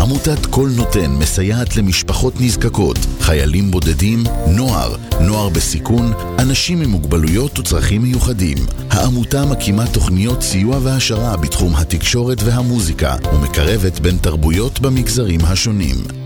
עמותת קול נותן מסייעת למשפחות נזקקות, חיילים בודדים, נוער, נוער בסיכון, אנשים עם מוגבלויות וצרכים מיוחדים. העמותה מקימה תוכניות סיוע והעשרה בתחום התקשורת והמוזיקה ומקרבת בין תרבויות במגזרים השונים.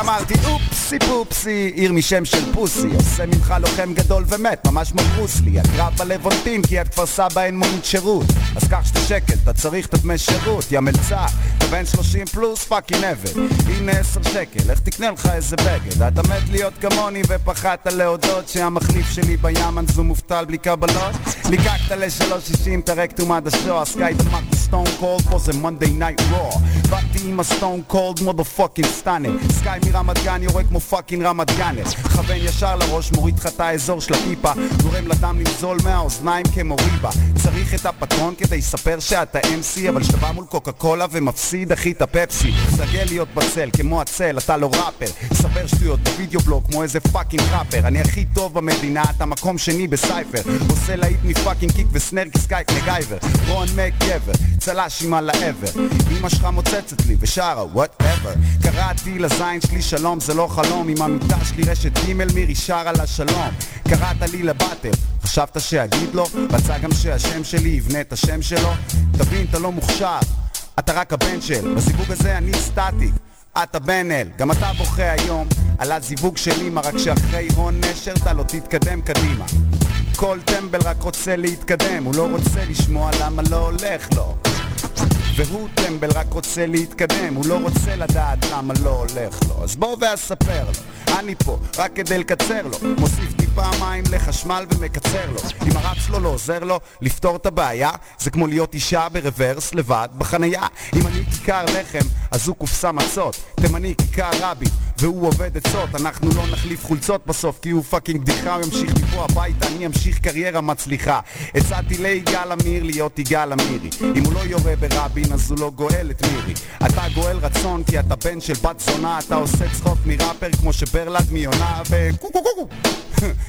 אמרתי אופסי פופסי, עיר משם של פוסי. עושה ממך לוחם גדול ומת, ממש כמו ברוסלי הקרב בלוונטין כי את כפר סבא אין מונית שירות. אז קח שתי שקל, אתה צריך את הדמי שירות. יא מלצר, אתה בן 30 פלוס פאקינג עבד הנה 10 שקל, איך תקנה לך איזה בגד? אתה מת להיות כמוני ופחדת להודות שהמחליף שלי בימן זו מובטל בלי קבלות. ליקקת ל-360 פרק תומת השוע סקאי דמק סטון קולד פה זה מונדי נייט רוע באתי עם הסטון קולד מודו פאקינג סטאנר סקאי מרמת גן יורה כמו פאקינג רמת גאנר כוון ישר לראש מוריד לך את האזור של הכיפה גורם לדם לנזול מהאוזניים כמו ריבה. צריך את הפטרון כדי לספר שאתה MC אבל כשאתה בא מול קוקה קולה ומפסיד אחי את הפפסי. סגל להיות בצל כמו הצל אתה לא ראפר. ספר שטויות בווידאו בלוג כמו איזה פאקינג ראפר. אני הכי טוב במדינה אתה מקום שני בסייפר. עושה להיט מפאקינג קיק וסנר כסקייק מגייבר. רון מק גבר צל"ש עם על העבר אמא שלך מוצצת לי ושרה וואטאבר קראתי לזין שלי שלום זה לא חלום עם המיטה שלי רשת ג' מירי שרה לה שלום. קראת לי לבטל חשבת שאגיד לו? רצה גם שהשם שלי יבנה את השם שלו? תבין אתה לא מוכשר אתה רק הבן של. בסיווג הזה אני סטטי בן אל, גם אתה בוכה היום על הזיווג של אמא רק שאחרי הון נשר אתה לא תתקדם קדימה. כל טמבל רק רוצה להתקדם הוא לא רוצה לשמוע למה לא הולך לו והוא טמבל רק רוצה להתקדם הוא לא רוצה לדעת למה לא הולך לו. אז בוא ואספר לו אני פה רק כדי לקצר לו. מוסיף טיפה מים לחשמל ומקצר לו. אם הרב שלו לא עוזר לו לפתור את הבעיה זה כמו להיות אישה ברוורס לבד בחנייה. אם אני כיכר לחם אז הוא קופסה מצות. תימני כיכר רבי והוא עובד עצות. אנחנו לא נחליף חולצות בסוף כי הוא fucking בדיחה הוא ימשיך מפה הביתה אני אמשיך קריירה מצליחה. הצעתי ליגאל עמיר להיות יגאל עמירי. אם הוא לא יורה ברבין אז הוא לא גואל את מירי. אתה גואל רצון כי אתה בן של בת זונה אתה עושה צחוק מראפר כמו שברלד מיונה קו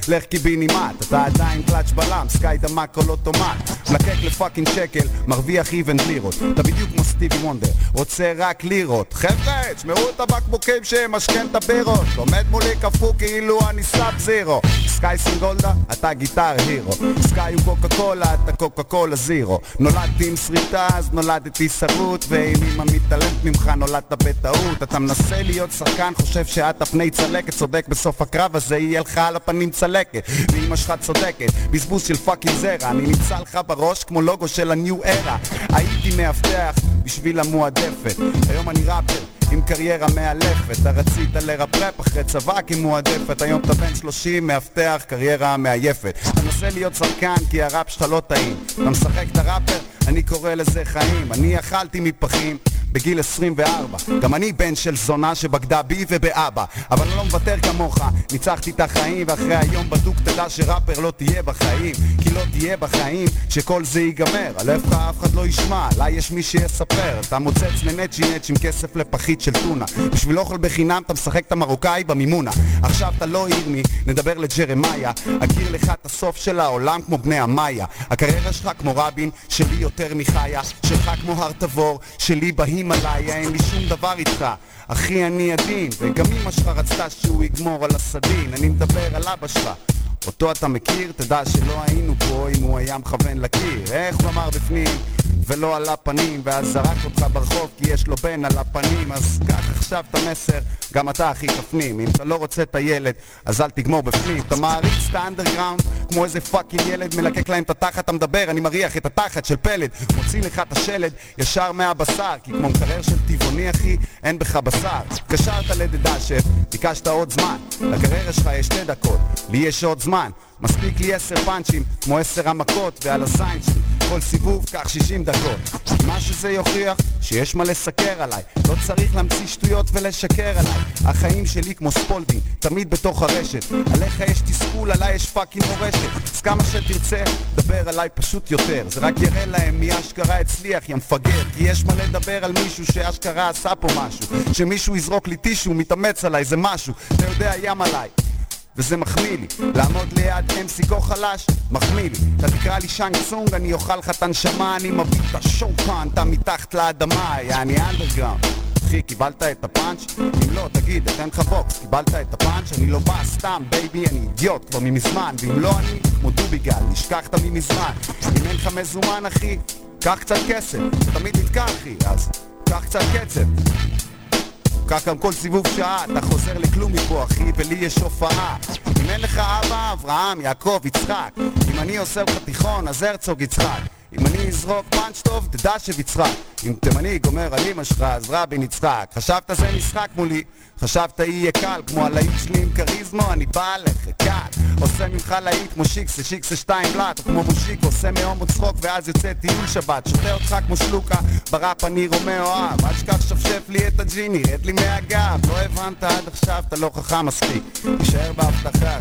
לך קיבינימט אתה עדיין קלאץ' בלם סקאי דמק על אוטומט. מלקק לפאקינג שקל מרוויח איבן לירות. אתה בדיוק כמו סטיבי וונדר רוצה רק לירות. חבר'ה תשמעו את הבקבוקים שמשכן את הבירות עומד מולי קפוא כאילו אני סאב זירו. סקאי סינגולדה אתה Guitar Hero. סקאי הוא קוקה קולה אתה קוקה קולה זירו. נולדתי עם שריטה נולדתי שרוט ואם אמא מתעלמת ממך נולדת בטעות. אתה מנסה להיות שחקן חושב שאת הפני צלקת צודק בסוף הקרב הזה יהיה לך על הפנים צלקת. ואמא שלך צודקת בזבוז של fucking זרע. אני נמצא לך בראש כמו לוגו של ה New Era. הייתי מאבטח בשביל המועדפת. היום אני ראפר עם קריירה מאלפת אתה רצית לרפרפ אחרי צבא כמועדפת. היום אתה בן 30 מאבטח קריירה מעייפת. אתה מנסה להיות שחקן כי הראפ שלך לא טעים. אתה משחק את הראפר אני קורא לזה חיים. אני אכלתי מפחים בגיל 24 גם אני בן של זונה שבגדה בי ובאבא. אבל אני לא מוותר כמוך. ניצחתי את החיים ואחרי היום בדוק תדע שראפר לא תהיה בחיים. כי לא תהיה בחיים שכל זה ייגמר. עליך אף אחד לא ישמע, לה יש מי שיספר. אתה מוצץ לנצ'י נצ' עם כסף לפחית של טונה. בשביל אוכל בחינם אתה משחק את המרוקאי במימונה. עכשיו אתה לא ירמי, נדבר לג'רמיה. אכיר לך את הסוף של העולם כמו בני המאיה הקריירה שלך כמו רבין, שלי יותר מחיה. שלך כמו הר תבור, שלי בהימאליה. אין לי שום דבר איתך. אחי אני עדין, וגם אמא שלך רצתה שהוא יגמור על הסדין. אני מדבר על אבא שלך. אותו אתה מכיר, תדע שלא היינו פה אם הוא היה מכוון לקיר. איך הוא אמר בפנים? ולא על הפנים ואז זרק אותך ברחוב כי יש לו בן על הפנים אז קח עכשיו את המסר, גם אתה אחי תפנים. אם אתה לא רוצה את הילד, אז אל תגמור בפנים. אתה מעריץ את האנדרגראונד כמו איזה fucking ילד מלקק להם את התחת, אתה מדבר, אני מריח את התחת של פלד. מוציא לך את השלד ישר מהבשר כי כמו מקרר של טבעוני אחי, אין בך בשר. קשרת לדדשף, ביקשת עוד זמן. לקריירה שלך יש שתי דקות, לי יש עוד זמן מספיק לי עשר פאנצ'ים, כמו עשר המכות ועל הזין שלי כל סיבוב קח שישים דקות. מה שזה יוכיח, שיש מה לסקר עליי. לא צריך להמציא שטויות ולשקר עליי. החיים שלי כמו ספולדינג, תמיד בתוך הרשת. עליך יש תסכול, עליי יש fucking מורשת. אז כמה שתרצה, דבר עליי פשוט יותר. זה רק יראה להם מי אשכרה הצליח, יא מפגר. כי יש מה לדבר על מישהו שאשכרה עשה פה משהו. שמישהו יזרוק לי טישו, מתאמץ עליי, זה משהו. אתה יודע, ים עליי וזה מחמיא לי. לעמוד ליד MC כה חלש, מחמיא לי. אתה תקרא לי שאנג סונג, אני אוכל לך את הנשמה אני מביא את השוקן, אתה מתחת לאדמה, יעני אנדרגראונד אחי, קיבלת את הפאנץ'? אם לא, תגיד, אתן לך בוקס. קיבלת את הפאנץ'? אני לא בא סתם, baby, אני אידיוט כבר ממזמן. ואם לא אני, כמו דוביגל, נשכחת ממזמן. אם אין לך מזומן, אחי, קח קצת כסף. תמיד נתקע, אחי, אז קח קצת קצב כך גם כל סיבוב שעה, אתה חוזר לכלום מפה אחי, ולי יש הופעה. אם אין לך אבא, אברהם, יעקב, יצחק. אם אני עושה לך תיכון, אז הרצוג יצחק אם אני אזרוק פאנץ' טוב, תדע שביצחק אם תימני גומר על אמא שלך, אז רבין יצחק. חשבת זה משחק מולי? חשבת יהיה קל, כמו הלהיט שלי עם כריזמו, אני בא עליך, קל. עושה ממך להיט כמו שיקסה, שיקסה שתיים בלאט או כמו מושיק, עושה מהומו צחוק ואז יוצא טיול שבת. שותה אותך כמו שלוקה, בראפ אני רומא אוהב. אל תשכח שפשף לי את הג'יני, רד לי מהגב. לא הבנת עד עכשיו, אתה לא חכם מספיק. תישאר בהבטחה,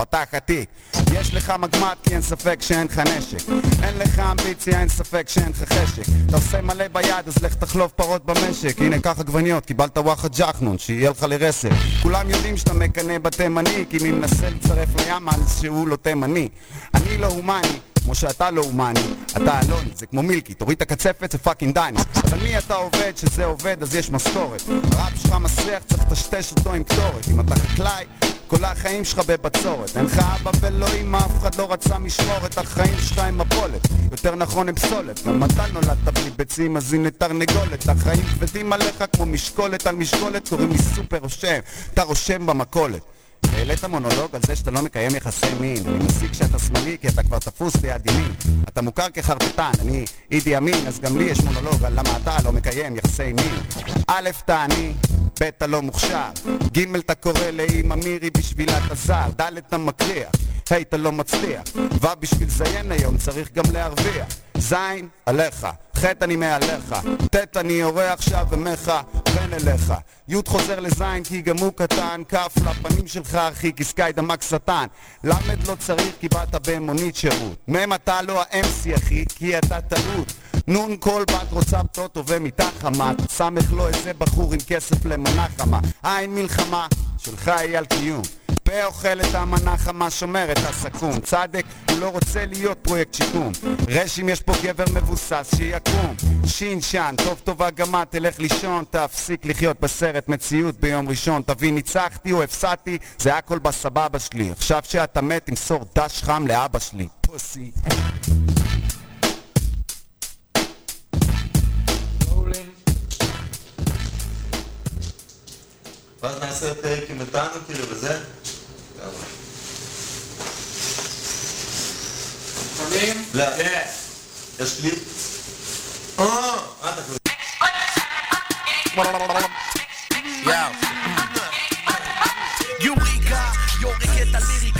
פתח התיק יש לך מגמט כי אין ספק שאין לך נשק. אין לך אמביציה, אין ספק שאין לך חשק. אתה עושה מלא ביד אז לך תחלוב פרות במשק. הנה קח עגבניות, קיבלת וואחד ג'חנון שיהיה לך לרסק. כולם יודעים שאתה מקנא בתימני כי מי מנסה לצרף לים על שהוא לא תימני. אני לא הומני כמו שאתה לא הומני, אתה אלוני, זה כמו מילקי, תוריד את הקצפת זה fucking דני אבל מי אתה עובד שזה עובד אז יש משכורת הרב שלך מסריח צריך לטשטש אותו עם קטורת. אם אתה חקלאי כל החיים שלך בבצורת. אין לך אבא ולא אמא, אף אחד לא רצה משמורת. החיים שלך הם מפולת יותר נכון הם פסולת. גם אתה נולדת בלי ביצים אז הנה תרנגולת. החיים כבדים עליך כמו משקולת על משקולת קוראים לי סופר רושם. אתה רושם במכולת העלית מונולוג על זה שאתה לא מקיים יחסי מין. אני מסיק שאתה שמאלי כי אתה כבר תפוס ביד ימין. אתה מוכר כחרטטן, אני אידי אמין אז גם לי יש מונולוג על למה אתה לא מקיים יחסי מין. א', אתה עני, ב', אתה לא מוכשר. ג', אתה קורא לאמא מירי בשבילה אתה זר ד', אתה מקריח. ה', אתה לא מצליח. ו', בשביל זיין היום צריך גם להרוויח ז', עליך ח' אני מעליך, ט' אני יורה עכשיו ומכוון אליך, י' חוזר לז' כי גם הוא קטן, כ' לפנים שלך אחי כי סקאי דמק שטן, ל' לא צריך כי באת במונית שירות, מ' אתה לא ה-MC אחי כי אתה טעות. נון כל בת רוצה פטוטו ומיטה חמה סמך לו איזה בחור עם כסף למנה חמה. עין מלחמה שלך היא על קיום פה אוכל את המנה חמה שומר את הסכו"ם. צדק הוא לא רוצה להיות פרויקט שיקום. רש אם יש פה גבר מבוסס שיקום. שין שן טוב טובה את תלך לישון תפסיק לחיות בסרט מציאות ביום ראשון. תבין ניצחתי או הפסדתי זה הכל בסבבה שלי. עכשיו שאתה מת תמסור דש חם לאבא שלי. פוסי. ואז נעשה פרק עם מתנו כאילו וזה. מוכנים? לא. כן. יש קליפ? אה, אה, אתה כבר... יוריקה, יורק את הליריקה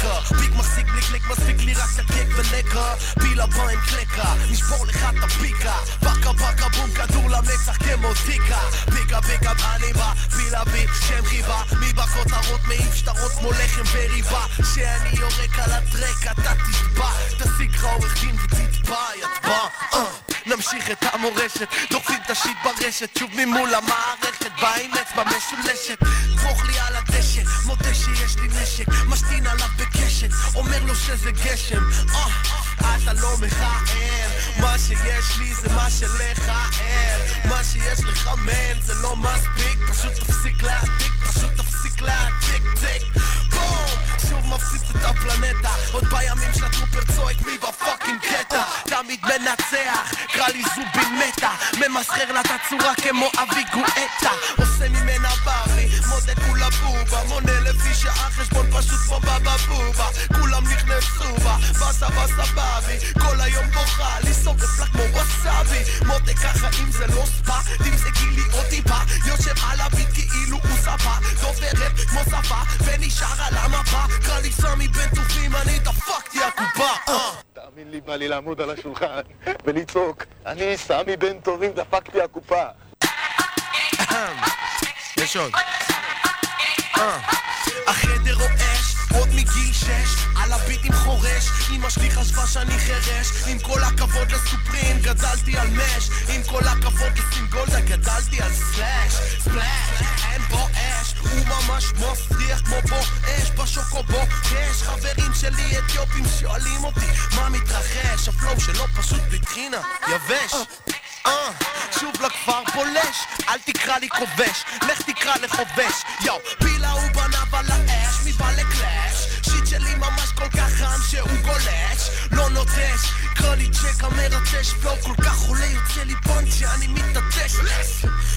כמו ספיקר פיק מסיק בלי קליק מספיק לי רק שקק ולקה פיל הבא עם קלקה נשבור לך את הפיקה. פקה פקה בום כדור למצח תקרא פיקה פיקה אני בא פילה בי שם חיבה. מי בכותרות מעיף שטרות כמו לחם וריבה. שאני יורק על הטרק אתה תטבע תשיג לך עורך דין ותתבע יטבע אה. נמשיך את המורשת דוחפים את השיט ברשת. שוב ממול המערכת בא עם אצבע משולשת דרוך לי על הדשא מודה שיש לי נשק. משתין עליו בקשת אומר לו שזה גשם. אה, אתה לא מכער. מה שיש לי זה מה שלך אין מה שיש לך מן זה לא מספיק. פשוט תפסיק להעתיק פשוט תפסיק להעתיק טיק. בום מפציץ את הפלנטה. עוד בימים שהטרופר צועק מי בפאקינג קטע? תמיד מנצח קרא לי זובין מתה ממסחר לה את הצורה כמו אבי גואטה. עושה ממנה ברי מודה כולה בובה. מונה לפי שעה חשבון פשוט כמו בבא בובה. כולם נכנסו בה באסה באסה באבי. כל היום בוכה לי שורף לה כמו ווסאבי. מודה ככה אם זה לא ספא תמזגי לי עוד טיפה. יושב על הביט כאילו הוא ספה. דובר רב כמו שפה ונשאר על המפה לי סמי בן טובים אני דפקתי הקופה אה. תאמין לי, בא לי לעמוד על השולחן ולצעוק, אני סמי בן טובים, דפקתי הקופה. יש עוד. החדר רועש, עוד מגיל שש, על הביטים חורש, אמא שלי חשבה שאני חירש, עם כל הכבוד לסופרים, גדלתי על מש, עם כל הכבוד אתיופים שואלים אותי, מה מתרחש, הפלואו שלו פשוט בטחינה, יבש. אה, שוב לכפר פולש, אל תקרא לי כובש, לך תקרא לחובש, יואו, פילה הוא בנב על האש, מבא שיט שלי ממש כל כך חם שהוא גולש, לא נוטש, קרא לי צ'ק המרטש, פלואו כל כך עולה, יוצא לי פונט שאני מתנטש,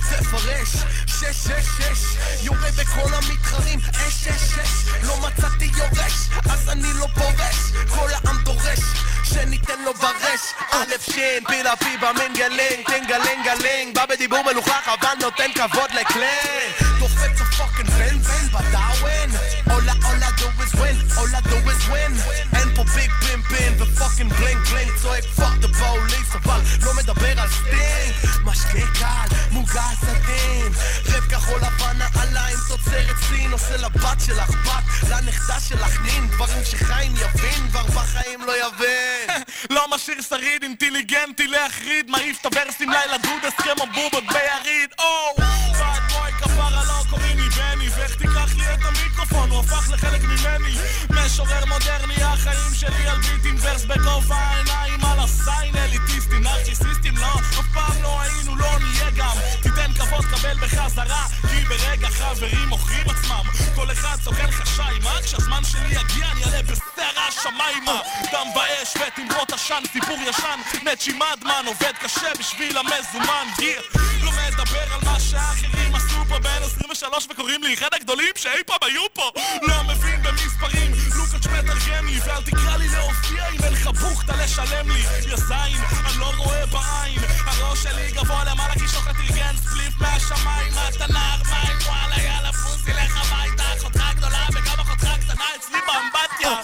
תפרש, שש שש שש, יורה בכל המתחרים, אש אש אש, לא מצאתי יורש, אז אני לא פורש, כל העם דורש, שניתן לו ברש, א' שין, פילה פיבה מנגלנג, טנגלנג גלנג, בא בדיבור מלוכלך אבל נותן כבוד לקלנג, דופק את הפאקינג בן בן בדאווין, all I, all I do is win, all I do is win, פה ביג פימפין ופאקינג בלינג בלינג, צועק פאק דה פוליס, אבל לא מדבר על סטינג, משקה קל, מוגש עדין, רב כחול לבן נעליים, תוצרת סין, עושה לבת שלך בת, לנכדה שלך נין, דברים שחיים יבין, כבר בחיים לא יבין. לא משאיר שריד, אינטליגנטי להחריד, מעיף את הוורסים לילה דודס כמו בובות ביריד, או! בad בוי כפרה לא קוראים לי בני, ואיך תיקח לי את המיקרופון, הוא הפך לחלק ממני. משורר מודרני, החיים שלי על ביטים ורס בגובה העיניים על הסיין, אליטיסטים, נרקיסיסטים, לא, אף פעם לא היינו, לא נהיה גם. תיתן כבוד, קבל בחזרה, כי ברגע חברים מוכרים עצמם. כל אחד סוכן חשאי, מה כשהזמן שלי יגיע אני אעלה בסערה השמיימה. דם באש ותמרות עשן, סיפור ישן, נצ'י מדמן, עובד קשה בשביל המזומן, גיר. לא מדבר על מה שהאחרים עשו פה בין 23 וקוראים לי הגדולים שאי פעם היו פה. לא מבין במספרים, לוקאץ' מתרגם לי, ואל תקרא לי להופיע אם אין לך בוכטה לשלם לי. יא זין, אני לא רואה בעין, הראש שלי גבוה למעלה כי שוחט ארגן ספליף מהשמיים, אתה נער מים, וואלה יאללה פוסי לך הביתה, אחותך גדולה וגם אחותך קטנה אצלי באמבטיה.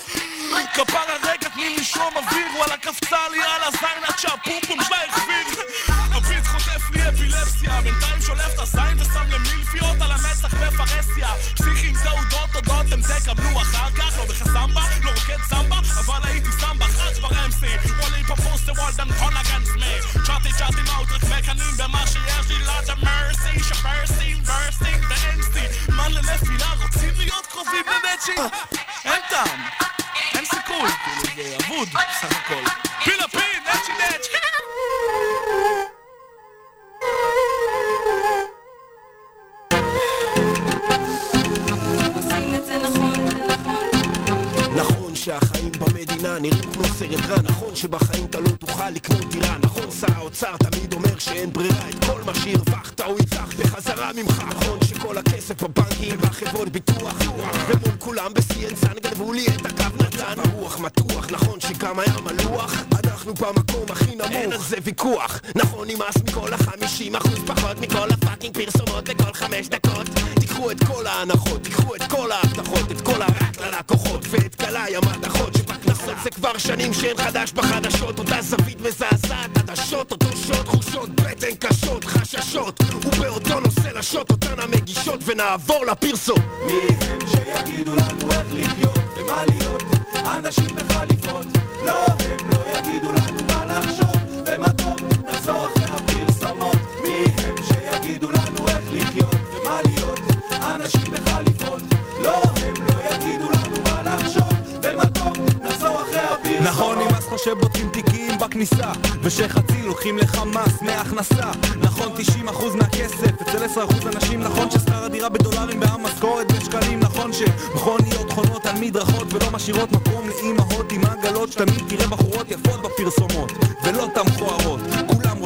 כפרה רגע תני לי שום אוויר, וואלה קפצה לי על הזין עד שהפומפום שלה החביר. אפילפסיה, בינתיים שולף את הזין ושם למילפיות על המצח בפרהסיה. פסיכים תעודות, תודות הם תקבלו אחר כך, לא בחסמבה, לא רוקד סמבה, אבל הייתי סמבה חץ בר-MC. וואלי פפוס דה וולדן קון אגנס מי. צ'אטי צ'אטי מאוטרק מקנאים במה שיש לי לאדה מרסי, שפרסים, ורסים ואנסי. מה לנפילה רוצים להיות קרובים לנצ'י? אין טעם, אין סיכוי, כאילו זה אבוד בסך הכל. פילה פין, נצ'י נצ'י. שהחיים במדינה נראים כמו סרט רע נכון שבחיים אתה לא תוכל לקנות דירה נכון שר האוצר תמיד אומר שאין ברירה את כל מה שהרווחת הוא יצח בחזרה ממך. נכון שכל הכסף בבנקים ובחברות ביטוח ומול כולם ב-CNSN גנבו לי את הקו נדל"ן הרוח מתוח נכון שגם היה מלוח אנחנו במקום הכי נמוך. אין על זה ויכוח. נכון נמאס מכל החמישים אחוז פחות מכל הפאקינג פרסומות בכל חמש דקות. תיקחו את כל ההנחות תיקחו את כל ההבטחות את כל הרק ללקוחות ואת גלאי המתכות שבכנסות זה כבר שנים שאין חדש בחדשות. אותה זווית מזעזעת עדשות אותו חושות תחושות בטן קשות, חששות. ובאותו נושא לשוט אותן המגישות ונעבור לפרסום. מי הם שיגידו לנו איך לחיות ומה להיות? אנשים בחליפות לא הם לא יגידו לא לא אחרי הפרסומות. נכון, לך שבודקים תיקים בכניסה ושחצי לוקחים לך מס מהכנסה. נכון, 90% מהכסף אצל 10% אנשים נכון ששכר הדירה בדולרים והמשכורת בשקלים נכון שמכוניות חונות על מדרכות ולא משאירות מקום לאימהות עם עגלות שתמיד תראה בחורות יפות בפרסומות ולא תם מכוערות כולם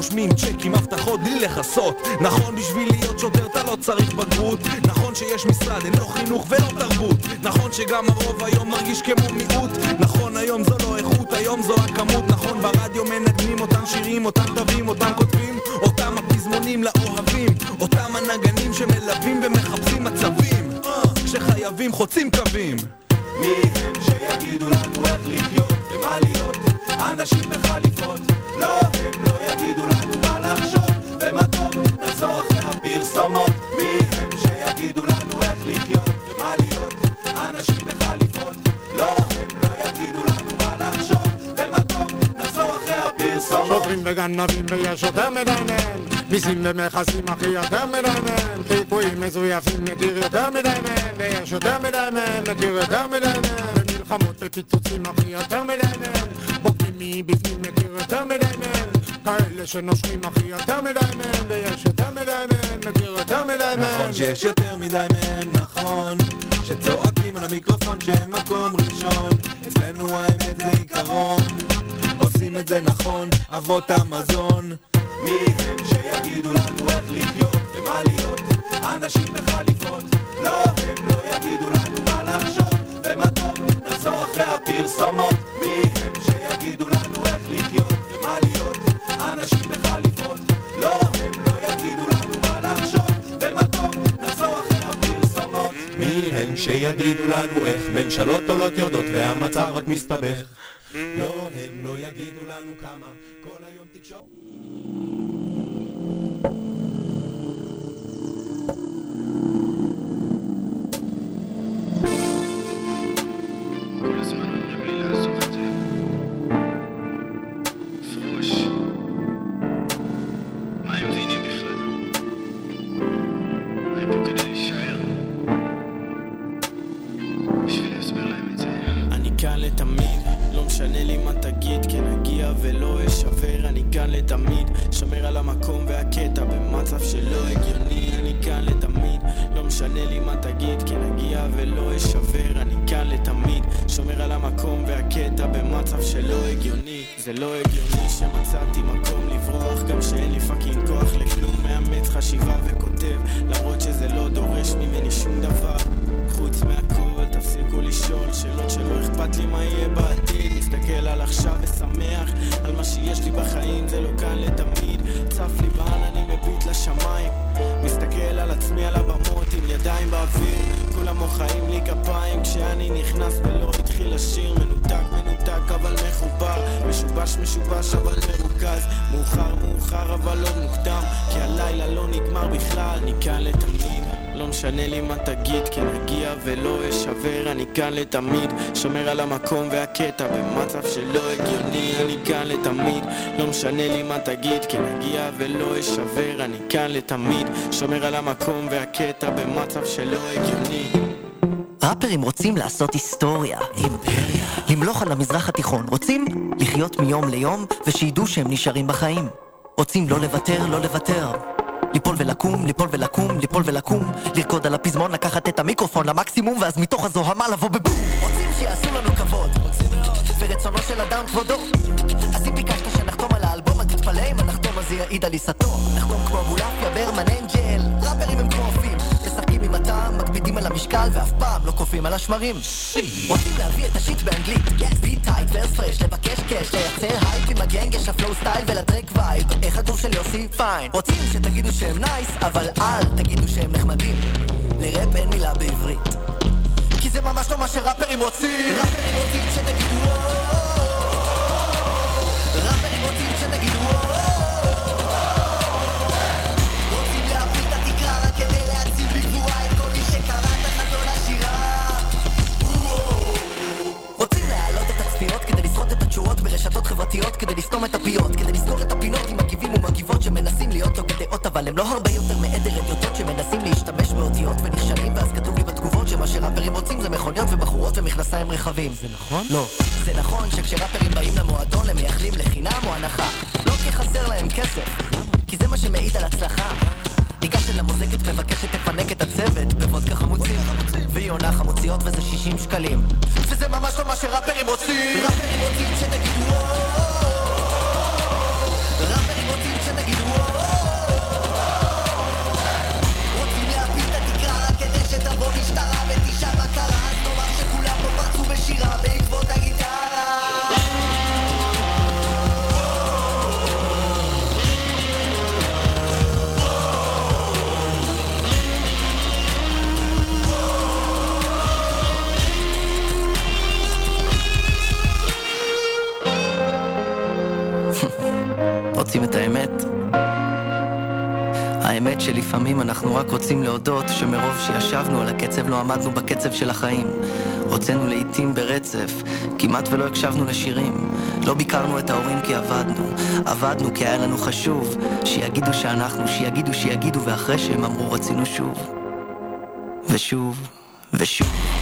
רושמים צ'קים, הבטחות בלי לכסות. נכון, בשביל להיות שוטר אתה לא צריך בגרות. נכון שיש משרד, אין לו חינוך ולא תרבות. נכון שגם הרוב היום מרגיש כמו מיעוט. נכון, היום זו לא איכות, היום זו הכמות. נכון, ברדיו מנגנים אותם שירים, אותם תווים, אותם כותבים. אותם הפזמונים לאוהבים אותם הנגנים שמלווים ומחפשים מצבים. אה, כשחייבים חוצים קווים. מי הם שיגידו לנו איך לחיות ומה להיות? אנשים בחליפות לא הם לא יגידו לנו מה לחשוב. ומה טוב נחזור אחרי הפרסומות מי הם שיגידו לנו איך לחיות? ומה להיות? אנשים בחליפות לא הם לא יגידו לנו מה לחשוב. ומה טוב נחזור אחרי הפרסומות שוטרים וגנבים ויש יותר מדי מהם מיסים ומכסים אחי יותר מדי מהם חיפויים מזויפים מכיר יותר מדי מהם ויש יותר מדי מהם מכיר יותר מדי מהם ומלחמות ופיצוצים אחי יותר מדי מהם בוגדים מבפנים מכיר יותר מדי מהם כאלה שנושרים אחי יותר מדי מהם ויש יותר מדי מהם מכיר יותר מדי מהם נכון שיש יותר מדי מהם, נכון. שצועקים על המיקרופון שהם מקום ראשון. אצלנו האמת זה עיקרון. עושים את זה נכון, אבות המזון. מי הם שיגידו לנו איך לחיות ומה להיות? אנשים בחליפות לא הם לא יגידו לנו אחרי הפרסומות מי הם שיגידו לנו איך לחיות ומה להיות? אנשים בחליפות לא הם לא יגידו לנו מה לחשוב טוב נחזור אחרי הפרסומות מי הם שיגידו לנו איך? ממשלות עולות יורדות והמצב רק מסתבך. לא הם לא יגידו לנו כמה כל היום תקשורת משנה לי מה תגיד, כן אגיע ולא אשבר, אני כאן לתמיד, שומר על המקום והקטע במצב שלא הגיוני, אני כאן לתמיד, לא משנה לי מה תגיד, כן אגיע ולא אשבר, אני כאן לתמיד, שומר על המקום והקטע במצב שלא הגיוני. ראפרים רוצים לעשות היסטוריה, אימפריה, למלוך על המזרח התיכון, רוצים לחיות מיום ליום ושידעו שהם נשארים בחיים. רוצים לא לוותר, לא לוותר. ליפול ולקום, ליפול ולקום, ליפול ולקום, לרקוד על הפזמון, לקחת את המיקרופון למקסימום, ואז מתוך הזוהמה לבוא בבום. רוצים שיעשו לנו כבוד, ורצונו של אדם כבודו. אז אם ביקשת שנחתום על האלבום, אל תתפלא אם הנחתום הזה יעיד על עיסתו. נחתום כמו מולפיה, ברמן, אנג'ל, ראפרים הם כמו עם הטעם, מקפידים על המשקל, ואף פעם לא קופאים על השמרים. רוצים להביא את ה shit באנגלית, yes, beat tight, verse fresh, לבקש cash, לייצר הייפ עם ה gang, יש ה flow style ול track vibe. איך הגוף של יוסי? fine. רוצים שתגידו שהם nice, אבל אל תגידו שהם נחמדים. לראפ אין מילה בעברית. כי זה ממש לא מה שראפרים רוצים. ראפרים רוצים שתגידו וואו. רשתות חברתיות כדי לסתום את הפיות כדי לסגור את הפינות עם מגיבים ומגיבות שמנסים להיות או דעות אבל הם לא הרבה יותר מעדר אדיוטות שמנסים להשתמש באותיות ונכשלים ואז כתוב לי בתגובות שמה שראפרים רוצים זה מכוניות ובחורות ומכנסיים רחבים. זה נכון? לא. זה נכון שכשראפרים באים למועדון הם מייחלים לחינם או הנחה. לא כי חסר להם כסף כי זה מה שמעיד על הצלחה. ניגשת למוזקת, מבקשת תפנק את הצוות. בוודקה חמוצים והיא עונה חמוציות וזה 60 שקלים. וזה ממש לא מה שראפרים רוצים. ראפרים רוצים שתגידו וואו ראפרים רוצים שתגידו וואו רוצים להפיל את התקרה רק כדי שתבוא משטרה פרצו בשירה בעקבות רוצים את האמת? האמת שלפעמים אנחנו רק רוצים להודות שמרוב שישבנו על הקצב לא עמדנו בקצב של החיים. הוצאנו לעיתים ברצף, כמעט ולא הקשבנו לשירים. לא ביקרנו את ההורים כי עבדנו, עבדנו כי היה לנו חשוב שיגידו שאנחנו, שיגידו שיגידו ואחרי שהם אמרו רצינו שוב. ושוב, ושוב.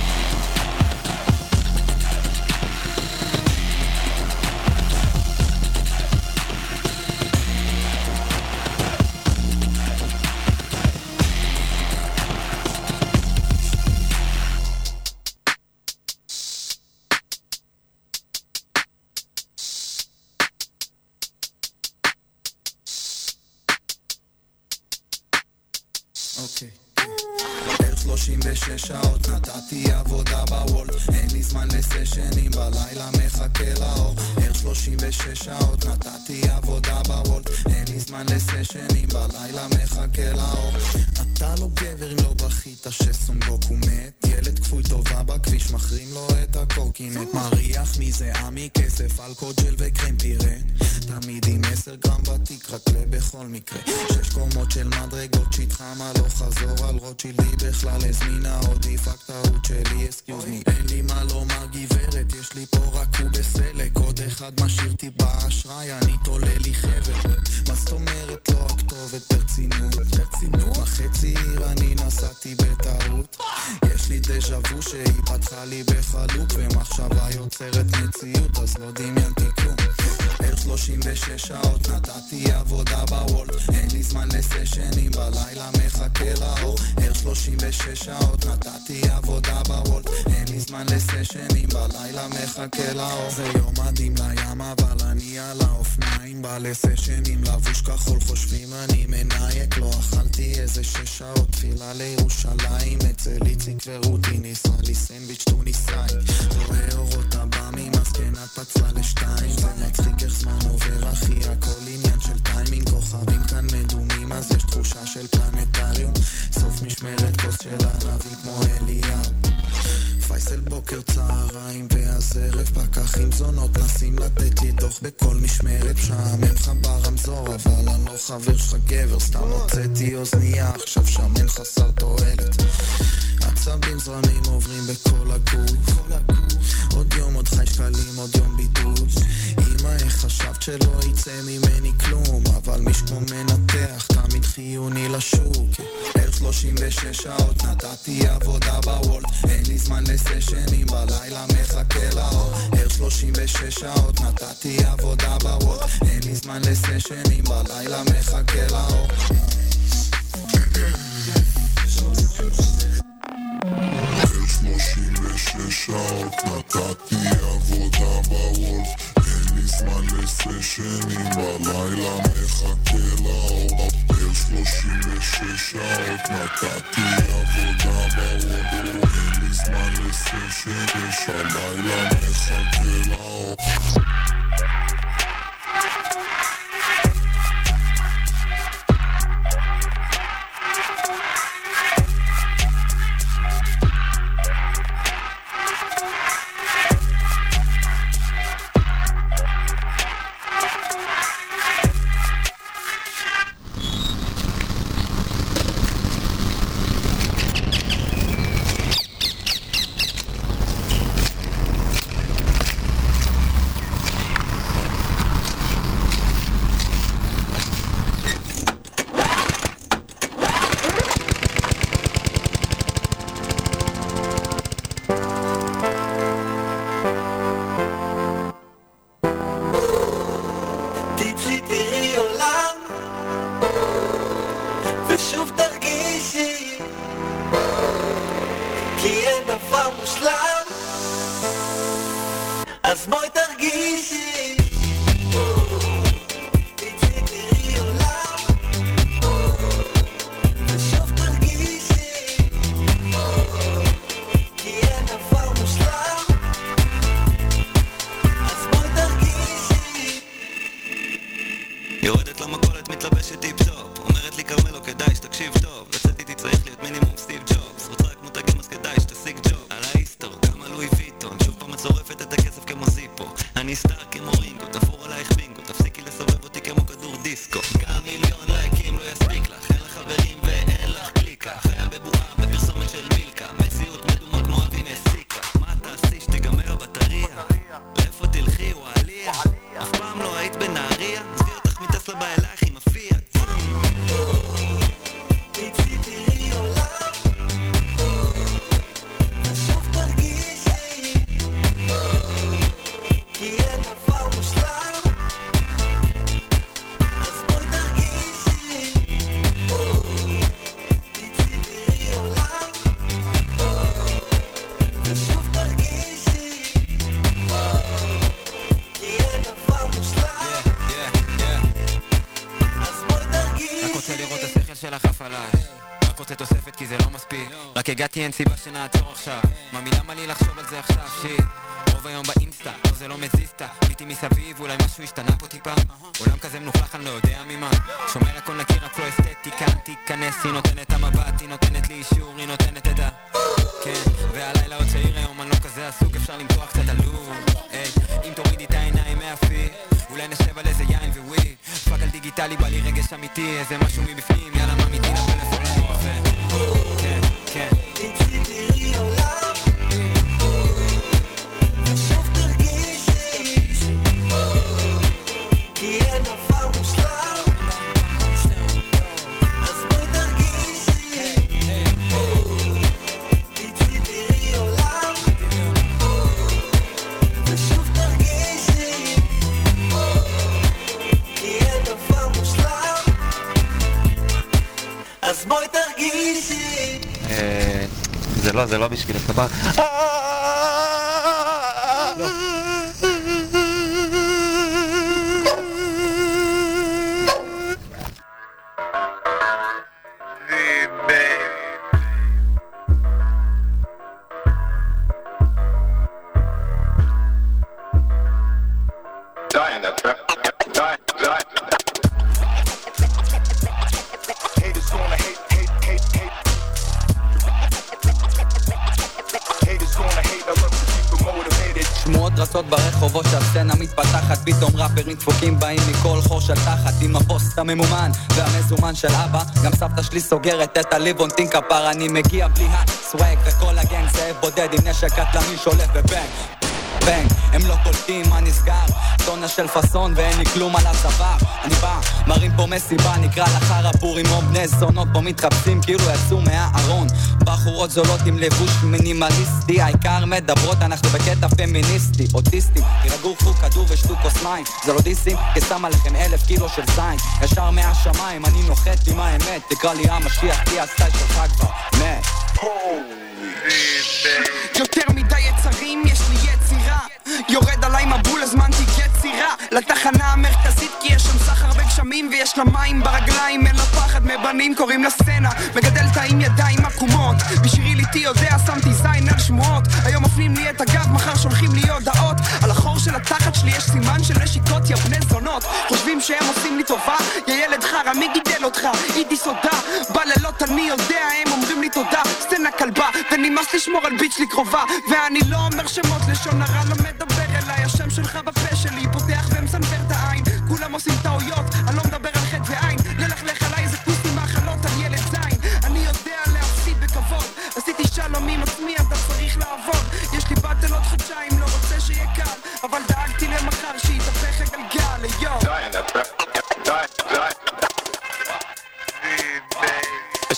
הקורקינט מריח מזיעה מכסף אלכוג'ל וקרם פירה תמיד עם 10 גרם בתיק רק בכל מקרה. שש קומות של מדרגות שהתחמה לא חזור? על רוטשילדי בכלל הזמינה אותי פאק טעות שלי אסקיוז מי אין לי מה לומר גברת יש לי פה רק הוא בסלק. עוד אחד משאיר אותי באשראי אני תולה לי חבר. מה זאת אומרת לא הכתובת ברצינות בחצי עיר אני נסעתי בטעות. יש לי דז'ה וו שהיא פתחה לי בחלוק ומחשבה יוצרת מציאות אז לא דמיינתי כלום 36 שעות נתתי עבודה בוולט. אין לי זמן לסשנים בלילה מחכה לאור. בערך 36 שעות נתתי עבודה בוולט. אין לי זמן לסשנים בלילה מחכה לאור. זה יום מדהים לים אבל אני על האופניים. בא לסשנים לבוש כחול חושבים אני מנייק. לא אכלתי איזה שש שעות תפילה לירושלים. אצל איציק ורותי ניסה לי סנדוויץ' טוניסאי. רואה אורות עב"מים הזקנה פצלה לשתיים זה מצחיק איך זמן עובר אחי הכל עניין של טיימינג כוכבים כאן מדומים אז יש תחושה של פלנטריום. סוף משמרת כוס של ערבי כמו אליהו פייסל בוקר צהריים ואז ערב פקחים זונות. נסים לתת לי דוח בכל משמרת. משעמם לך ברמזור אבל אני לא חבר שלך גבר. סתם הוצאתי אוזנייה עכשיו שמן חסר תועלת עצבים זרמים עוברים בכל הגוף. עוד יום עוד חי שקלים עוד יום בידוד. אמא איך חשבת שלא יצא ממני כלום? אבל מי שכמו מנתח תמיד חיוני לשוק. בערך 36 שעות נתתי עבודה בוולט אין לי זמן לסשנים בלילה מחכה לאור. בערך 36 שעות נתתי עבודה בוולט אין לי זמן לסשנים בלילה מחכה לאור. שלושים שעות נתתי עבודה בוולט אין לי זמן לסשנים בלילה מחכה הגעתי אין סיבה שנעצור עכשיו. ממי למה לי לחשוב על זה עכשיו? שיט. רוב היום באינסטה, לא זה לא מזיזתה ביטי מסביב, אולי משהו השתנה פה טיפה רצות ברחובות שהסצנה מתפתחת פתאום ראפרים דפוקים באים מכל חור של תחת עם הפוסט הממומן והמזומן של אבא. גם סבתא שלי סוגרת את הליבונטין כפר אני מגיע בלי ה swag וכל ה gang זאב בודד עם נשק קטלני שולף ב bang bang, הם לא קולטים מה נסגר. טונה של פאסון ואין לי כלום על הצוואר אני בא, מרים פה מסיבה נקרא לחרא פורים או בני זונות פה מתחפשים כאילו יצאו מהארון. בחורות זולות עם לבוש מינימליסטי העיקר מדברות אנחנו בקטע פמיניסטי. אוטיסטים תירגעו קחו כדור ושתו כוס מים. זה לא דיסים כי שם עליכם אלף קילו של זין. ישר מהשמיים אני נוחת עם האמת. תקרא לי המשיח כי הסטייל שלך כבר מת יותר מדי יצרים, יש לי יצירה. יורד עליי מבול, הזמנתי יצירה. לתחנה המרכזית כי יש שם סחר בגשמים ויש לה מים ברגליים אין לה פחד מבנים קוראים לה סצנה. מגדל תא עם ידיים עקומות. בשבילי איתי יודע שמתי זין על שמועות. היום מפנים לי את הגב, מחר שולחים לי הודעות. על של התחת שלי יש סימן של נשיקות יא בני זונות. חושבים שהם עושים לי טובה יא ילד חרא מי גידל אותך? אידי סודה בלילות אני יודע הם אומרים לי תודה. סצנה כלבה ונמאס לשמור על ביץ' לי קרובה ואני לא אומר שמות לשון הרע לא מדבר אליי. השם שלך בפה שלי פותח ומסנוור את העין. כולם עושים טעויות אני לא מדבר על חטא ועין. ללכלך עליי איזה פוסטי מאכלות על ילד זין. אני יודע להפסיד בכבוד. עשיתי שלום עם עצמי אתה צריך לעבוד באטל עוד חודשיים לא רוצה שיהיה קל אבל דאגתי למחר שיתהפך הגלגל יואו Die in that trap.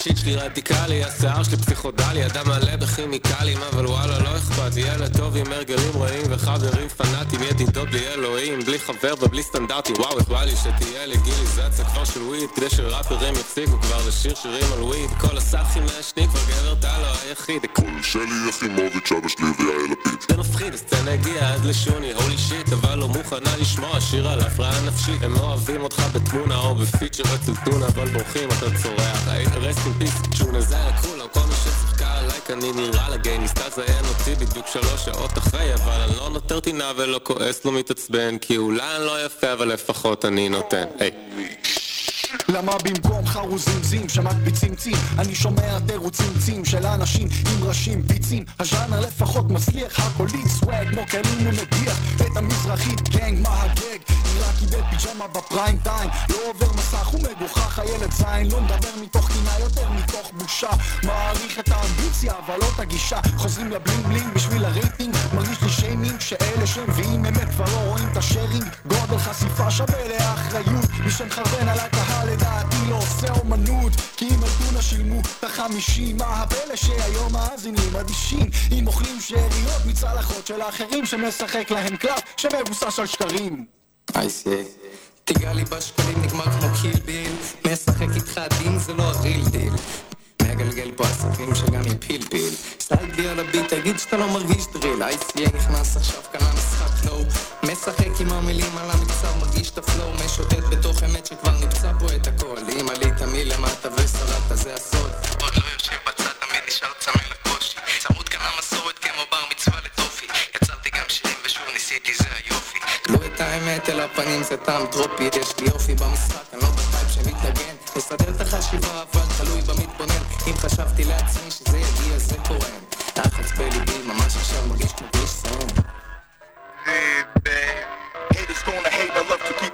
השיט שלי רדיקלי, השיער שלי פסיכודלי, אדם מלא בכימיקלים, אבל וואלה לא אכפת, ילד טוב עם הרגלים רעים וחברים פנאטים, ידידות בלי אלוהים, בלי חבר ובלי סטנדרטים, וואו איך בא לי שתהיה לגיליזציה כבר של וויד, כדי שראפרים יפסיקו כבר לשיר שירים על וויד, כל הסאחים מעשנים כבר גבר אתה לא היחיד, שלי יחימוביץ', אבא שלי ויאיר לפיד. זה מפחיד, הסצנה הגיעה עד לשוני, הולי שיט, אבל לא מוכנה לשמוע שיר על הפרעה נפשית, הם אוהבים אותך בתמונה או בפיצ'ר אצל טונה, אבל בורחים אתה צורח, רסט אין פיס, צ'ונה זה היה כולם, כל מי שצחקה עליי אני נראה לגייניסט, אז זיין אותי בדיוק שלוש שעות אחרי, אבל אני לא נותר טינה ולא כועס, לא מתעצבן, כי אולי אני לא יפה, אבל לפחות אני נותן, היי. למה במקום חרוזים זים? שמקפיצים צים? אני שומע תירוצים צים של אנשים עם ראשים פיצים. הז'אנר לפחות מצליח הקולי סוואג כמו כלים ומדיח. את המזרחית גנג מה הגג קיבל פיג'מה בפריים טיים. לא עובר מסך ומגוחך הילד זין. לא מדבר מתוך קינה יותר מתוך בושה. מעריך את האמביציה אבל לא את הגישה. חוזרים ל bling bling בשביל הרייטינג. מרגיש לי שיימינג שאלה שמביאים אמת כבר לא רואים את ה sharing. גודל חשיפה שווה לאחריות. מי שמחרבן על הקהל לדעתי לא עושה אומנות כי אם אלטונה שילמו את החמישים מה הפלא שהיום מאזינים אדישים? אם אוכלים שאריות מצלחות של האחרים שמשחק להם קלף שמבוסס על שקרים. אייסי תיגע לי בשקלים נגמר כמו קילביל משחק איתך דין זה לא הריל דיל מגלגל פה עסקים שגם יפיל פיל. סטייל בי על הביט תגיד שאתה לא מרגיש דריל. ICA נכנס עכשיו כאן למשחק לואו משחק עם המילים על המקצב מרגיש את הפלואו משוטט בתוך אמת שכבר נפצע פה את הכל. אם עלית מלמטה ושרדת זה הסוד. עוד לא יושב בצד תמיד נשאר צמא לקושי. צמוד כאן למסורת כמו בר מצווה לטופי. יצרתי גם שירים ושוב ניסיתי זה היופי. תלו את האמת אל הפנים זה טעם טרופי. יש לי יופי במשחק אני לא בטייפ שמתנגן נסדר את החשיבה אבל תלוי במתבונן. אם חשבתי לעצמי שזה יגיע זה קורה. לחץ בליבי ממש עכשיו מרגיש כמו כביש סיים Haters gonna hate, I love to keep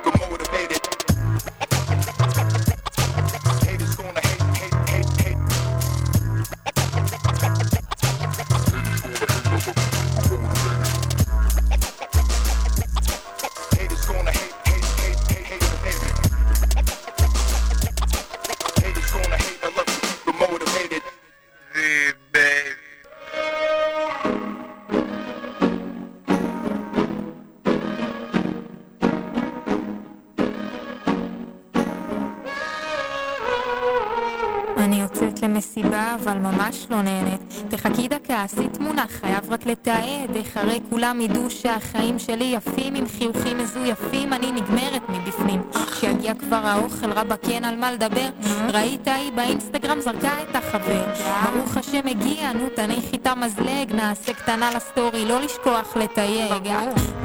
ממש לא נהנית. תחכי דקה, עשי תמונה, חייב רק לתעד. איך הרי כולם ידעו שהחיים שלי יפים, עם חיוכים מזויפים, אני נגמרת מבפנים. כשיגיע כבר האוכל, רבאק אין על מה לדבר. ראית היא באינסטגרם זרקה את החבר. ברוך השם הגיע, נו תניחי את המזלג, נעשה קטנה לסטורי, לא לשכוח לתייג.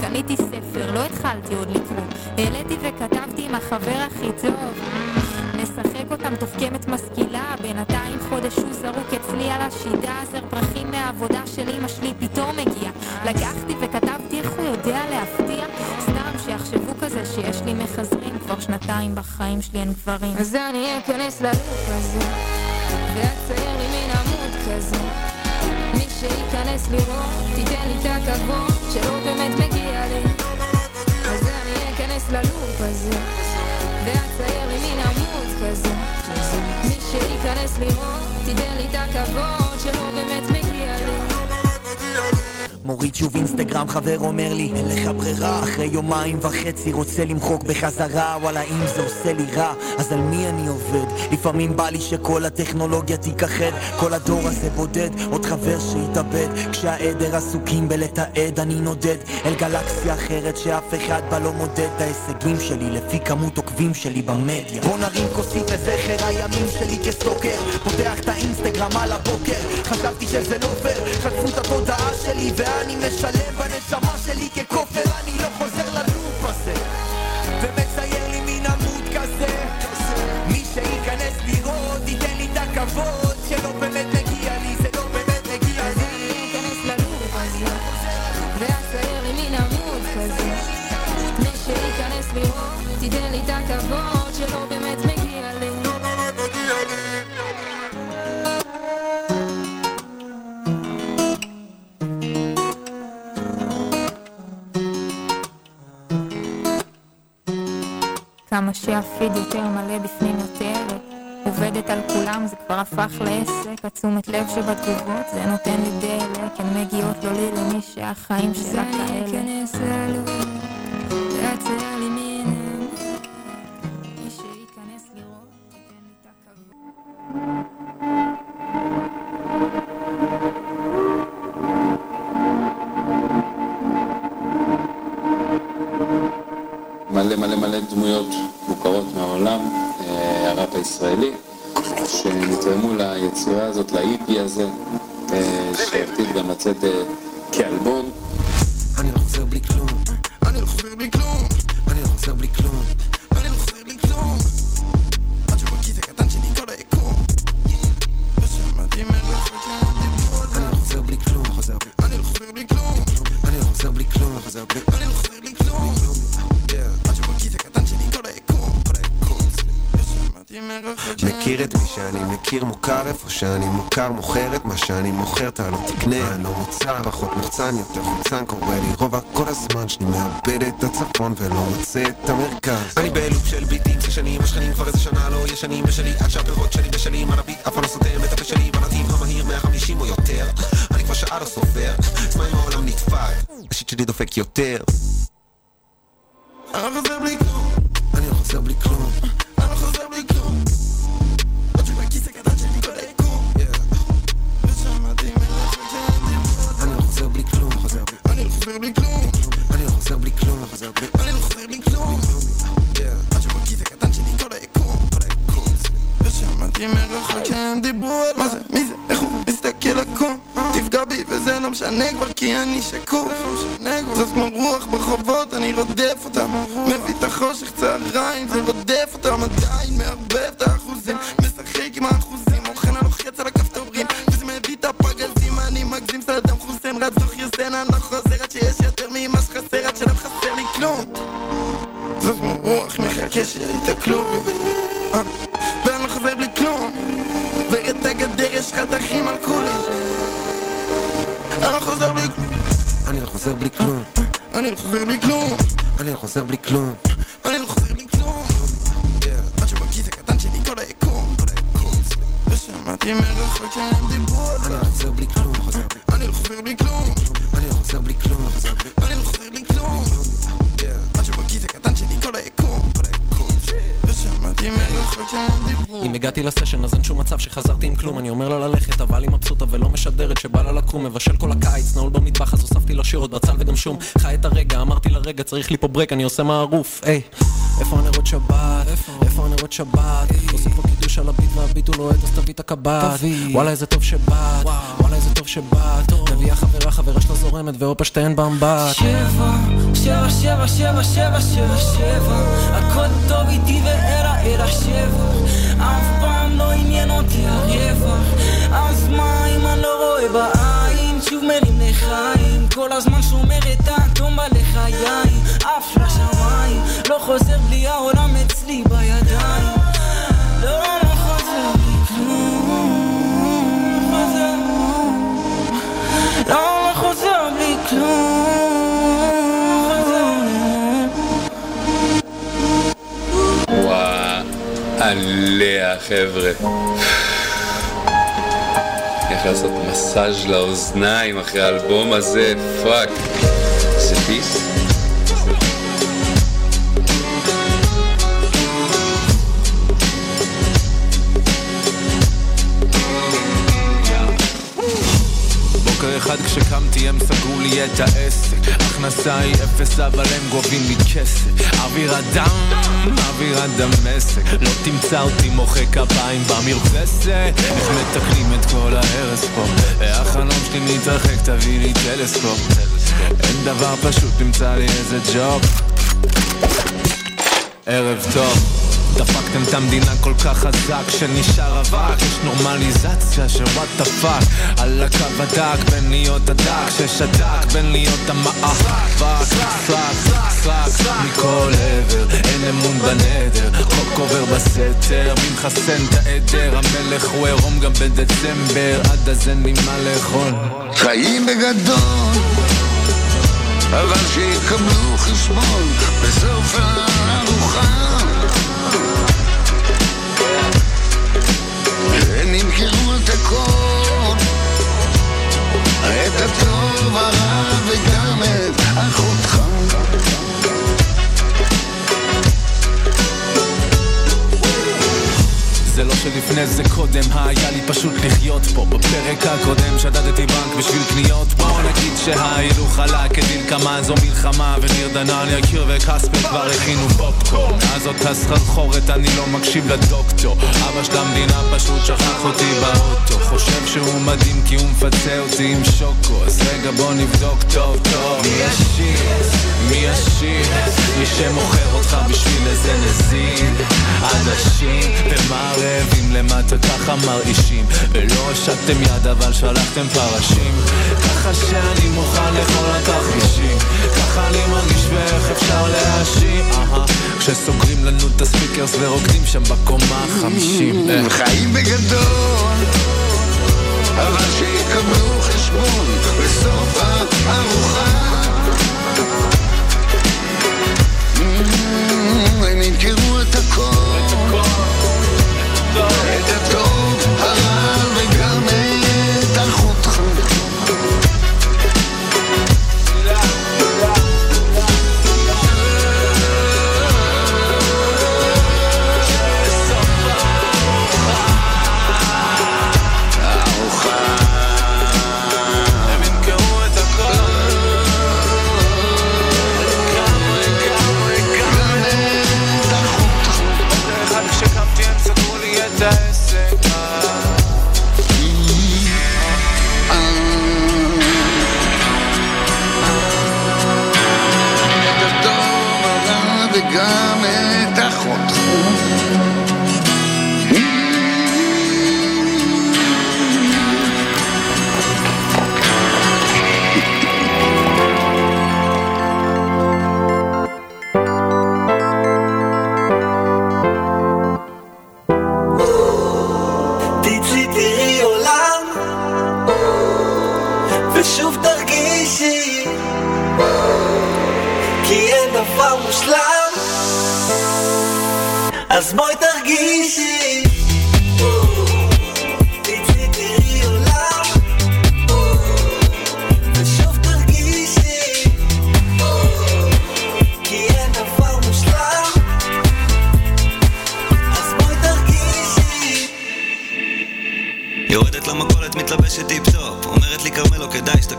קניתי ספר, לא התחלתי עוד לקרוא. העליתי וכתבתי עם החבר הכי טוב. אותם תוחכמת משכילה בינתיים חודש הוא זרוק אצלי על השידה זר פרחים מהעבודה של אמא שלי פתאום מגיע. לקחתי וכתבתי איך הוא יודע להפתיע? סתם שיחשבו כזה שיש לי מחזרים כבר שנתיים בחיים שלי אין גברים. אז אני אכנס ללופ הזה ואצייר לי מין עמוד כזה. מי שייכנס לראות תיתן לי את הכבוד שלא באמת מגיע לי. אז אני אכנס ללופ הזה ואצייר לי מין עמוד שייכנס לראות תיתן לי את הכבוד שלא באמת לי מוריד שוב אינסטגרם, חבר אומר לי, אין לך ברירה. אחרי יומיים וחצי רוצה למחוק בחזרה, וואלה אם זה עושה לי רע, אז על מי אני עובד? לפעמים בא לי שכל הטכנולוגיה תיכחד, כל הדור הזה בודד, עוד חבר שהתאבד. כשהעדר עסוקים בלתעד, אני נודד אל גלקסיה אחרת שאף אחד בה לא מודד את ההישגים שלי לפי כמות עוקבים שלי במדיה. בוא נרים כוסית לזכר הימים שלי כסטוקר, פותח את האינסטגרם על הבוקר, חשבתי שזה לא פייר, חטפו את התודעה שלי ואני משלם בנשמה שלי ככופר, אני לא חוזר שהפיד יותר מלא בפנים יותר עובדת על כולם, זה כבר הפך לעסק, התשומת לב שבתגובות, זה נותן לי דלק, הן מגיעות לא לי למי שהחיים שלה כאלה. הזה, אה, שעתיד גם לצאת שאני מוכר את מה שאני מוכר אתה לא תקנה אני לא מוצר פחות מוחצן יותר חוצן קורה לי רובע כל הזמן שאני מאבד את הצפון ולא מוצא את המרכז. אני בלופ של ביטים שש שנים השכנים כבר איזה שנה לא ישנים בשלי עד שהפירות שלי בשלים על הביט אף פעם לא סותם את הפה שלי בנתיב המהיר 150 או יותר. אני כבר שעה לא סופר זמן עם העולם נדפק השיט שלי דופק יותר. אני לא חוזר בלי כלום, אני לא חוזר בלי כלום, חוזר בלי אני לא חוזר בלי כלום. עד שבכיס הקטן שלי כל היקום, כל היקום. ושמעתי מרחוק שהם דיברו על מה זה, מי זה, איך הוא מסתכל עקום. תפגע בי וזה לא משנה כבר כי אני שקוף. זאת כמו רוח ברחובות, אני רודף אותם. מביא את החושך צהריים, זה רודף אותם עדיין, מערבב את האחוזים. משחק עם האחוזים, אוכל הלוחץ על הכפתורים. וזה מביא את הפגזים, אני מגזים סדאם חוסיין. רץ זוך יוסן, אני לא חוזר עד שיש יותר ממה חסר לי כלום. זאת כמו רוח מחכה שיתקלו ואני לא חוזר בלי כלום. ואת הגדר יש חתכים על כולי. אני לא חוזר בלי. אני לא חוזר בלי כלום. אני לא חוזר בלי כלום. אני לא חוזר בלי כלום. אני לא חוזר בלי כלום. עד שבכיס הקטן שלי כל היקום. ושמעתי מרחוק שהם דיברו. אני לא חוזר בלי כלום. אני לא חוזר בלי כלום. אם הגעתי לסשן אז אין שום מצב שחזרתי עם כלום אני אומר לה ללכת אבל היא מבסוטה ולא משדרת שבא לה לקום מבשל כל הקיץ נעול במטבח אז הוספתי לה שירות בצל וגם שום חי את הרגע אמרתי לה רגע צריך לי פה ברק אני עושה מערוף איפה הנרות שבת? איפה הנרות שבת? עושים פה קידוש על הביט והביט הוא לוהט אז תביא את הקב"ט. וואלה איזה טוב שבאת. וואלה איזה טוב שבאת. תביאה חברה חברה שלה זורמת והופה שתיהן באמבט. שבע, שבע, שבע, שבע, שבע, שבע, שבע. הכל טוב איתי ואלה אלא שבע. אף פעם לא עניין אותי הרווח אז מה אם אני לא רואה בעין? שוב מרים לחיים. כל הזמן שומר את האטום בלחיים. עף לשמיים. לא חוזר בלי העולם אצלי בידיים. לא, לא, לא עליה חבר'ה. איך לעשות מסאז' לאוזניים אחרי האלבום הזה, fuck. זה פיס? אחד כשקמתי הם סגרו לי את העסק. הכנסה היא אפס אבל הם גובים לי כסף אוויר אדם, אוויר הדמשק. לא תמצא אותי מוחא כפיים במרפסת. איך מתקנים את כל ההרס פה? החלום שלי מתרחק תביא לי טלסקופ. אין דבר פשוט תמצא לי איזה ג'וב. ערב טוב דפקתם את המדינה כל כך חזק שנשאר אבק. יש נורמליזציה של what the fuck על הקו הדק בין להיות הדק ששתק בין להיות המאבק. fuck fuck מכל עבר אין אמון בנדר. חוק עובר בסתר מי מחסן את העדר. המלך הוא עירום גם בדצמבר עד אז אין לי מה לאכול. חיים בגדול, אבל שיקבלו חשבון בסוף הארוחה. הם ימכרו את הכל, את הטוב, הרע וגם את אחותך. שלפני זה קודם. היה לי פשוט לחיות פה בפרק הקודם. שדדתי בנק בשביל קניות. בואו נגיד שההילוך עלה כדלקמן זו מלחמה וניר דנן יקיר וכספי כבר הכינו פופקורן. אז אותה סחרחורת אני לא מקשיב לדוקטור. אבא של המדינה פשוט שכח אותי באוטו. חושב שהוא מדהים כי הוא מפצה אותי עם שוקו. אז רגע בוא נבדוק. טוב טוב. מי עשיר? מי עשיר? מי שמוכר אותך בשביל איזה נזיד עדשים ומה רעבים למטה ככה מרעישים ולא הושטתם יד אבל שלחתם פרשים ככה שאני מוכן לכל התחבישים ככה אני מרגיש ואיך אפשר להאשים. כשסוגרים לנו את הספיקרס ורוקדים שם בקומה החמישים אה. חיים בגדול, אבל שיקבלו חשבון בסוף הארוחה. הם ימכרו את הכל, את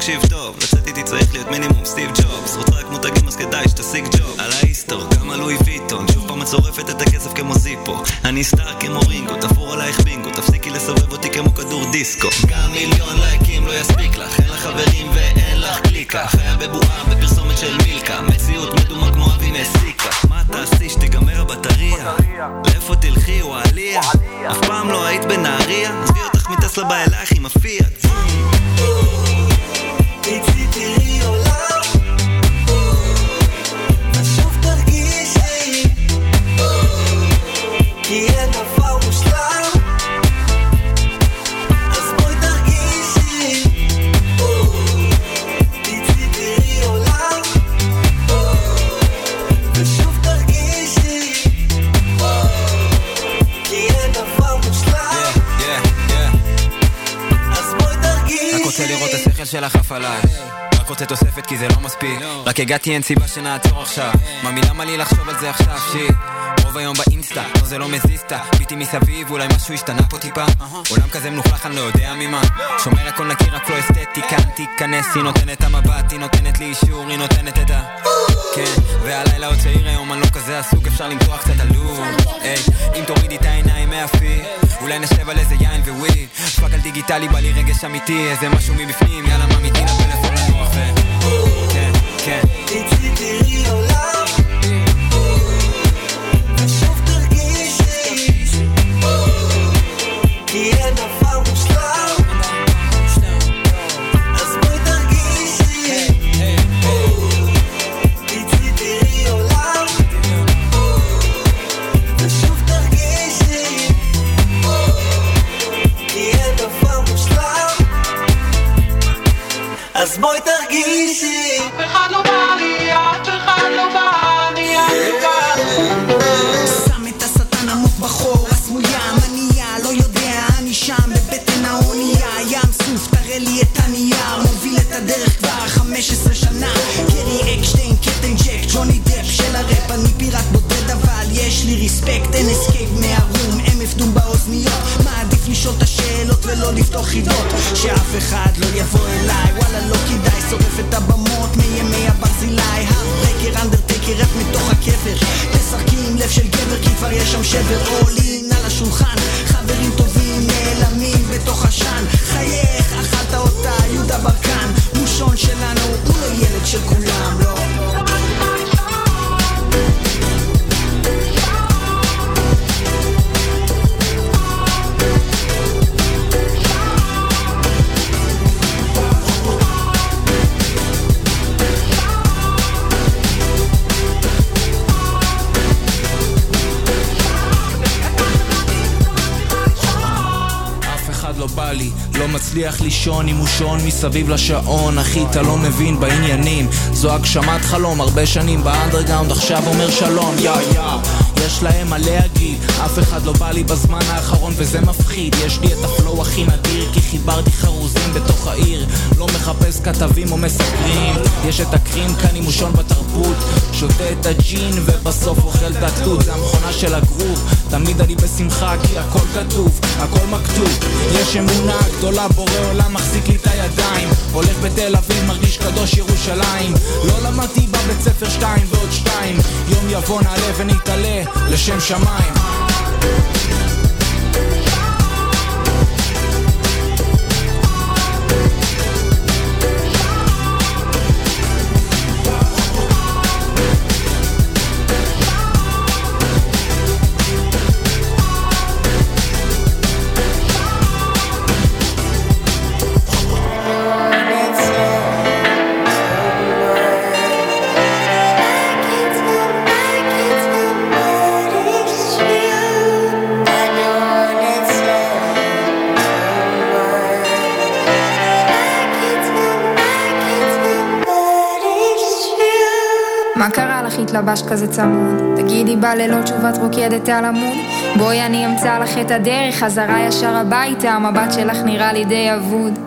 כדאי שתקשיב טוב לצאת איתי צריך להיות מינימום סטיב ג'ובס. רוצה רק מותגים אז כדאי שתשיג ג'וב. על האיסטור, כמה לואי ויטון שוב פעם את שורפת את הכסף כמו זיפו. אני סטאר כמו רינגו, תפור עלייך בינגו תפסיקי לסובב אותי כמו כדור דיסקו. גם מיליון לייקים כי זה לא מספיק. רק הגעתי אין סיבה שנעצור עכשיו. ממי למה לי לחשוב על זה עכשיו שיט. רוב היום באינסטה, לא זה לא מזיז את ביטי מסביב, אולי משהו השתנה פה טיפה. עולם כזה מלוכלך, אני לא יודע ממה. שומר הכל נקי, רק לא אסתטיקה תיכנס, היא נותנת המבט, היא נותנת לי אישור, היא נותנת את ה... כן, והלילה עוד צעיר היום, אני לא כזה עסוק, אפשר למתוח קצת עלוב היי, אם תורידי את העיניים מהפי אולי נשב על איזה יין וויד fuck על דיגיטלי, בא לי רגש אמיתי, איזה משהו מבפנים, יאללה ממיתי לפלאפון לנוח ו... כן, כן תצאי תראי חידות שאף אחד לא יבוא אליי. וואלה לא כדאי שורף את הבמות מימי הברזילי הברקר אנדרטקר רap מתוך הקבר. תשחקי עם לב של גבר כי כבר יש שם שבר. עולים מצליח לישון עם מושון מסביב לשעון. אחי אתה לא מבין בעניינים. זו הגשמת חלום הרבה שנים באנדרגאונד עכשיו אומר שלום. יא יא. יש להם מה להגיד. אף אחד לא בא לי בזמן האחרון וזה מפחיד. יש לי את הפלואו הכי נדיר כי חיברתי חרוזים בתוך העיר. לא מחפש כתבים או מסקרים יש את הקרים כאן עם מושון בתרבות. שותה את הג'ין ובסוף אוכל את התות זה המכונה של הגרוב תמיד אני בשמחה כי הכל כתוב הכל מכתוב. יש אמונה גדולה בורא עולם מחזיק לי את הידיים. הולך בתל אביב מרגיש קדוש ירושלים. לא למדתי בבית ספר שתיים ועוד שתיים. יום יבוא נעלה ונתעלה לשם שמיים התלבש כזה צמוד? תגידי בלילות תשובת רוקדת על עמוד? בואי אני אמצא לך את הדרך, חזרה ישר הביתה, המבט שלך נראה לי די אבוד.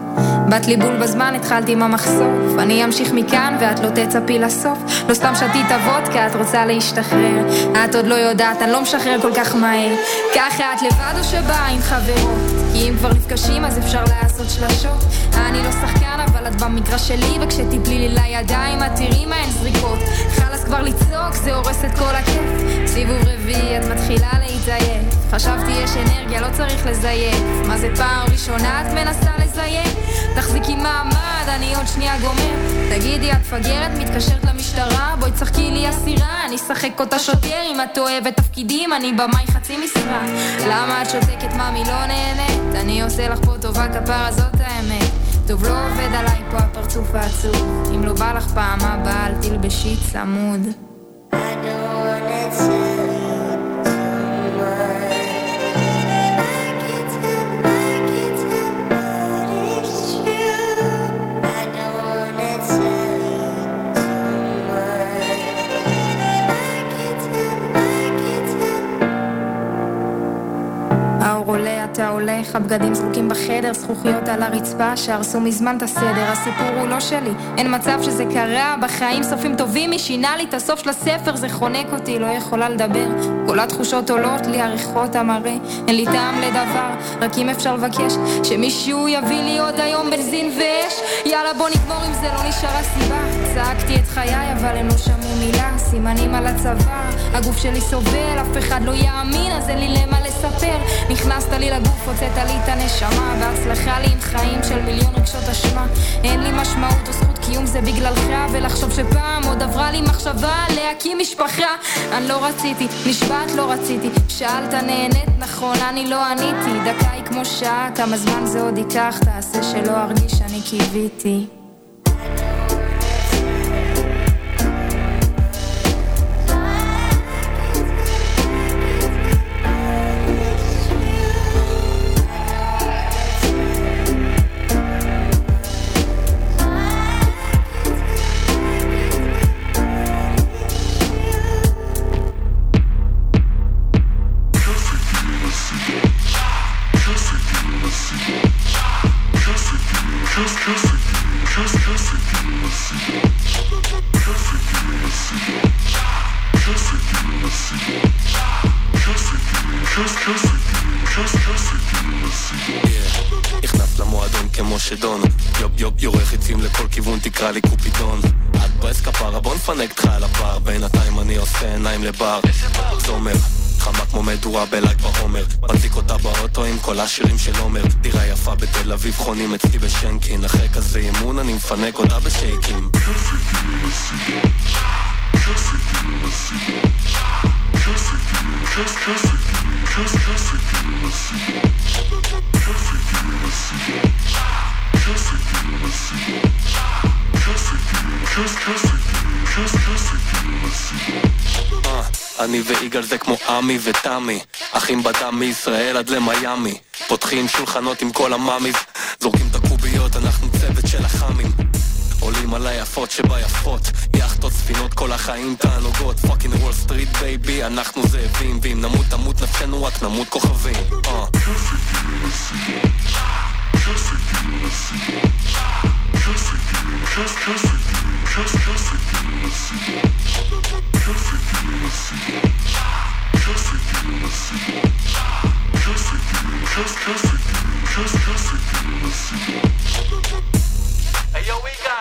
בת לי בול בזמן, התחלתי עם המחשוף. אני אמשיך מכאן ואת לא תצפי לסוף. לא סתם שתית וודקה, את רוצה להשתחרר. את עוד לא יודעת, אני לא משחרר כל כך מהר. ככה את לבד או שבאה עם חברות? כי אם כבר נפגשים אז אפשר לעשות שלשות. אני לא שחקן אבל את במגרש שלי, וכשתיפלי לי לידיים את תראי מה הן זריקות. כבר לצעוק, זה הורס את כל הכיף. סיבוב רביעי, את מתחילה להתעייף. חשבתי יש אנרגיה, לא צריך לזייף. מה זה פעם ראשונה את מנסה לזייף? תחזיקי מעמד, אני עוד שנייה גומר. תגידי, את מפגרת, מתקשרת למשטרה? בואי תשחקי לי אסירה, אני אשחק אותה שוטר. אם את אוהבת תפקידים, אני במאי חצי משרה. למה את שותקת, ממי לא נהנית? אני עושה לך פה טובה, כפרה זאת. טוב, לא עובד עליי פה הפרצוף העצוב. אם לא בא לך פעם הבאה, אל תלבשי צמוד. בחדר, זכוכיות על הרצפה שהרסו מזמן את הסדר. הסיפור הוא לא שלי, אין מצב שזה קרה, בחיים סופים טובים, מי שינה לי את הסוף של הספר, זה חונק אותי, לא יכולה לדבר. כל התחושות עולות לי, הריחות המראה, אין לי טעם לדבר, רק אם אפשר לבקש, שמישהו יביא לי עוד היום בנזין ואש. יאללה בוא נגמור עם זה, לא נשארה סיבה. צעקתי את חיי, אבל הם לא שמעו מילה, סימנים על הצוואר, הגוף שלי סובל, אף אחד לא יאמין, אז אין לי למה לספר. נכנסת לי לגוף, הוצאת לי את הנשמה בהצלחה לי עם חיים של מיליון רגשות אשמה. אין לי משמעות או זכות קיום זה בגללך ולחשוב שפעם עוד עברה לי מחשבה להקים משפחה. אני לא רציתי, נשבעת לא רציתי. שאלת נהנית נכון, אני לא עניתי. דקה היא כמו שעה, כמה זמן זה עוד ייקח? תעשה שלא ארגיש שאני קיוויתי אצלי בשנקין אחרי כזה אימון אני מפנק אותה בשייקים. אה, אני ויגאל זה כמו עמי ותמי אחים בדם מישראל עד למיאמי. פותחים שולחנות עם כל ה mommies הקוביות, אנחנו צוות של החאמים עולים על היפות שביפות יאכטות, ספינות, כל החיים תענוגות fucking Wall Street baby, אנחנו זאבים ואם נמות תמות נפשנו רק נמות כוכבים אה. היו יגאל, כוח לזה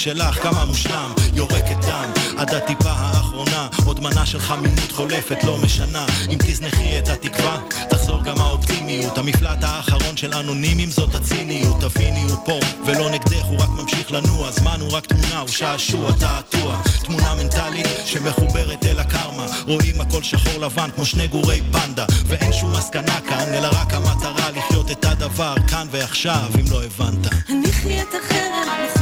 שלך כמה מושלם יורקת דם. עד הטיפה האחרונה עוד מנה של חמימות חולפת לא משנה. אם תזנחי את התקווה תחזור גם האופטימיות. המפלט האחרון של אנונימים זאת הציניות. תביני הוא פה ולא נגדך הוא רק ממשיך לנוע. זמן הוא רק תמונה הוא שעשוע תעתוע. תמונה מנטלית שמחוברת אל הקרמה. רואים הכל שחור לבן כמו שני גורי פנדה. ואין שום מסקנה כאן אלא רק המטרה לחיות את הדבר כאן ועכשיו אם לא הבנת. הניחי את החרב,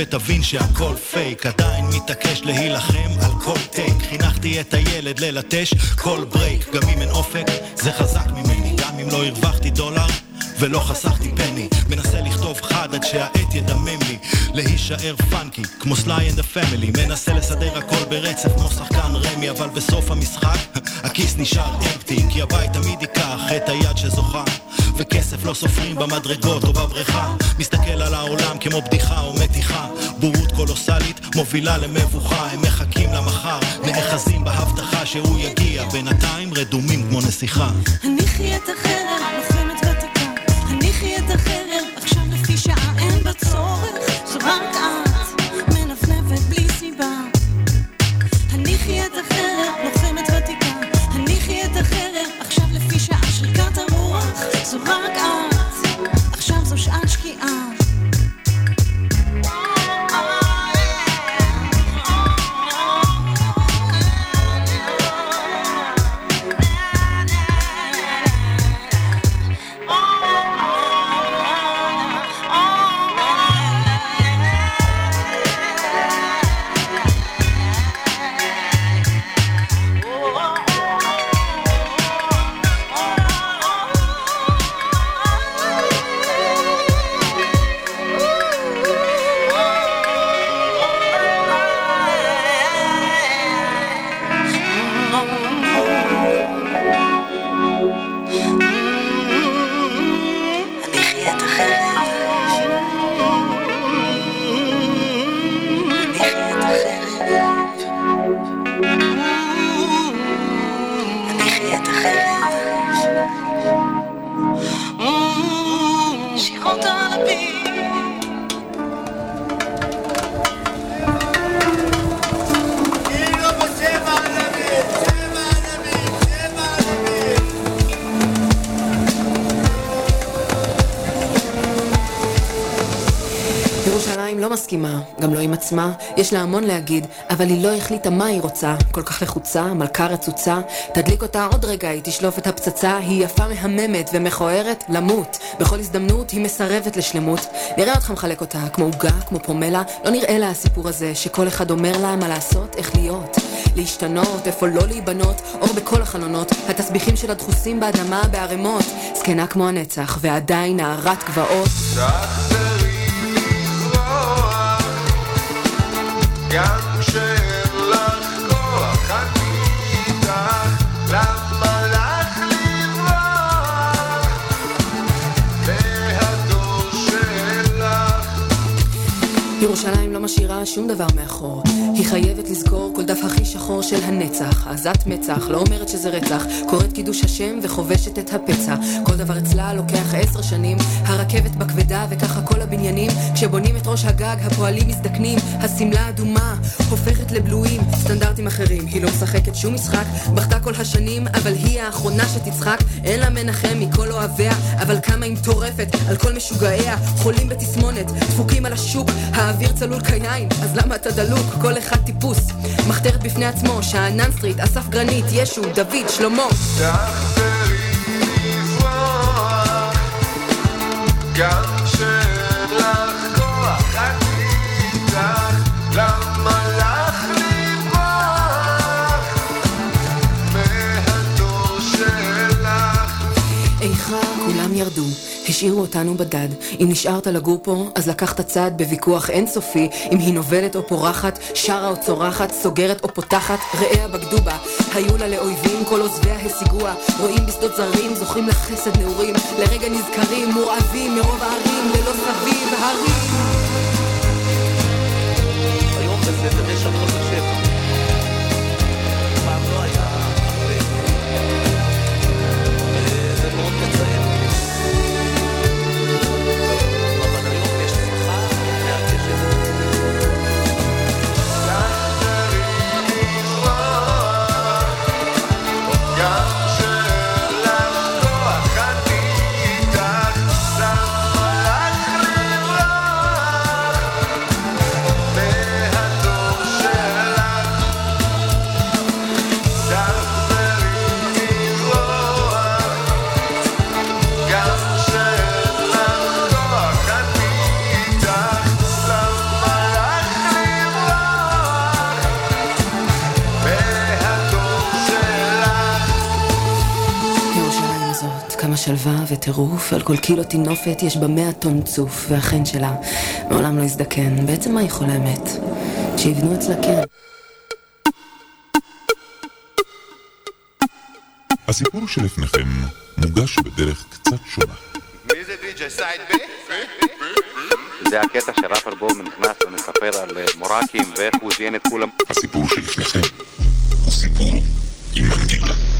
ותבין שהכל פייק. עדיין מתעקש להילחם על כל take. חינכתי את הילד ללטש כל break. גם אם אין אופק, זה חזק ממני. גם אם לא הרווחתי דולר. ולא חסכתי penny, מנסה לכתוב חד עד שהעט ידמם לי להישאר funky, כמו Sly and the Family מנסה לסדר הכל ברצף כמו שחקן רמי אבל בסוף המשחק הכיס נשאר empty כי הבית תמיד ייקח את היד שזוכה וכסף לא סופרים במדרגות או בבריכה. מסתכל על העולם כמו בדיחה או מתיחה. בורות קולוסלית מובילה למבוכה. הם מחכים למחר נאחזים בהבטחה שהוא יגיע. בינתיים רדומים כמו נסיכה. הניחי את החרב, לוחמת ותיקה. הניחי את החרב, עכשיו לפי שעה אין בה צורך. זו רק את, יש לה המון להגיד, אבל היא לא החליטה מה היא רוצה. כל כך לחוצה, מלכה רצוצה. תדליק אותה עוד רגע, היא תשלוף את הפצצה. היא יפה מהממת ומכוערת, למות. בכל הזדמנות היא מסרבת לשלמות. נראה אותך מחלק אותה, כמו עוגה, כמו פומלה. לא נראה לה הסיפור הזה, שכל אחד אומר לה מה לעשות, איך להיות. להשתנות, איפה לא להיבנות, אור בכל החלונות. התסביכים שלה דחוסים באדמה בערימות. זקנה כמו הנצח, ועדיין נערת גבעות. גם ירושלים לא משאירה שום דבר מאחור. היא חייבת לזכור כל דף הכי שחור של הנצח. עזת מצח, לא אומרת שזה רצח. קוראת קידוש השם וחובשת את הפצע. כל דבר אצלה לוקח עשר שנים. הרכבת בכבדה וככה כל הבניינים. כשבונים את ראש הגג הפועלים מזדקנים. השמלה אדומה הופכת לבלויים. סטנדרטים אחרים. היא לא משחקת שום משחק. בכתה כל השנים, אבל היא האחרונה שתצחק. אין לה מנחם מכל אוהביה, אבל כמה היא מטורפת על כל משוגעיה. חולים בתסמונת, דפוקים על השוק. האוויר צלול כיין, אז למה אתה דלוק? כל אחד טיפוס. מחתרת בפני עצמו, שאנן סטריט, אסף גרנית, ישו, דוד, שלמה. כולם ירדו, השאירו אותנו בדד. אם נשארת לגור פה, אז לקחת צד בוויכוח אינסופי. אם היא נובלת או פורחת, שרה או צורחת, סוגרת או פותחת, רעיה בגדו בה. היו לה לאויבים, כל עוזביה השיגוה. רואים בשדות זרים, זוכרים לה חסד נעורים. לרגע נזכרים, מורעבים מרוב הערים, ללא סביב הרים. היום בסדר יש הכל בשבע. פעם שלווה וטירוף, על כל קילו טינופת יש בה מאה טון צוף, והחן שלה מעולם לא הזדקן. בעצם מה היא חולמת? שיבנו אצלה כן. הסיפור שלפניכם מוגש בדרך קצת שונה. מי זה די.ג'יי סייד בי? זה הקטע שראפר בום נכנס ומספר על אה, מורקים ואיך הוא זיין את כולם. הסיפור שלפניכם הוא סיפור עם מנגינה.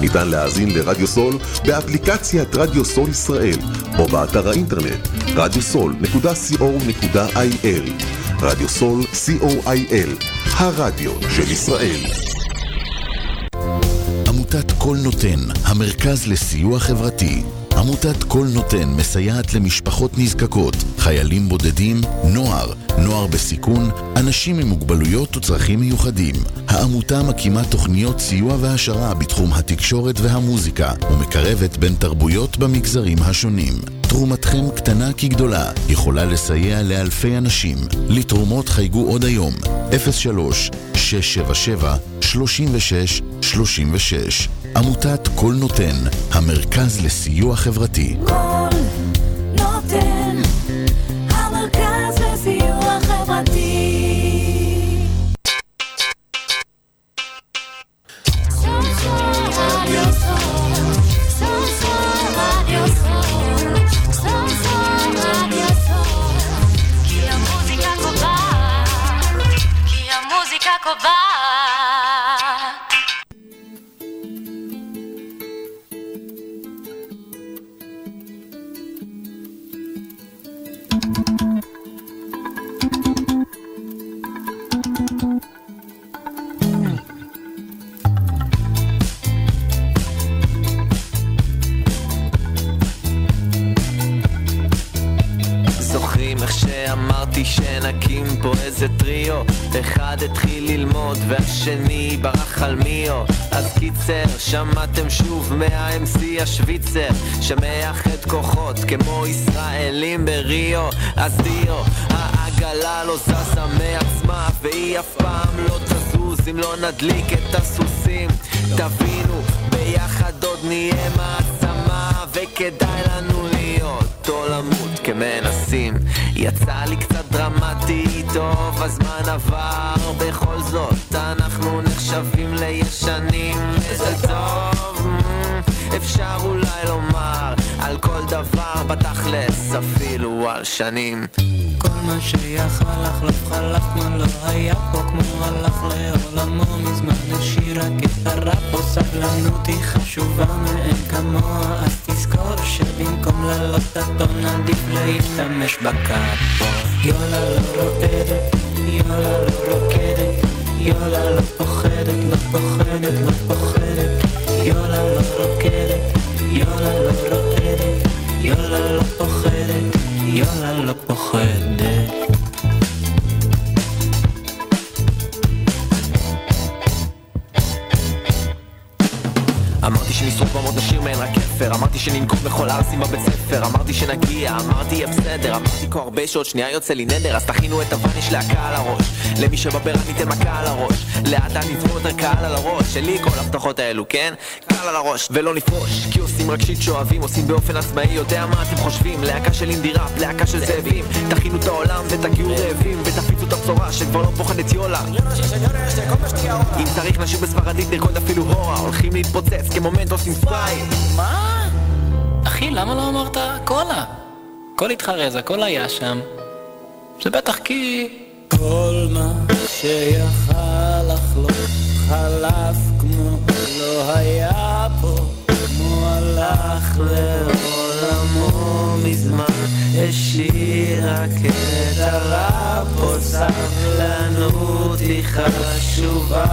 ניתן להאזין לרדיו סול באפליקציית רדיו סול ישראל או באתר האינטרנט radiosol.co.il רדיו סול co.il הרדיו של ישראל עמותת קול נותן, המרכז לסיוע חברתי. עמותת קול נותן מסייעת למשפחות נזקקות, חיילים בודדים, נוער, נוער בסיכון, אנשים עם מוגבלויות וצרכים מיוחדים. העמותה מקימה תוכניות סיוע והעשרה בתחום התקשורת והמוזיקה, ומקרבת בין תרבויות במגזרים השונים. תרומתכם קטנה כגדולה, יכולה לסייע לאלפי אנשים. לתרומות חייגו עוד היום, 03 677 36 36 עמותת קול נותן, המרכז לסיוע חברתי. נותן, המוזיקה והשני ברח על מיו אז קיצר, שמעתם שוב מה-MC השוויצר שמאחד כוחות כמו ישראלים בריו. אז דיו, העגלה לא זזה מעצמה והיא אף פעם לא תזוז אם לא נדליק את הסוסים. תבינו, ביחד עוד נהיה מעצמה וכדאי לנו להיות למות כמנסים. יצא לי קצת דרמטי, טוב הזמן עבר. בכל זאת אנחנו נחשבים לישנים. איזה טוב אפשר אולי לומר על כל דבר בתכלס אפילו על שנים. כל מה שיכל לחלוף חלף כמו לא היה פה כמו הלך לעולמו מזמן. השאיר רק את הרע פה סבלנות היא חשובה מאין כמוה. אז תזכור שבמקום לעלות את הטון עדיף להשתמש בקאפו יולה לא רועדת, יולה לא רוקדת יולה לא פוחדת, לא פוחדת, לא פוחדת שעות שנייה יוצא לי נדר אז תכינו את הוואניש להקה על הראש למי שבברק ניתן מכה על הראש. לאט נצבור יותר קהל על הראש. שלי כל ההבטחות האלו, כן? קהל על הראש. ולא נפרוש כי עושים רק שיט שאוהבים עושים באופן עצמאי יודע מה אתם חושבים. להקה של אינדי ראפ, להקה של זאבים. תכינו את העולם ותגיעו רעבים. ותפיצו את הבשורה שכבר לא פוחדת יולה. אם צריך נשאיר בספרדית נרקוד אפילו הורה. הולכים להתפוצץ כמומנט עושים סטייל מה? אחי, למה לא אמרת קולה? הכל התחרז, הכל היה שם. זה בטח כי... כל מה שיכל לחלוף חלף כמו לא היה פה כמו הלך לעולמו מזמן. השאיר רק את הרע פה סבלנות היא חשובה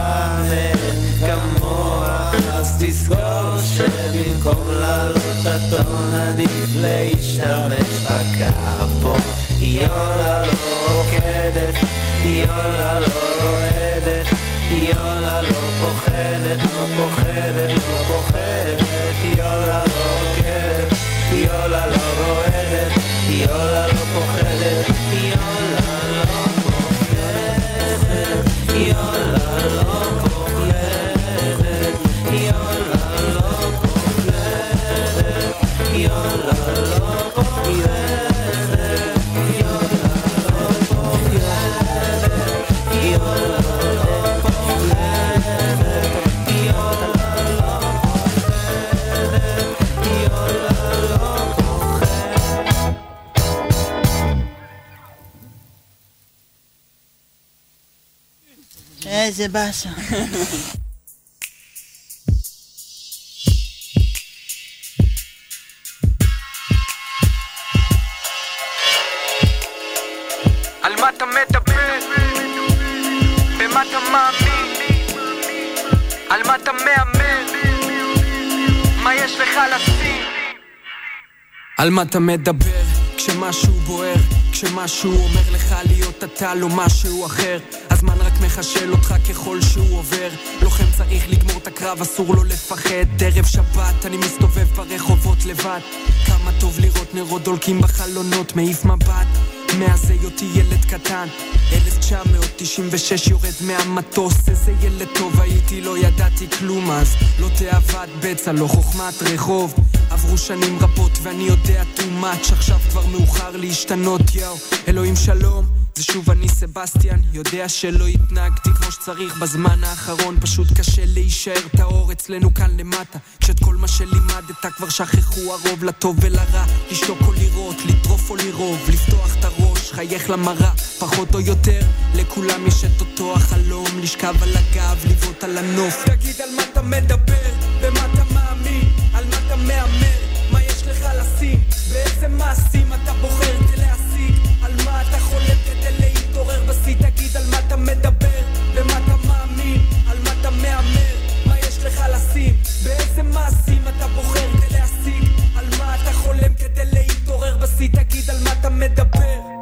מאין כמוה. אז תזכור שבמקום לעלות הטון עדיף להשתמש בקאפו יולה לא רוקדת, יולה לא רועדת, יולה לא פוחדת, לא פוחדת, לא פוחדת, יולה לא רוקדת, יולה לא רועדת, יולה איזה באסה. על מה אתה מדבר? במה אתה מאמין? על מה אתה מהמר? מה יש לך לשים? על מה אתה מדבר? כשמשהו בוער, כשמשהו אומר לך להיות אתה לא משהו אחר הזמן רק מחשל אותך ככל שהוא עובר. לוחם צריך לגמור את הקרב, אסור לו לפחד. ערב שבת, אני מסתובב ברחובות לבד. כמה טוב לראות נרות דולקים בחלונות, מעיף מבט. מאז היותי ילד קטן 1996 יורד מהמטוס איזה ילד טוב הייתי לא ידעתי כלום אז. לא תאוות בצע לא חוכמת רחוב. עברו שנים רבות ואני יודע too much עכשיו כבר מאוחר להשתנות יאו אלוהים שלום זה שוב אני סבסטיאן יודע שלא התנהגתי כמו שצריך בזמן האחרון פשוט קשה להישאר טהור אצלנו כאן למטה. כשאת כל מה שלימדת כבר שכחו הרוב לטוב ולרע לשתוק או לראות, לטרוף או לרוב לפתוח את הראש, חייך למראה פחות או יותר לכולם יש את אותו החלום לשכב על הגב, לבעוט על הנוף. תגיד על מה אתה מדבר, במה אתה מאמין על מה אתה מהמר, מה יש לך לשים באיזה מעשים אתה בוחר כדי להשיג על מה אתה חולם כדי להתעורר בשיא. תגיד על מה אתה מדבר, במה אתה מאמין על מה אתה מהמר, מה יש לך לשים באיזה מעשים אתה בוחר כדי להשיג על מה אתה חולם כדי להתעורר בשיא. תגיד על מה אתה מדבר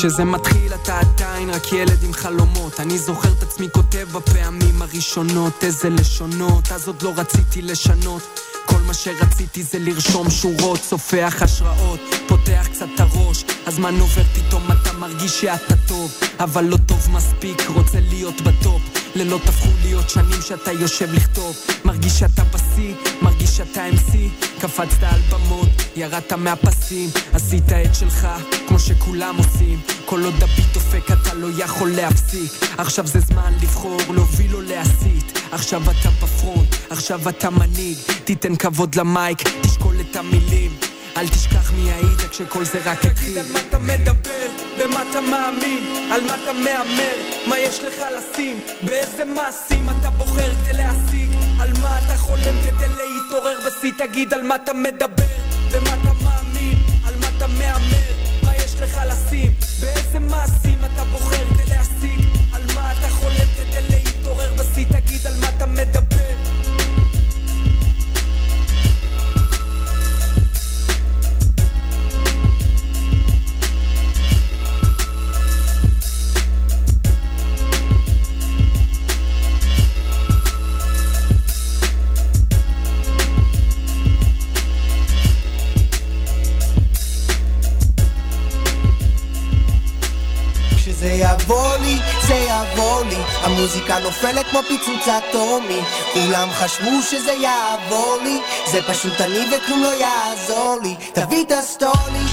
כשזה מתחיל אתה עדיין רק ילד עם חלומות. אני זוכר את עצמי כותב בפעמים הראשונות איזה לשונות אז עוד לא רציתי לשנות. כל מה שרציתי זה לרשום שורות, סופח השראות, פותח קצת את הראש, הזמן עובר פתאום אתה מרגיש שאתה טוב, אבל לא טוב מספיק, רוצה להיות בטופ, לילות הפכו להיות שנים שאתה יושב לכתוב, מרגיש שאתה בשיא, מרגיש שאתה MC, קפצת על במות, ירדת מהפסים, עשית את שלך, כמו שכולם עושים, כל עוד הביט דופק אתה לא יכול להפסיק, עכשיו זה זמן לבחור, להוביל או להסית, עכשיו אתה בפרונט, עכשיו אתה מנהיג, תיתן כבוד למייק, תשקול את המילים. אל תשכח מי היית כשכל זה רק התחיל. תגיד על מה אתה מדבר, במה אתה מאמין, על מה אתה מהמר, מה יש לך לשים, באיזה מעשים אתה בוחר כדי מה אתה חולם כדי להתעורר בשיא, תגיד על מה אתה מדבר, במה אתה מאמין, על מה אתה מהמר, מה יש לך לשים, באיזה מעשים אתה בוחר המוזיקה נופלת כמו פיצוץ אטומי. כולם חשבו שזה יעבור לי זה פשוט אני וכלום לא יעזור לי. תביא את הסטוני,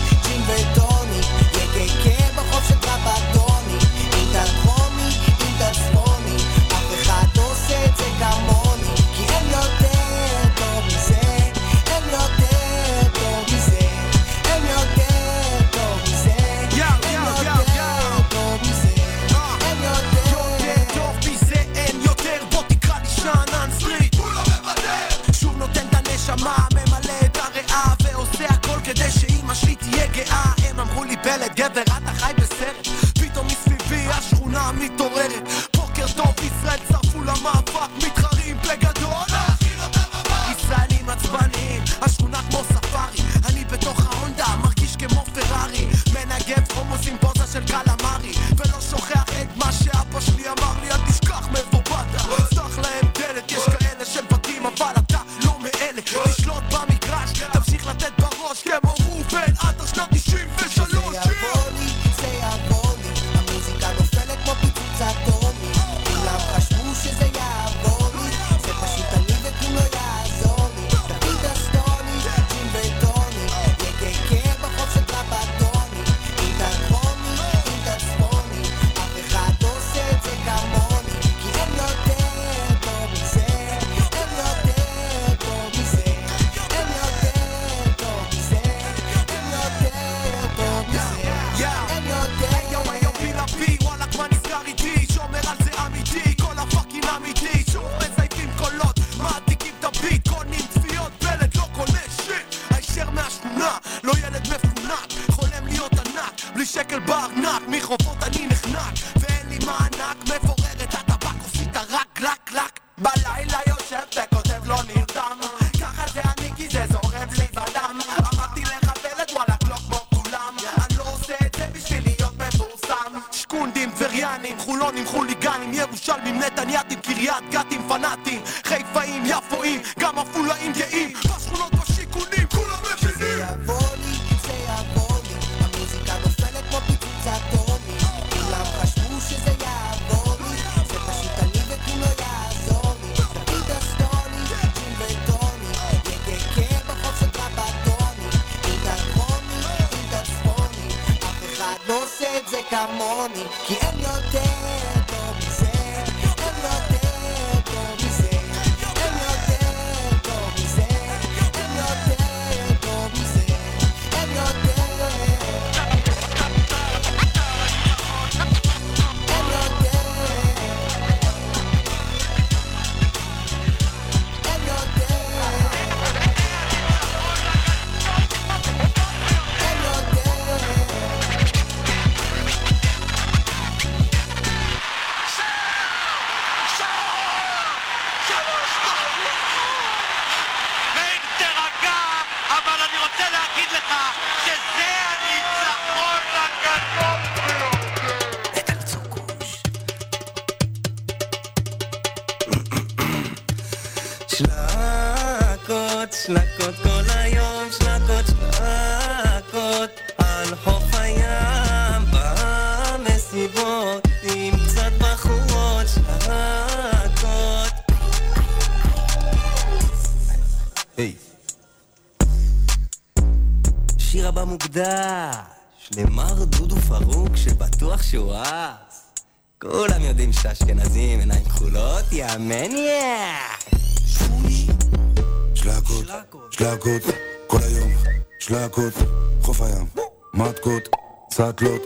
שלקות, חוף הים, מתקות, סאטלות,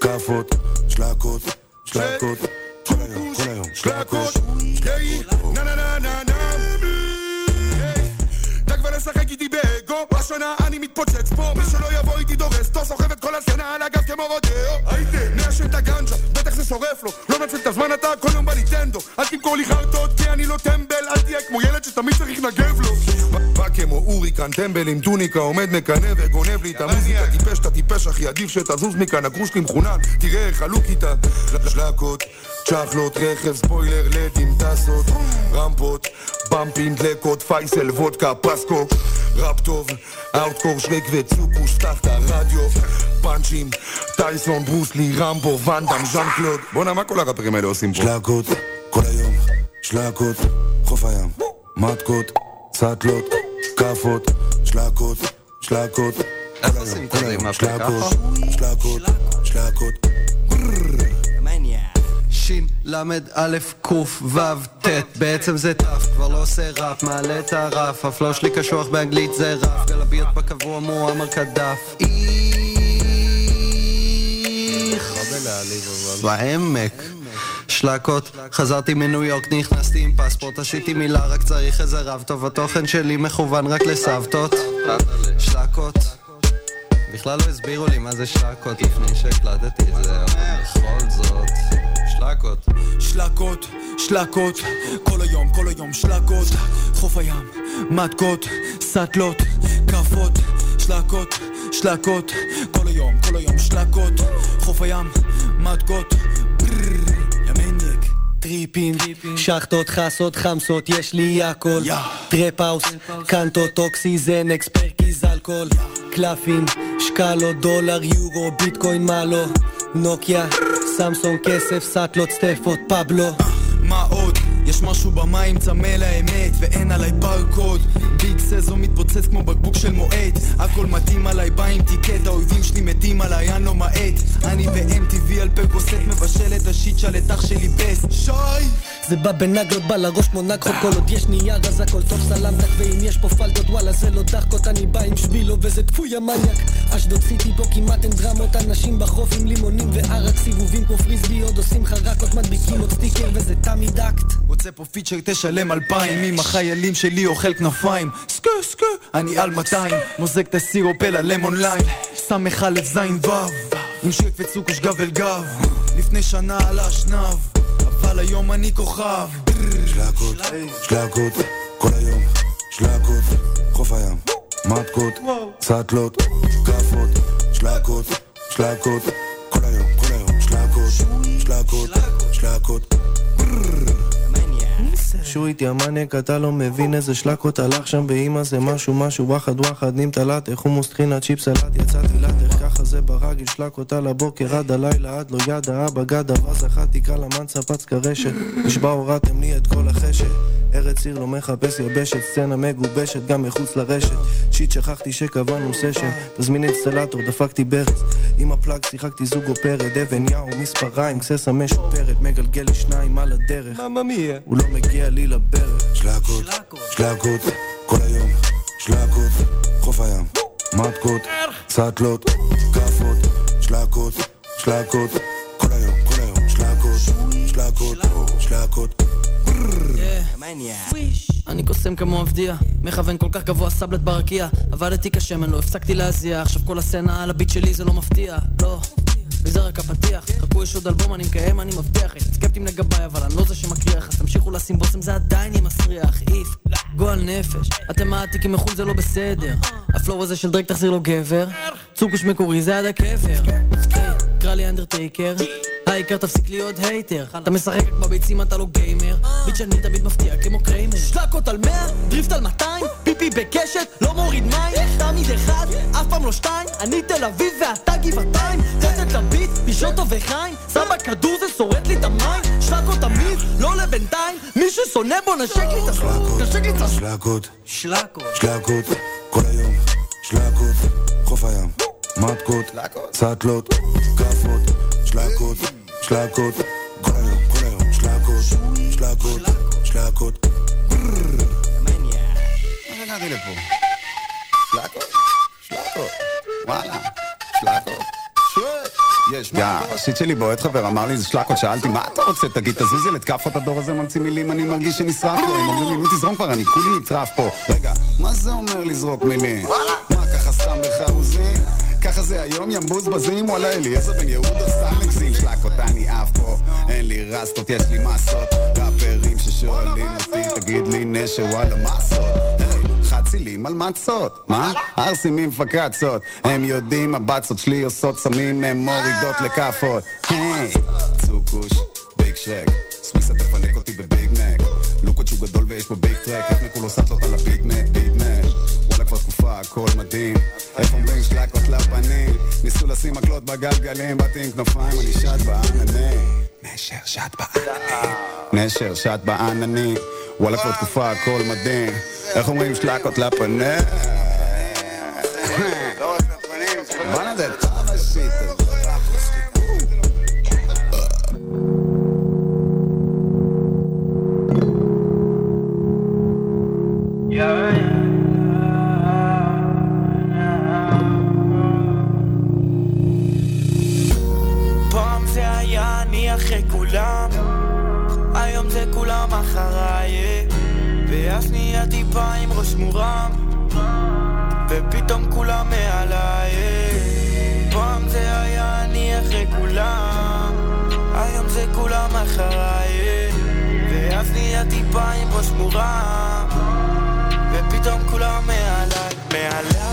כאפות, שלקות, שלקות, כל היום, כל היום, שלקות, נה נה נה נה נה. אתה כבר לשחק איתי באגו. השנה אני מתפוצץ פה. מי שלא יבוא איתי דורס אותו סוחב את כל הסצנה על הגב כמו רודאו. היידה, מעשן את הגנג'ה, בטח זה שורף לו. לא מנצל את הזמן אתה כל יום בניטנדו. אל תמכור לי חרטות כי אני לא טמבל. אל תהיה כמו ילד שתמיד צריך לנגב לו כמו הוריקן, טמבל עם טוניקה, עומד מקנא וגונב לי את המוזיקה, טיפש אתה טיפש אחי, עדיף שתזוז מכאן, הגרוש שלי מחונן, תראה איך חלוק איתה, שלקות, צ'חלות, רכב, ספוילר, לדים, טסות, רמפות, במפים, דלקות, פייסל, וודקה, פסקו, ראפ טוב, אאוטקור, שרק וצוקוש, פתח את הרדיו, פאנצ'ים, טייסון, ברוסלי, רמבו, ואנדאם, ז'אן קלוד, בואנה, מה כל הראפרים האלה עושים פה? שלקות, כל היום, שלקות, חוף הים, מתקות, סאטלות, כאפות, שלקות, שלקות, איך עושים כזה עם הפה ככה? שלקות, שלקות, שין, למד, א', ק', ו', ט', בעצם זה ת', כבר לא עושה ראפ, מעלה את הרף, הפלואו שלי קשוח באנגלית זה רף, גלביות בקבוע מועמר קדף, איך, בעמק, שלקות, חזרתי מניו יורק, נכנסתי עם פספורט, עשיתי מילה, רק צריך איזה רב טוב, התוכן שלי מכוון רק לסבתות, שלקות. בכלל לא הסבירו לי מה זה שלקות לפני שהקלטתי את זה, בכל זאת, שלקות. שלקות, שלקות, כל היום, כל היום שלקות, חוף הים, מתקות, סאטלות, כאפות, שלקות, שלקות, כל היום, כל היום שלקות, חוף הים, מתקות. טריפים, שחטות, חסות, חמסות, יש לי הכל. טראפ האוס, קנטות, אוקסיזן, אקספרקיז, אלכוהול. קלפים, שקלות, דולר, יורו, ביטקוין, מה לא? נוקיה, סמסונג, כסף, סאטלות, סטפות, פבלו. מה עוד? משהו במים צמא לאמת ואין עליי ברקוד. ביג סזו מתפוצץ כמו בקבוק של מועט הכל מתאים עליי בא עם טיקט האויבים שלי מתים עליי אני לא מעט אני ב-MTV על פרקוסט מבשל את השיט אח שלי בסט שי זה בא בנגלות, בא לראש כמו נגחות כל עוד יש נייר אז הכל טוב סלמתק ואם יש פה פלטות וואלה זה לא דחקות אני בא עם שבילו וזה טפוי המניאק. אשדוד סיטי פה כמעט אין דרמות אנשים בחוף עם לימונים וערק סיבובים כמו פריסבי עוד עושים חרקות מדביקים עוד סטיקר וזה תמיד אקט רוצה פה פיצ'ר תשלם אלפיים אם החיילים שלי אוכל כנפיים. סקה סקה אני על 200 מוזג את הסירופ אל הלמון ליים. סמך א' זין ו' עם שק וצוקוש גב אל גב. לפני שנה על האשנב אבל היום אני כוכב. שלקות, שלקות, כל היום, שלקות, חוף הים, מתקות, סאטלות, כאפות, שלקות, שלקות, כל היום, כל היום, שלקות, שלקות, שלקות, שהוא איתי המאנק, אתה לא מבין איזה שלקות הלך שם באמא זה משהו משהו וואחד וואחד נים תלת איך הוא מוסטחינה צ'יפ סלט יצאתי איך ככה זה ברגיל שלקות על הבוקר עד הלילה עד לא יד האבא גד אבז אחת תקרא למאנסה פץ כרשת נשבע הורדתם לי את כל החשת. ארץ עיר לא מחפש יבשת סצנה מגובשת גם מחוץ לרשת. שיט שכחתי שקבענו סשן תזמין אינסטלטור דפקתי ברז. עם הפלאג שיחקתי זוג אופרת אבן יאו מספריים גססה משופרת מגלגל לי שניים על הדרך. הוא לא מגיע לי לברך. שלקות, שלקות, כל היום, שלקות, חוף הים, מתקות, סאטלות, כאפות, שלקות, שלקות, כל היום, כל היום, שלקות, שלקות, שלקות, אני קוסם כמו אבדיה, מכוון כל כך גבוה סבלת ברקיע. עבדתי קשה, אני לא הפסקתי להזיע. עכשיו כל הסצנה על הביט שלי זה לא מפתיע. לא וזה רק הפתיח, חכו יש עוד אלבום אני מקיים אני מבטיח. יש סקפטים לגביי אבל אני לא זה שמקריח. אז תמשיכו לשים בושם זה עדיין יהיה מסריח. איף, גועל נפש. אתם מעתיקים מחו"ל זה לא בסדר. ה flow הזה של Drake תחזיר לו גבר. צוקוש מקורי זה עד הקבר. היי, קרא לי Undertaker העיקר תפסיק להיות hater. אתה משחק רק בביצים אתה לא gamer. beat שאני תמיד מפתיע כמו קריימר. שלקות על 100, drift על 200 פיפי בקשת, לא מוריד מים. תמיד אחד, אף פעם לא שתיים. אני תל אביב ואתה גבעתיים. תתת לביט, פישוטו וחיים. שם בכדור זה שורט לי את המים. שלקות תמיד, לא לבינתיים. מי ששונא בו נשק לי את הסלוק נשק לי את הסלוק שלקות, שלקות. כל היום, שלקות, חוף הים, מתקות, סאטלות, כאפות, שלקות, שלקות, כל היום, כל היום, שלקות, שלקות, שלקות, איך הגעתי לפה? שלקות? שלקות. וואלה, שלקות. יש, יא, השיט שלי בועט חבר, אמר לי זה שלקות, שאלתי מה אתה רוצה? תגיד, תזוזי לתקפות הדור הזה ממציא מילים, אני מרגיש שנשרף לו, הם אומרים לי, נו תזרום כבר, אני כולי נטרף פה. רגע, מה זה אומר לזרוק מילים? מה, ככה סתם עוזי? ככה זה היום, ים בוזבזים, וואלה אליעזר בן יהודה סתם הגזים שלקות, אני עף פה, אין לי רסטות, יש לי מסות, ראפרים ששואלים אותי, תגיד לי נשר, וואלה, מסות. היי, חצילים על מצות, מה? ערסים עם פקצות, הם יודעים, הבצות שלי עושות סמים, הן מורידות לכאפות. צוקוש, ביג שרק, סוויסה תפנק אותי בביג מק, לוקות שהוא גדול ויש פה ביג טרק, איך מכולו סטלות על הביג מק, ביג מק. וואלה כבר תקופה, הכל מדהים. איך אומרים שלקות לפנים? ניסו לשים מקלות בגלגלים, באתי עם כנפיים, אני שט בעננים. נשר שט בעננים. נשר שט בעננים. וואלה כבר תקופה, הכל מדהים. איך אומרים שלקות לפנים? בואנה זה טוב השיט הזה עם ראש מורם ופתאום כולם מעליי. פעם זה היה אני אחרי כולם היום זה כולם אחריי. ואז נהיה טיפה עם ראש מורם ופתאום כולם מעליי, מעליי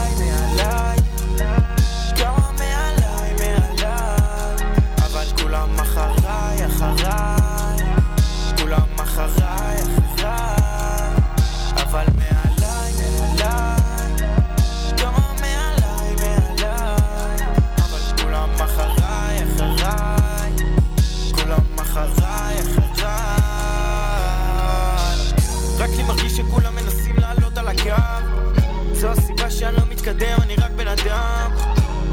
מתקדם, אני רק בן אדם.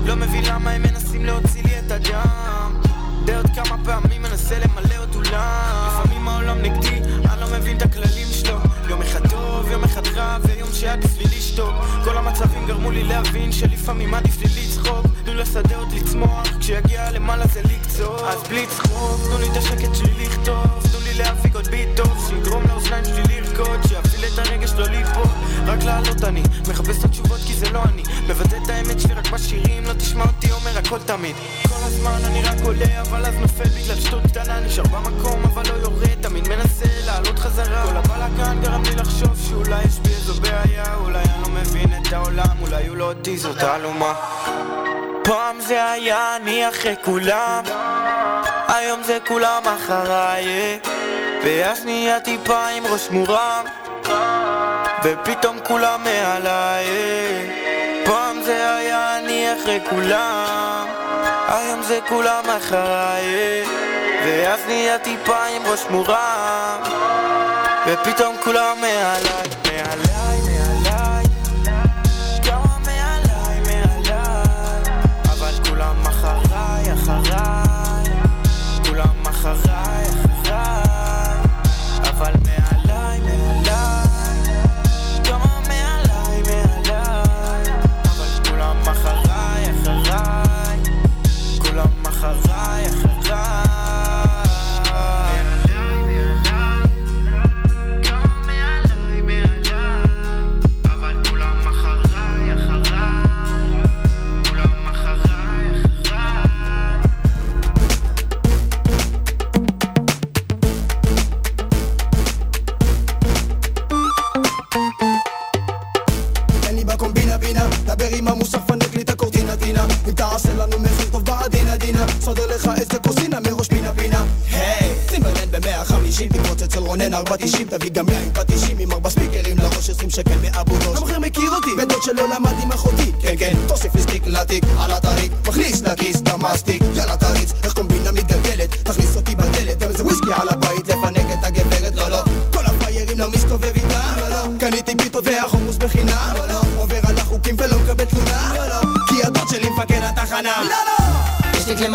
לא מבין למה הם מנסים להוציא לי את הדם. די עוד כמה פעמים מנסה למלא עוד אולם. לפעמים העולם נגדי, אני לא מבין את הכללים שלו. יום אחד טוב, יום אחד רע, ויום שעדיף לי לשתוק כל המצבים גרמו לי להבין שלפעמים עדיף לי לצחוק לשדה עוד לצמוח, כשיגיע למעלה זה לקצור. אז בלי צחוק, תנו לי את השקט שלי לכתוב. תנו לי להפיק עוד ביט טוב, שיגרום לאוזניים שלי לרקוד שיפעיל את הרגש לא ליפול רק לעלות אני, מחפש את התשובות כי זה לא אני. מבטא את האמת שלי רק בשירים, לא תשמע אותי אומר הכל תמיד. כל הזמן אני רק עולה אבל אז נופל בגלל שטות קטנה. נשאר במקום אבל לא יורד תמיד מנסה לעלות חזרה. כל הבלאגן גרם לי לחשוב שאולי יש בי איזו בעיה. אולי אני לא מבין את העולם אולי הוא לא אותי זאת תעלומה פעם זה היה אני אחרי כולם. היום זה כולם אחריי והשנייה טיפה עם ראש מורם. ופתאום כולם מעליי. פעם זה היה אני אחרי כולם. היום זה כולם אחריי ואז נהיה טיפה עם ראש מורם. ופתאום כולם מעליי המוסך פנק לי את הקורטינה דינה. אם תעשה לנו מחיר טוב בעדינה דינה. סודר לך איזה קוסינה מראש פינה פינה. היי, צימרלנד במאה חמישים תקפוץ אצל רונן ארבע תשעים. תביא גם יין פטישים עם ארבע ספיקרים לראש עשרים שקל מאבו ראש המחיר מכיר אותי, בן דוד שלא למד עם אחותי. כן כן, תוסיף לי סטיק לתיק על הטריק מכניס לכיס את המסטיק. יאללה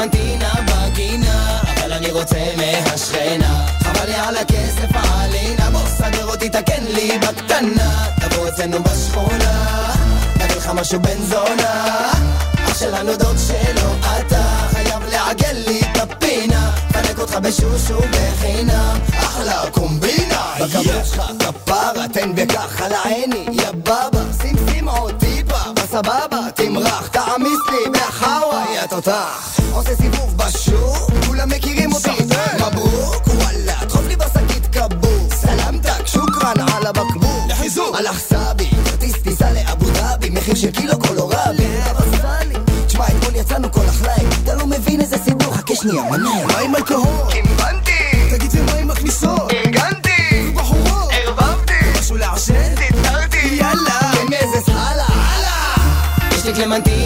קלמנטינה בגינה, אבל אני רוצה מהשכנה. חבל לי על הכסף העלינה, בוא סדר אותי, תקן לי בקטנה. תבוא אצלנו בשכונה, נביא לך משהו בן זונה. אח שלנו דוד שלו, אתה חייב לעגל לי את הפינה. פנק אותך בשושו בחינם, אחלה קומבינה. בכבוד שלך כפרה, תן בכך על העיני, יא בבא, שים שים עוד טיפה, בסבבה, תמרח, תעמיס לי בחוואי, יא תותח. עושה סיבוב בשוק, כולם מכירים אותי, מברוק, וואלה, דחוף לי בשקית כבוק, סלמתק, שוקרן על הבקבוק, לחיזוק, על החסאבי, כרטיס טיסה לאבו דאבי, מחיר של קילו קולורבי, תשמע, אתמול יצאנו כל החליים, אתה לא מבין איזה סיפור, חכה שנייה, מנהל. מה עם אלכוהול? קימבנתי! תגיד ומה עם הכניסות? ארגנתי! ובחורות? ערבבתי! משהו לעשן? סידרתי! יאללה! כן מאיזה סחלה! יש לי אני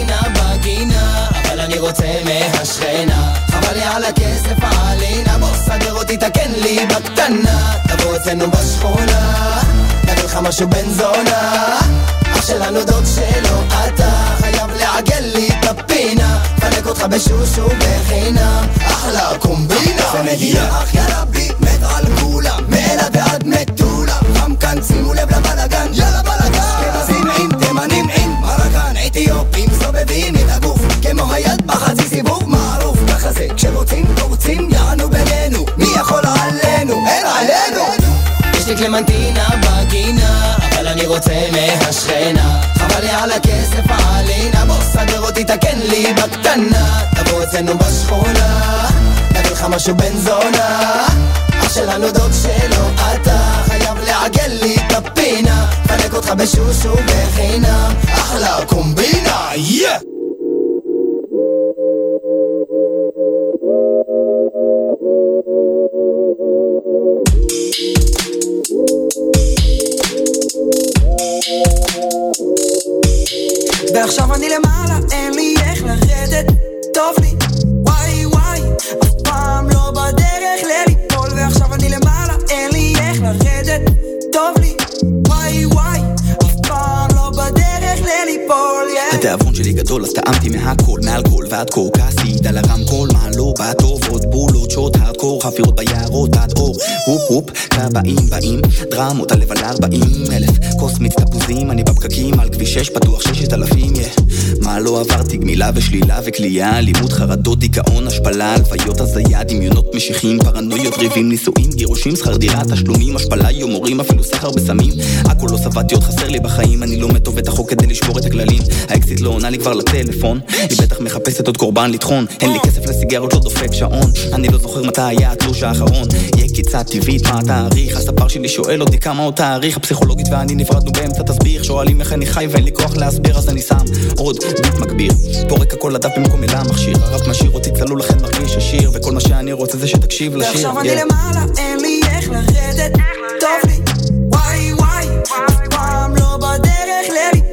רוצה מהשכנה. חבל לי על הכסף העלינה, בוא סדר אותי, תקן לי בקטנה. תבוא אצלנו בשכונה, נביא לך משהו בן זונה. אח שלנו דוד שלו, אתה חייב לעגל לי את הפינה. פנק אותך בשושו בחינם, אחלה קומבינה. ומדינה אח יא רבי, מת על כולם, מאילת ועד מטולה. חם כאן, שימו לב לבלאגן, יאללה קלמנטינה בגינה, אבל אני רוצה מהשכנה. חבל לי על הכסף העלינה, בוא סדר אותי, תקן לי בקטנה. תבוא אצלנו בשכונה, נביא לך משהו בן זונה. אח שלנו דוד שלו, אתה חייב לעגל לי את הפינה. פנק אותך בשושו בחינם, אחלה קומבינה, יא! ועכשיו אני למעלה, אין לי גדול אז טעמתי מהכל, מאלכוהול ועד כה. כעסית על הרמקול, מה לא בא טוב, עוד בולות, שעות הארדקור, חפירות ביערות עד אור, הופ הופ, כבאים באים, דרמות הלב על ארבעים. אלף, כוס מיץ תפוזים, אני בפקקים על כביש שש, פתוח ששת אלפים, יא. מה לא עברתי, גמילה ושלילה וכליאה, אלימות, חרדות, דיכאון, השפלה, הלוויות, הזיה, דמיונות משיחיים, פרנויות, ריבים, נישואים, גירושים, שכר דירה, תשלומים, השפלה, הימורים, אפילו סחר בסמים, הכל לא שבעתי עוד חסר לי בחיים, אני לומד טוב את החוק כדי לשבור את הכללים, האקסית לא עונה לי כבר בטלפון היא בטח מחפשת עוד קורבן לטחון. אין לי כסף לסיגרות, לא דופק שעון אני לא זוכר מתי היה התלוש האחרון. יהיה קיצה טבעית, מה התאריך? הספר שלי שואל אותי כמה עוד תאריך. הפסיכולוגית ואני נפרדנו באמצע תסביך שואלים איך אני חי ואין לי כוח להסביר אז אני שם עוד מגביר. פורק הכל לדף במקום מילה מכשיר. הרב משאיר אותי צלול לכן מרגיש עשיר וכל מה שאני רוצה זה שתקשיב לשיר. ועכשיו אני. למעלה, אין לי איך לרדת. טוב לי, וואי וואי אף פעם לא בדרך לליפול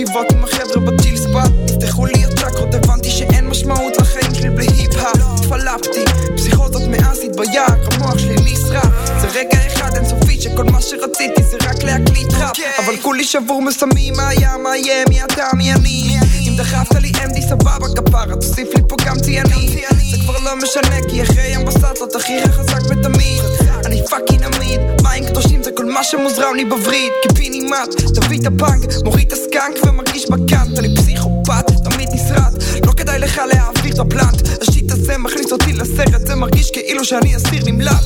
ישיבות עם החבר'ה בטיל ספאט. נפתחו לי הצ'קרות הבנתי שאין משמעות לחיים שלי בלי היפ-האפ. התפלפתי פסיכוזות מאז התבייר המוח שלי נשרף. זה רגע אחד אינסופי שכל מה שרציתי זה רק להקליט ראפ. אבל כולי שבור מסמים מה היה מה יהיה מי אתה מי אני? אם דחפת לי אמדי סבבה כפרה תוסיף לי פה גם ציאני זה כבר לא משנה כי אחרי ים בסטלות הכי חזק בתמיד אני פאקינג עמיד מים קדושים זה מה שמוזרם לי בווריד קיבינימט תביא את הפאנק מוריד את הסקאנק ומרגיש בקאנט אני פסיכופת תמיד נסרט. לא כדאי לך להעביר את הפלנט. השיט הזה מכניס אותי לסרט זה מרגיש כאילו שאני אסיר נמלט.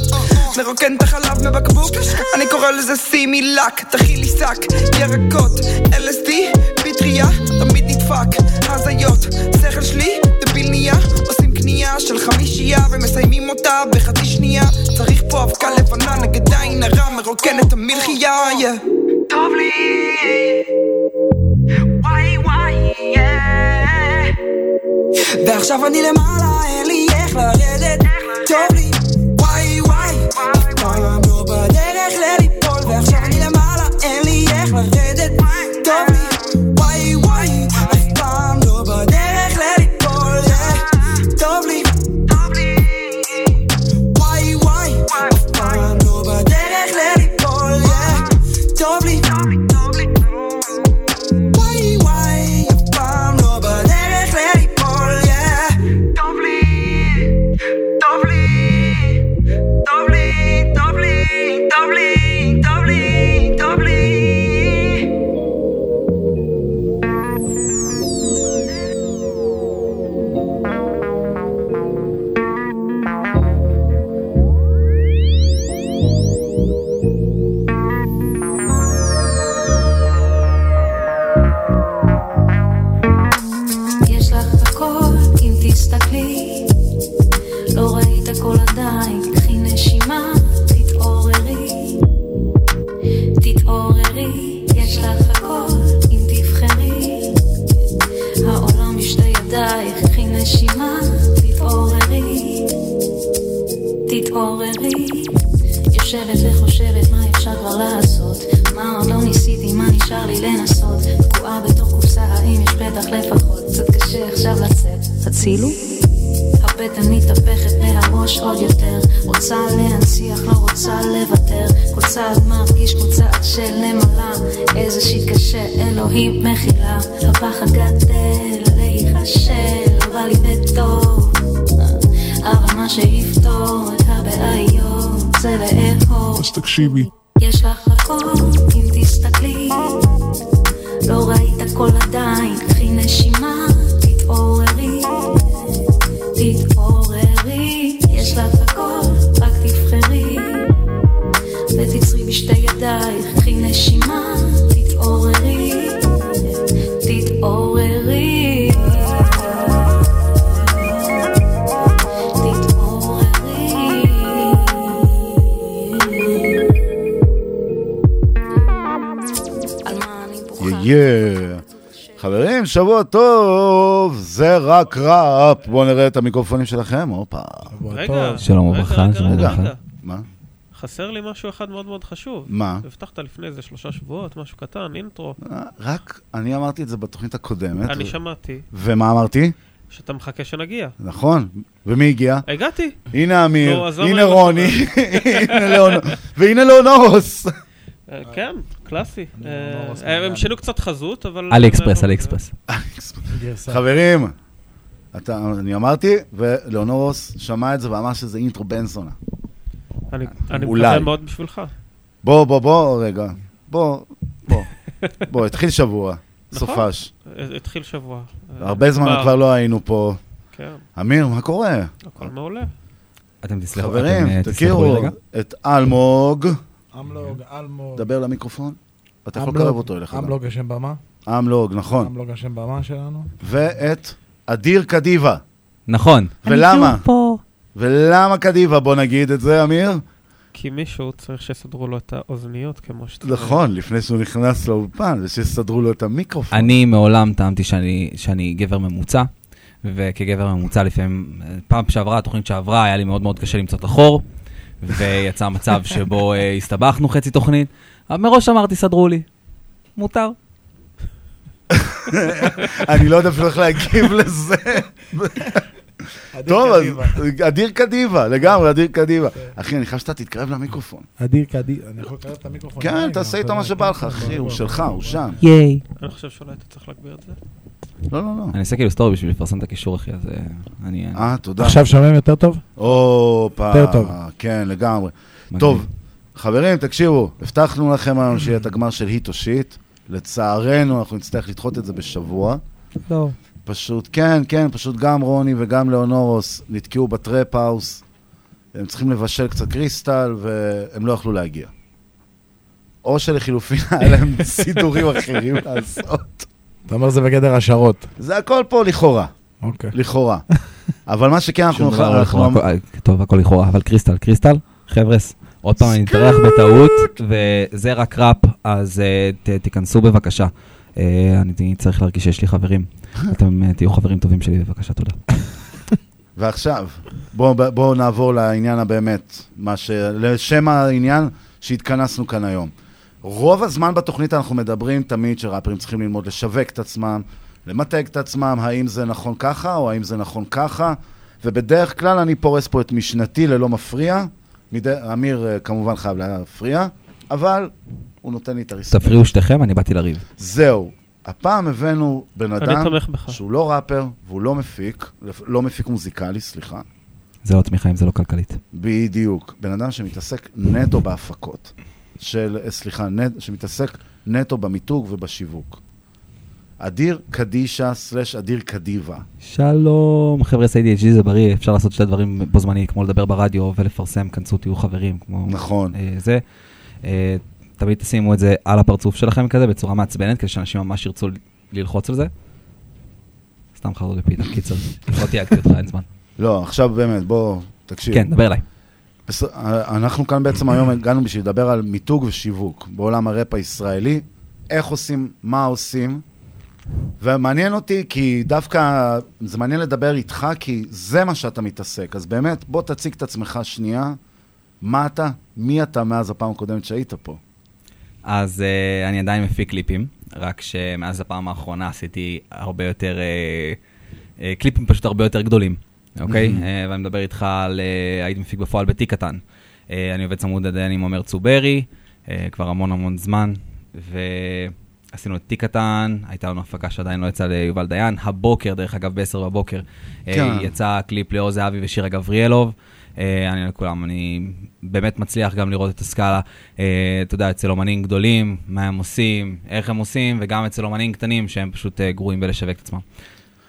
מרוקן את החלב מבקבוק אני קורא לזה שימי לק. תכיל לי שק ירקות LSD פטריה תמיד נדפק. הזיות שכל שלי דביל נהיה עושים קנייה של חמישייה ומסיימים אותה בחצי שנייה. צריך פה אבקה לבנה נגד עין הרע מרוקן את המלחייה yeah. טוב לי. וואי וואי yeah. ועכשיו אני למעלה אין לי איך לרדת. טוב לי. וואי וואי. אף פעם לא בדרך לליפול ועכשיו אני למעלה אין לי איך לרדת. טוב לי רוצה להנציח לא רוצה לוותר. כל צעד מרגיש כמו צעד של למעלה איזה שיט קשה אלוהים מחילה הפחד גדל להיכשל בא לי בטוב. אבל מה שיפתור את הבעיות זה לאהוב אז תקשיבי. יש לך הכל יא חברים, שבוע טוב, זה רק ראפ. בואו נראה את המיקרופונים שלכם, הופה. רגע, שלום וברכה, שלום. וברכה. מה? חסר לי משהו אחד מאוד מאוד חשוב. מה? הבטחת לפני איזה שלושה שבועות, משהו קטן, אינטרו. רק, אני אמרתי את זה בתוכנית הקודמת. אני שמעתי. ומה אמרתי? שאתה מחכה שנגיע. נכון. ומי הגיע? הגעתי. הנה אמיר, הנה רוני, והנה לאונורוס. אה, כן, קלאסי. אה, הם שינו קצת חזות, אבל... אלי אקספרס, אלי אקספרס. חברים, אתה, אני אמרתי, ולאונורוס שמע את זה ואמר שזה אינטרו בן זונה. אני. מקווה מאוד בשבילך. בוא, בוא, בוא, רגע. בוא, בוא. בוא, התחיל שבוע, נכון. סופש. התחיל שבוע. הרבה זמן כבר- לא היינו פה. כן. אמיר, מה קורה? הכל מעולה. אתם תסלחו, חברים, אתם, אה, תסלחו לי תכירו. את אלמוג. אמלוג, אלמוג. דבר למיקרופון. אתה יכול לקרב אותו אליך. אמלוג השם במה. אמלוג, נכון. אמלוג השם במה שלנו. ואת אדיר קדיבה. נכון. ולמה? ולמה קדיבה? בוא נגיד את זה, אמיר. כי מישהו צריך שיסדרו לו את האוזניות כמו שצריך. נכון, לפני שהוא נכנס לאולפן, ושיסדרו לו את המיקרופון. אני מעולם טעמתי שאני, שאני גבר ממוצע, וכגבר ממוצע לפעמים, פעם שעברה, התוכנית שעברה, היה לי מאוד מאוד קשה למצוא את החור, ויצא מצב שבו אה, הסתבכנו חצי תוכנית, אבל מראש אמרתי, סדרו לי. מותר. אני לא יודע אפילו איך להגיב לזה. טוב, אז אדיר קדיבה, לגמרי, אדיר קדיבה. אחי, אני חייב שאתה תתקרב למיקרופון. אדיר קדימה, אני יכול לקרב את המיקרופון. כן, תעשה איתו אתה מה שבא כן, לך, אחי, ברור, הוא. שלך, הוא שם. ייי. אני חושב שאולי אתה צריך להגביר את זה. לא, לא, לא. אני עושה כאילו סטורי בשביל לפרסם את הקישור, אחי, אז אה, אני... אה, תודה. עכשיו שומעים יותר טוב? הופה. יותר טוב. כן, לגמרי. טוב, חברים, תקשיבו, הבטחנו לכם היום שיהיה את הגמר של hit או shit. לצערנו, אנחנו נצטרך לדחות את זה בשבוע. לא. פשוט, כן, כן, פשוט גם רוני וגם לאונורוס נתקעו ב trap house. הם צריכים לבשל קצת קריסטל, והם לא יכלו להגיע. או שלחילופין היה להם סידורים אחרים לעשות. אתה אומר זה בגדר השערות. זה הכל פה לכאורה. אוקיי. לכאורה. אבל מה שכן, אנחנו... לא הכל- אה, טוב, הכל לכאורה, אבל קריסטל, קריסטל, חבר'ס, עוד פעם אני מתארח בטעות, וזה רק ראפ, אז אה, ת- תיכנסו בבקשה. אה, אני צריך להרגיש שיש לי חברים. אתם תהיו חברים טובים שלי, בבקשה, תודה. ועכשיו, בואו בוא נעבור לעניין הבאמת, מה ש... לשם העניין שהתכנסנו כאן היום. רוב הזמן בתוכנית אנחנו מדברים תמיד שראפרים צריכים ללמוד לשווק את עצמם, למתג את עצמם, האם זה נכון ככה או האם זה נכון ככה, ובדרך כלל אני פורס פה את משנתי ללא מפריע. מדי, אמיר אה, כמובן חייב להפריע, אבל הוא נותן לי את הריספקט. תפריעו שתיכם, אני באתי לריב. זהו. הפעם הבאנו בן אדם. שהוא לא ראפר והוא לא מפיק, לא מפיק מוזיקלי, סליחה. זה לא תמיכה אם זה לא כלכלית. בדיוק. בן אדם שמתעסק נטו בהפקות. של, אה, סליחה, נט, שמתעסק נטו במיתוג ובשיווק. אדיר קדישה סלש אדיר קדיבה. שלום, חבר'ה, ADHD זה בריא, אפשר לעשות שתי דברים בו זמני, כמו לדבר ברדיו ולפרסם, כנסו, תהיו חברים, כמו... נכון. אה, זה. אה, תמיד תשימו את זה על הפרצוף שלכם כזה, בצורה מעצבנת, כדי שאנשים ממש ירצו ללחוץ על זה. סתם חרוד בפיתה, קיצר, לא תייגתי אותך, אין זמן. לא, עכשיו באמת, בוא, תקשיב. כן, דבר אליי. אנחנו כאן בעצם היום הגענו בשביל לדבר על מיתוג ושיווק בעולם הראפ הישראלי, איך עושים, מה עושים, ומעניין אותי כי דווקא זה מעניין לדבר איתך כי זה מה שאתה מתעסק. אז באמת, בוא תציג את עצמך שנייה, מה אתה, מי אתה מאז הפעם הקודמת שהיית פה. אז uh, אני עדיין מפיק קליפים, רק שמאז הפעם האחרונה עשיתי הרבה יותר, uh, uh, קליפים פשוט הרבה יותר גדולים, אוקיי? מהמם. uh, ואני מדבר איתך על, uh, הייתי מפיק בפועל בתיק קטן. Uh, אני עובד צמוד עדיין עם עומר צוברי, כבר המון המון זמן, ועשינו את תיק קטן, הייתה לנו הפקה שעדיין לא יצאה ליובל דיין, הבוקר, דרך אגב, ב-10 בבוקר, כן. יצא קליפ לעוז זהבי ושירה גבריאלוב. אה, אני לכולם, אני באמת מצליח גם לראות את הסקאלה, אה, אתה יודע, אצל אומנים גדולים, מה הם עושים, איך הם עושים, וגם אצל אומנים קטנים שהם פשוט אה, גרועים בלשווק את עצמם.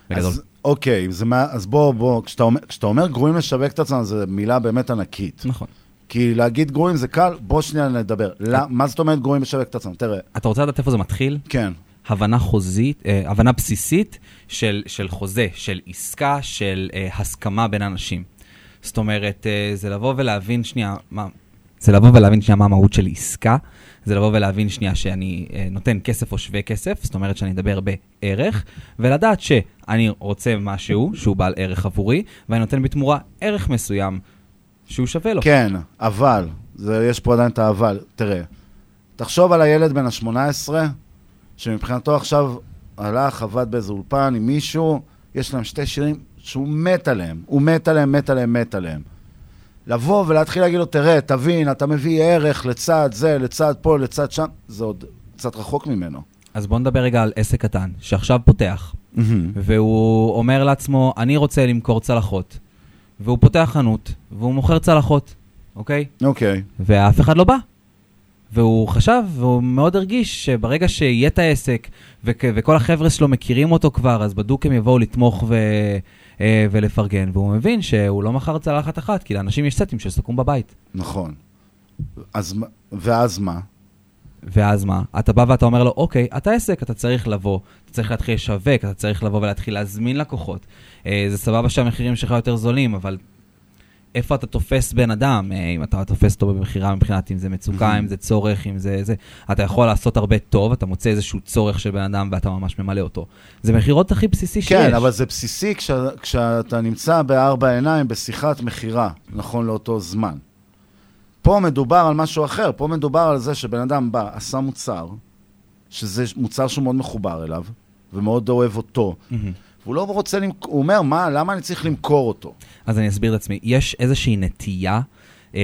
בגדול. אז אוקיי, זה מה, אז בוא, בוא, כשאתה אומר, כשאתה אומר גרועים לשווק את עצמם, זו מילה באמת ענקית. נכון. כי להגיד גרועים זה קל, בוא שנייה נדבר. לא, מה זאת אומרת גרועים לשווק את עצמם? תראה, אתה רוצה לדעת איפה זה מתחיל? כן. הבנה חוזית, אה, הבנה בסיסית של, של חוזה, של עסקה, של אה, הסכמה בין אנשים. זאת אומרת, אה, זה לבוא ולהבין שנייה, מה, זה לבוא ולהבין שנייה מה המהות של עסקה, זה לבוא ולהבין שנייה שאני אה, נותן כסף או שווה כסף, זאת אומרת שאני אדבר בערך, ולדעת שאני רוצה משהו שהוא בעל ערך עבורי, ואני נותן בתמורה ערך מסוים שהוא שווה לו. כן, אבל, זה, יש פה עדיין את האבל. תראה, תחשוב על הילד בן ה-18, שמבחינתו עכשיו הלך, עבד באיזה אולפן עם מישהו, יש להם שתי שירים שהוא מת עליהם. הוא מת עליהם, מת עליהם, מת עליהם. לבוא ולהתחיל להגיד לו, תראה, תבין, אתה מביא ערך לצד זה, לצד פה, לצד שם, זה עוד קצת רחוק ממנו. אז בוא נדבר רגע על עסק קטן, שעכשיו פותח, מהמם. והוא אומר לעצמו, אני רוצה למכור צלחות, והוא פותח חנות, והוא מוכר צלחות, אוקיי? אוקיי. ואף אחד לא בא. והוא חשב, והוא מאוד הרגיש שברגע שיהיה את העסק, וכ- וכל החבר'ה שלו מכירים אותו כבר, אז בדוק הם יבואו לתמוך ו- ולפרגן. והוא מבין שהוא לא מכר צלחת אחת, כי לאנשים יש סטים של סכו"ם בבית. נכון. אז ואז מה? ואז מה? אתה בא ואתה אומר לו, אוקיי, אתה עסק, אתה צריך לבוא, אתה צריך להתחיל לשווק, אתה צריך לבוא ולהתחיל להזמין לקוחות. אה, זה סבבה שהמחירים שלך יותר זולים, אבל איפה אתה תופס בן אדם? אה, אם אתה תופס אותו במכירה מבחינת אם זה מצוקה, אם זה צורך, אם זה זה. אתה יכול לעשות הרבה טוב, אתה מוצא איזשהו צורך של בן אדם ואתה ממש ממלא אותו. זה מכירות הכי בסיסי שיש. כן, אבל זה בסיסי כש, כשאתה נמצא בארבע עיניים בשיחת מכירה, נכון לאותו זמן. פה מדובר על משהו אחר, פה מדובר על זה שבן אדם בא, עשה מוצר, שזה מוצר שהוא מאוד מחובר אליו, ומאוד אוהב אותו, מהמם. והוא לא רוצה למכור, הוא אומר, מה, למה אני צריך למכור אותו? אז אני אסביר את עצמי. יש איזושהי נטייה, אה,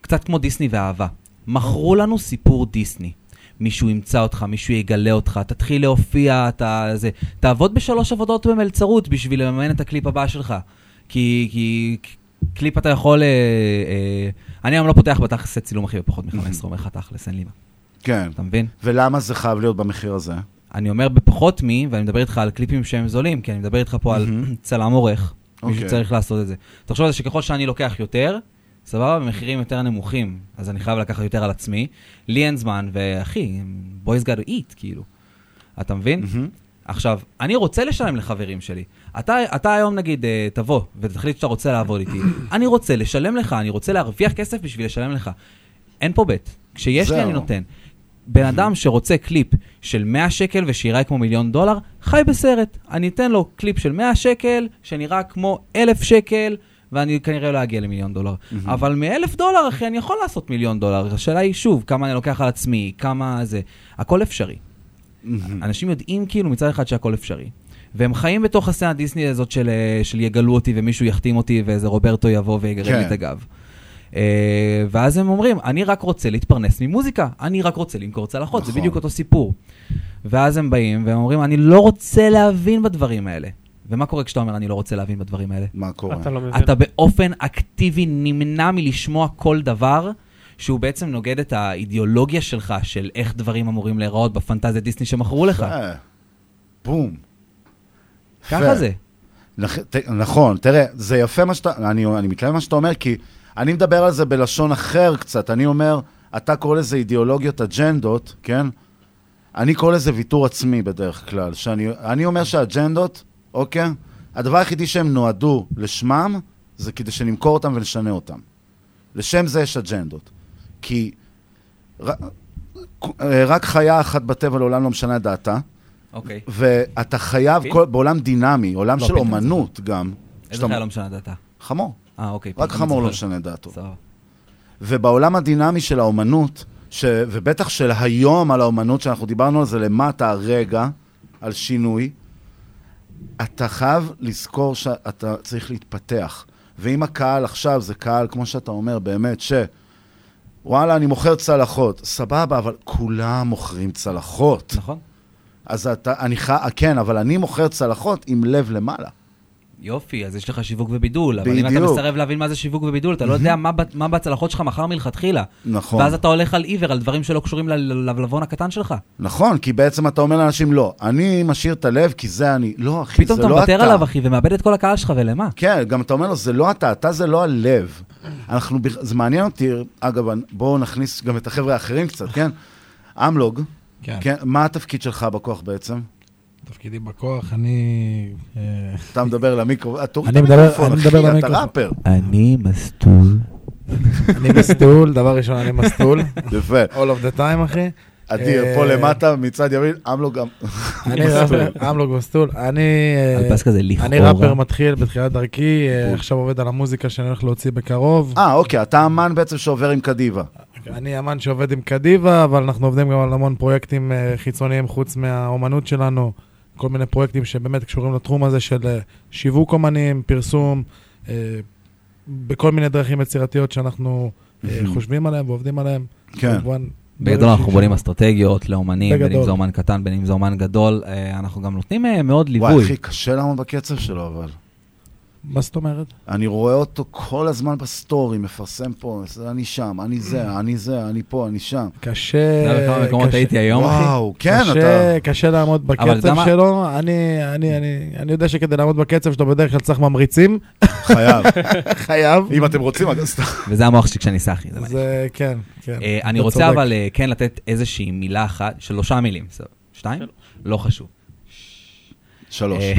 קצת כמו דיסני ואהבה. מכרו לנו סיפור דיסני. מישהו ימצא אותך, מישהו יגלה אותך, תתחיל להופיע, אתה זה. תעבוד בשלוש עבודות במלצרות בשביל לממן את הקליפ הבא שלך. כי, כי קליפ אתה יכול... אה, אה, אני היום לא פותח בתכלס צילום אחי בפחות מ-15, אומר לך תכלס, אין לי מה. כן. אתה מבין? ולמה זה חייב להיות במחיר הזה? אני אומר בפחות מ, ואני מדבר איתך על קליפים שהם זולים, כי אני מדבר איתך פה על צלם עורך, מישהו אוקיי. צריך לעשות את זה. תחשוב על זה שככל שאני לוקח יותר, סבבה, במחירים יותר נמוכים, אז אני חייב לקחת יותר על עצמי. לי אין זמן, ואחי, boys got to eat, כאילו. אתה מבין? עכשיו, אני רוצה לשלם לחברים שלי. אתה, אתה היום נגיד, אה, תבוא ותחליט שאתה רוצה לעבוד איתי. אני רוצה לשלם לך, אני רוצה להרוויח כסף בשביל לשלם לך. אין פה בית. כשיש לי. אני נותן. בן אדם שרוצה קליפ של 100 שקל ושיראה כמו מיליון דולר, חי בסרט. אני אתן לו קליפ של 100 שקל, שנראה כמו 1,000 שקל, ואני כנראה לא אגיע למיליון דולר. אבל מ-1,000 דולר, אחי, אני יכול לעשות מיליון דולר. השאלה היא, שוב, כמה אני לוקח על עצמי, כמה זה... הכל אפשרי. אנשים יודעים כאילו מצד אחד שהכל אפשרי. והם חיים בתוך הסצנה דיסני הזאת של, אה, של יגלו אותי ומישהו יחתים אותי ואיזה רוברטו יבוא ויגרד כן. לי את הגב. Uh, ואז הם אומרים, אני רק רוצה להתפרנס ממוזיקה, אני רק רוצה למכור צלחות, זה נכון. בדיוק אותו סיפור. ואז הם באים והם אומרים, אני לא רוצה להבין בדברים האלה. ומה קורה כשאתה אומר, אני לא רוצה להבין בדברים האלה? מה קורה? אתה לא מבין. אתה באופן אקטיבי נמנע מלשמוע כל דבר שהוא בעצם נוגד את האידיאולוגיה שלך של איך דברים אמורים להיראות בפנטזיה דיסני שמכרו לך. בום. ככה. זה. נכ- ת- נכון, תראה, זה יפה מה שאתה, אני, אני מתלהב מה שאתה אומר, כי אני מדבר על זה בלשון אחר קצת. אני אומר, אתה קורא לזה אידיאולוגיות אג'נדות, כן? אני קורא לזה ויתור עצמי בדרך כלל. שאני אני אומר שהאג'נדות, אוקיי? הדבר היחידי שהם נועדו לשמם, זה כדי שנמכור אותם ונשנה אותם. לשם זה יש אג'נדות. כי ר, אה, רק חיה אחת בטבע לעולם לא משנה את דעתה. אוקיי. ואתה חייב, פין? כל, בעולם דינמי, עולם לא, של אומנות גם. איזה שאתה- חיה לא משנה דעתה? חמור. אה, אוקיי. רק חמור לא. משנה דעתו. סבבה. ובעולם הדינמי של האומנות, ש... ובטח של היום על האומנות, שאנחנו דיברנו על זה למטה הרגע, על שינוי, אתה חייב לזכור שאתה צריך להתפתח. ואם הקהל עכשיו זה קהל, כמו שאתה אומר, באמת, ש... וואלה, אני מוכר צלחות. סבבה, אבל כולם מוכרים צלחות. נכון. אז אתה, אני ח... כן, אבל אני מוכר צלחות עם לב למעלה. יופי, אז יש לך שיווק ובידול, אבל אם אתה בדיוק. מסרב להבין מה זה שיווק ובידול, אתה לא יודע מה מה בצלחות שלך מחר מלכתחילה. נכון. ואז אתה הולך על עיוור, על דברים שלא קשורים ללבלבון הקטן שלך. נכון, כי בעצם אתה אומר לאנשים, לא, אני משאיר את הלב כי זה אני. לא, אחי, פתאום זה אתה לא אתה. מוותר עליו, אחי, ומאבד את כל הקהל שלך, ולמה? כן, גם אתה אומר לו, זה לא אתה, אתה זה לא הלב. אנחנו, זה מעניין אותי, אגב, בואו נכניס גם את החבר'ה האחרים קצת, כן? אמלוג, כן. כן, מה התפקיד שלך בכוח בעצם? תפקידי בכוח, אני... אה, אתה מדבר למיקרו, אה, אני מדבר- מדבר אתה למיקרופון. ראפר. אני מסטול. אני מסטול, דבר ראשון, אני מסטול. יפה. All of the time, אחי. אדיר, אה, פה למטה, מצד ימין, אמלוג גם. אני ראפר, אמלוג מסטול. אני... על פס כזה לכאורה. אני ראפר מתחיל בתחילת דרכי, עכשיו עובד על המוזיקה שאני הולך להוציא בקרוב. אה, אוקיי, אתה אמן בעצם שעובר עם קדיבה. אני אמן שעובד עם קדיבה, אבל אנחנו עובדים גם על המון פרויקטים חיצוניים חוץ מהאומנות שלנו. כל מיני פרויקטים שבאמת קשורים לתחום הזה של אה, שיווק אומנים, פרסום, אה, בכל מיני דרכים יצירתיות שאנחנו אה. חושבים עליהם ועובדים עליהם. כן. כמובן, בגדול אנחנו בונים אסטרטגיות לאומנים, בין אם בגדול. זה אומן קטן, בין אם זה אומן גדול. אנחנו גם נותנים מאוד ליווי. וואי, אחי, קשה לעמוד בקצב שלו, אבל. מה זאת אומרת? אני רואה אותו כל הזמן בסטורי, מפרסם פה, אני שם, אני זה, אני זה, אני פה, אני שם. קשה... אתה יודע בכמה מקומות קשה- הייתי היום, אחי? וואו, כן, אתה... קשה לעמוד בקצב? שלו. אני, אני, אני, אני יודע שכדי לעמוד בקצב שלו בדרך כלל צריך ממריצים. חייב. חייב. אם אתם רוצים, אז סתם. וזה המוח שלי כשאני סאחי. זה מעניין. כן, כן. אה, אני רוצה. אבל אה, כן לתת איזושהי מילה אחת, שלושה מילים. בסדר. שתיים? לא חשוב. שלוש. אה,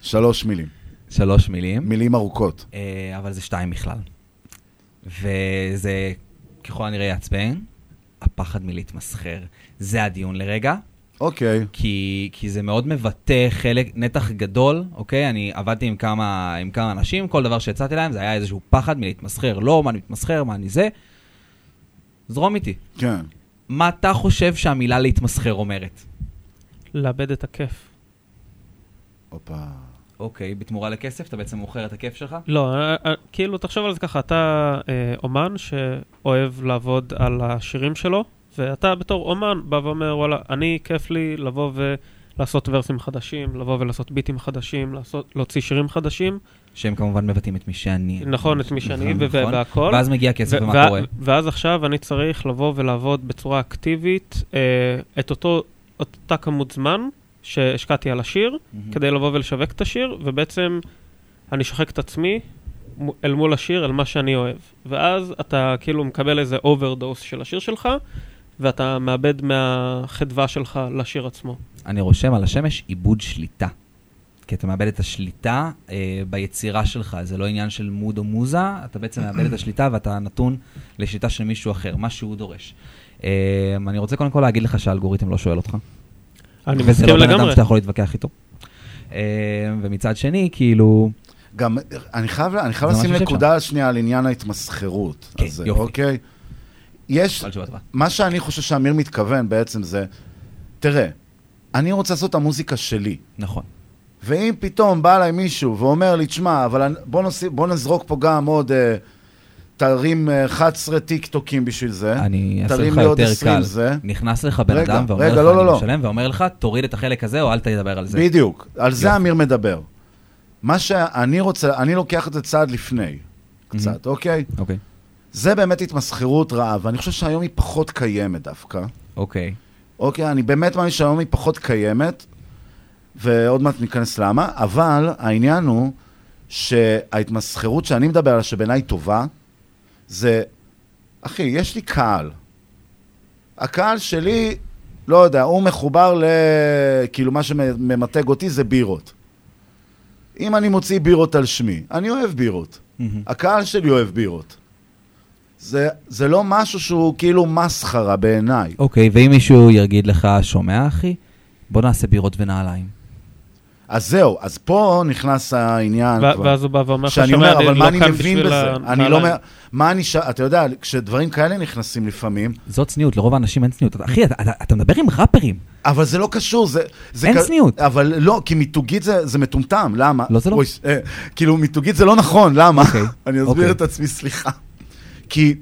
שלוש מילים. שלוש מילים. מילים ארוכות. אה, אבל זה שתיים בכלל. וזה ככל הנראה יעצבן, הפחד מלהתמסחר. זה הדיון לרגע. אוקיי. כי, כי זה מאוד מבטא חלק, נתח גדול, אוקיי? אני עבדתי עם כמה, עם כמה אנשים, כל דבר שיצאתי להם זה היה איזשהו פחד מלהתמסחר. לא, מה אני מתמסחר, מה אני זה. זרום איתי. כן. מה אתה חושב שהמילה להתמסחר אומרת? לאבד את הכיף. הופה. אוקיי, בתמורה לכסף אתה בעצם מוכר את הכיף שלך? לא, אה, אה, כאילו, תחשוב על זה ככה, אתה אה, אומן שאוהב לעבוד על השירים שלו, ואתה בתור אומן בא ואומר, וואלה, אני, כיף לי לבוא ולעשות ורסים חדשים, לבוא ולעשות ביטים חדשים, לעשות, להוציא שירים חדשים. שהם כמובן מבטאים את מי שאני. נכון, את מי שאני, נכון, נכון. והכל. ואז מגיע כסף, ומה קורה? ואז עכשיו אני צריך לבוא ולעבוד בצורה אקטיבית אה, את אותו, אותה כמות זמן שהשקעתי על השיר, מהמם. כדי לבוא ולשווק את השיר, ובעצם אני שוחק את עצמי אל מול השיר, אל מה שאני אוהב. ואז אתה כאילו מקבל איזה overdose של השיר שלך, ואתה מאבד מהחדווה שלך לשיר עצמו. אני רושם על השמש איבוד שליטה. כי אתה מאבד את השליטה אה, ביצירה שלך, זה לא עניין של מוד או מוזה, אתה בעצם מאבד את השליטה ואתה נתון לשליטה של מישהו אחר, מה שהוא דורש. אה, אני רוצה קודם כל להגיד לך שהאלגוריתם לא שואל אותך. אני וזה מסכים לא בן אדם לגמרי. שאתה יכול להתווכח איתו. אה, ומצד שני, כאילו... גם, אני חייב, אני חייב לשים נקודה שנייה על עניין ההתמסחרות כן, הזה, יופי. אוקיי? יש. מה שאני חושב שאמיר מתכוון בעצם זה, תראה, אני רוצה לעשות את המוזיקה שלי. נכון. ואם פתאום בא אליי מישהו ואומר לי, תשמע, אבל בוא, נוסיף, בוא נזרוק פה גם עוד, אה, תרים אה, 11 טיק טוקים בשביל זה. אני אעשה לך יותר 20 קל. זה. נכנס לך בן רגע, אדם ואומר רגע, לך, לא, לא, אני לא. משלם, ואומר לך, תוריד את החלק הזה או אל תדבר על זה. בדיוק, על זה יופי. אמיר מדבר. מה שאני רוצה, אני לוקח את זה צעד לפני, קצת, אוקיי? אוקיי. זה באמת התמסחרות רעה, ואני חושב שהיום היא פחות קיימת דווקא. אוקיי. אוקיי, אני באמת מאמין שהיום היא פחות קיימת, ועוד מעט ניכנס למה, אבל העניין הוא שההתמסחרות שאני מדבר עליה, שבעיניי טובה, זה, אחי, יש לי קהל. הקהל שלי, לא יודע, הוא מחובר ל... כאילו, מה שממתג אותי זה בירות. אם אני מוציא בירות על שמי, אני אוהב בירות. הקהל שלי אוהב בירות. זה, זה לא משהו שהוא כאילו מסחרה בעיניי. אוקיי, ואם מישהו יגיד לך, שומע אחי? בוא נעשה בירות ונעליים. אז זהו, אז פה נכנס העניין ו- כבר. ואז הוא בא ואומר לך, שאני "שומע, אומר, אני אבל לא מה אני כאן מבין בזה? הנעליים." אני לא אומר, מה אני ש... אתה יודע, כשדברים כאלה נכנסים לפעמים... זאת צניעות, לרוב האנשים אין צניעות. אחי, אתה, מדבר עם ראפרים. אבל זה לא קשור, זה... זה אין כ- צניעות. אבל לא, כי מיתוגית זה, זה מטומטם, למה? לא, זה לא. אוי, אה, כאילו, מיתוגית זה לא נכון, למה? אוקיי, אני אסביר אוקיי. את עצמי, סליחה. כי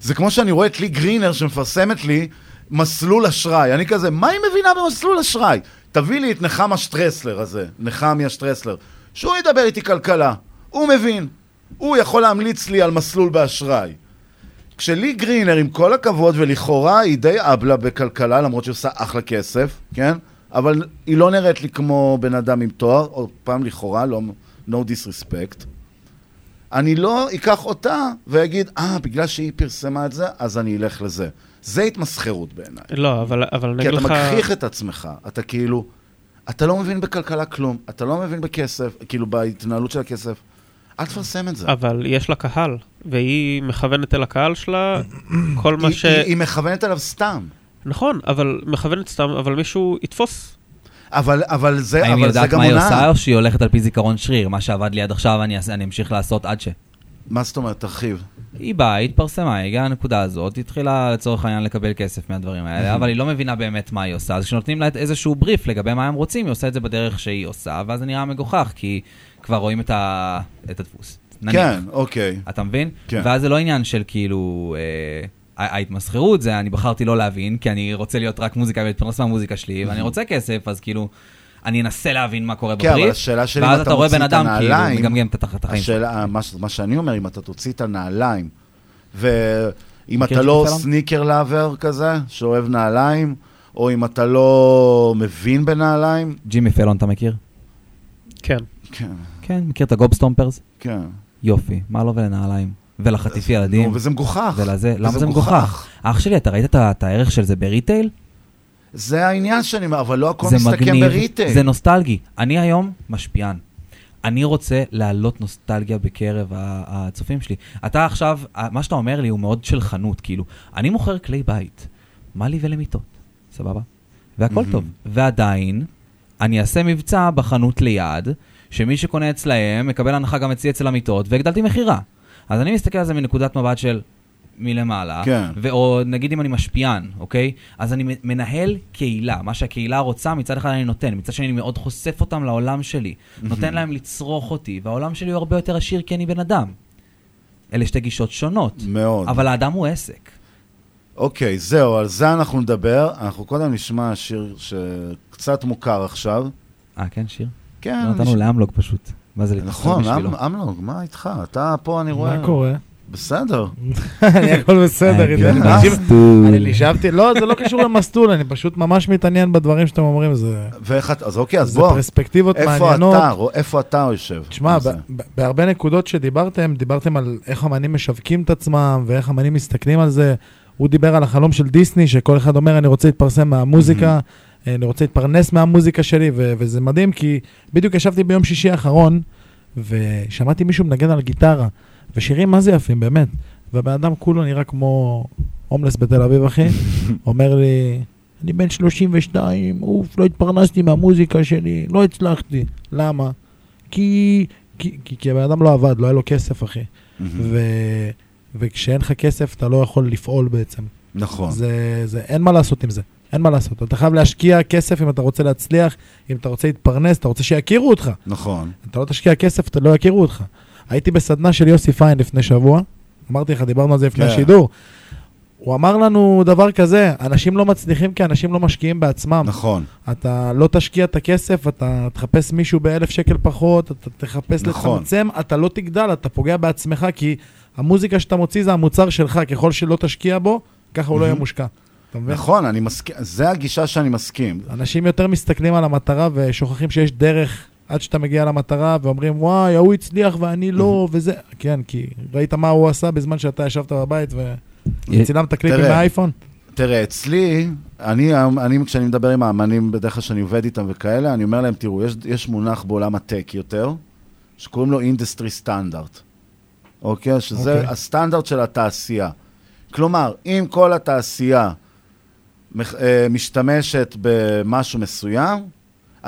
זה כמו שאני רואה את לי גרינר שמפרסמת לי מסלול אשראי. אני כזה, מה היא מבינה במסלול אשראי? תביא לי את נחמה שטרסלר הזה, נחמיה שטרסלר, שהוא ידבר איתי כלכלה. הוא מבין. הוא יכול להמליץ לי על מסלול באשראי. כשלי גרינר, עם כל הכבוד, ולכאורה היא די אבלה בכלכלה, למרות שהיא עושה אחלה כסף, כן? אבל היא לא נראית לי כמו בן אדם עם תואר, עוד פעם לכאורה, לא, no disrespect. אני לא אקח אותה ואגיד, אה, בגלל שהיא פרסמה את זה, אז אני אלך לזה. זה התמסחרות בעיניי. לא, אבל, אבל אני כי אגיד אתה לך... מכריח את עצמך, אתה כאילו, אתה לא מבין בכלכלה כלום, אתה לא מבין בכסף, כאילו בהתנהלות של הכסף, אל תפרסם את זה. אבל יש לה קהל, והיא מכוונת אל הקהל שלה כל מה היא- ש... היא- היא מכוונת אליו סתם. נכון, אבל מכוונת סתם, אבל מישהו יתפוס. אבל, אבל זה, האם היא אבל זה יודעת גם מה היא עושה. או שהיא הולכת על פי זיכרון שריר? מה שעבד לי עד עכשיו, אני אני אמשיך לעשות עד ש... מה זאת אומרת? תרחיב. היא באה, היא התפרסמה, היא הגיעה לנקודה הזאת, היא התחילה לצורך העניין לקבל כסף מהדברים האלה, אבל היא לא מבינה באמת מה היא עושה, אז כשנותנים לה איזשהו בריף לגבי מה הם רוצים, היא עושה את זה בדרך שהיא עושה, ואז זה נראה מגוחך, כי כבר רואים את, ה... את הדפוס. נניח. כן, אוקיי. אתה מבין? כן. ואז זה לא עניין של כאילו, אה, ההתמסחרות זה, אני בחרתי לא להבין, כי אני רוצה להיות רק מוזיקה ולהתפרנס מהמוזיקה שלי, ואני רוצה כסף, אז כאילו, אני אנסה להבין מה קורה כן, אבל בבריף, השאלה שלי, אם ואז אתה אתה רואה בן אדם כאילו מגמגם את החיים שלו. השאלה, מה שאני אומר, אם אתה תוציא את הנעליים, ואם אתה לא? סניקר לאבר כזה, שאוהב נעליים, או אם אתה לא מבין בנעליים, ג'ימי פלון, אתה מכיר? כן. כן. כן, מכיר את ה Gobstompers? כן. יופי, מה לו ולנעליים? ולחטיף ילדים. נו, וזה מגוחך. ולזה, למה זה מגוחך. אח שלי, אתה ראית את הערך של זה ב retail? זה העניין שאני אומר, אבל לא הכל מסתכם ב retail. זה נוסטלגי. אני היום משפיען. אני רוצה להעלות נוסטלגיה בקרב הצופים שלי. אתה עכשיו, מה שאתה אומר לי הוא מאוד של חנות, כאילו. אני מוכר כלי בית, מה לי ולמיטות, סבבה? והכל מהמם. טוב. ועדיין, אני אעשה מבצע בחנות ליד, שמי שקונה אצלהם מקבל הנחה גם אצלי אצל המיטות, והגדלתי מכירה. אז אני מסתכל על זה מנקודת מבט של מלמעלה, כן. ואו נגיד אם אני משפיען, אוקיי? אז אני מנהל קהילה, מה שהקהילה רוצה, מצד אחד אני נותן, מצד שני אני מאוד חושף אותם לעולם שלי, נותן להם לצרוך אותי, והעולם שלי הוא הרבה יותר עשיר כי אני בן אדם. אלה שתי גישות שונות. מאוד. אבל האדם הוא עסק. אוקיי, זהו, על זה אנחנו נדבר. אנחנו קודם נשמע שיר שקצת מוכר עכשיו. אה, כן, שיר? כן. לא נתנו נש- לאמלוג פשוט. מה זה להתנצל נכון, בשבילו? אמ- אמנון, מה איתך? אתה פה, אני רואה... מה קורה? בסדר. אני הכל בסדר, איתי. כן, אני נשאבתי, לא, זה לא קשור למסטול, אני פשוט ממש מתעניין בדברים שאתם אומרים, זה... ואיך אתה, אז אוקיי, אז זה בוא. פרספקטיבות איפה מעניינות. איפה אתה יושב? תשמע, מה זה? ב- ב- בהרבה נקודות שדיברתם, דיברתם על איך אמנים משווקים את עצמם ואיך אמנים מסתכלים על זה. הוא דיבר על החלום של דיסני, שכל אחד אומר, אני רוצה להתפרסם מהמוזיקה, אני רוצה להתפרנס מהמוזיקה שלי, ו- וזה מדהים, כי בדיוק ישבתי ביום שישי האחרון, ושמעתי מישהו מנגן על גיטרה, ושירים מה זה יפים, באמת. והבן אדם כולו נראה כמו הומלס בתל אביב, אחי. אומר לי, אני בן 32, אוף, לא התפרנסתי מהמוזיקה שלי, לא הצלחתי. למה? כי, כי, כי, כי הבן אדם לא עבד, לא היה לו כסף, אחי. ו, וכשאין לך כסף, אתה לא יכול לפעול בעצם. נכון. זה, זה, אין מה לעשות עם זה. אין מה לעשות. אתה חייב להשקיע כסף אם אתה רוצה להצליח, אם אתה רוצה להתפרנס, אתה רוצה שיכירו אותך. נכון. אתה לא תשקיע כסף, אתה לא יכירו אותך. הייתי בסדנה של יוסי פיין לפני שבוע, אמרתי לך, דיברנו על זה לפני כן. השידור. הוא אמר לנו דבר כזה, אנשים לא מצליחים כי אנשים לא משקיעים בעצמם. נכון. אתה לא תשקיע את הכסף, אתה תחפש מישהו באלף שקל פחות, אתה תחפש נכון. לצמצם, אתה לא תגדל, אתה פוגע בעצמך, כי המוזיקה שאתה מוציא זה המוצר שלך, ככל שלא תשקיע בו, ככה הוא לא יהיה. מושקע. אתה מבין? נכון, אני מסכים, זה הגישה שאני מסכים. אנשים יותר מסתכלים על המטרה ושוכחים שיש דרך עד שאתה מגיע למטרה ואומרים, וואי, ההוא הצליח ואני לא, וזה... כן, כי ראית מה הוא עשה בזמן שאתה ישבת בבית וצילמת קליפים מהאייפון? תראה, אצלי, אני, אני, כשאני מדבר עם האמנים, בדרך כלל שאני עובד איתם וכאלה, אני אומר להם, תראו, יש, יש מונח בעולם הטק יותר, שקוראים לו industry standard. אוקיי? שזה אוקיי. הסטנדרט של התעשייה. כלומר, אם כל התעשייה משתמשת במשהו מסוים,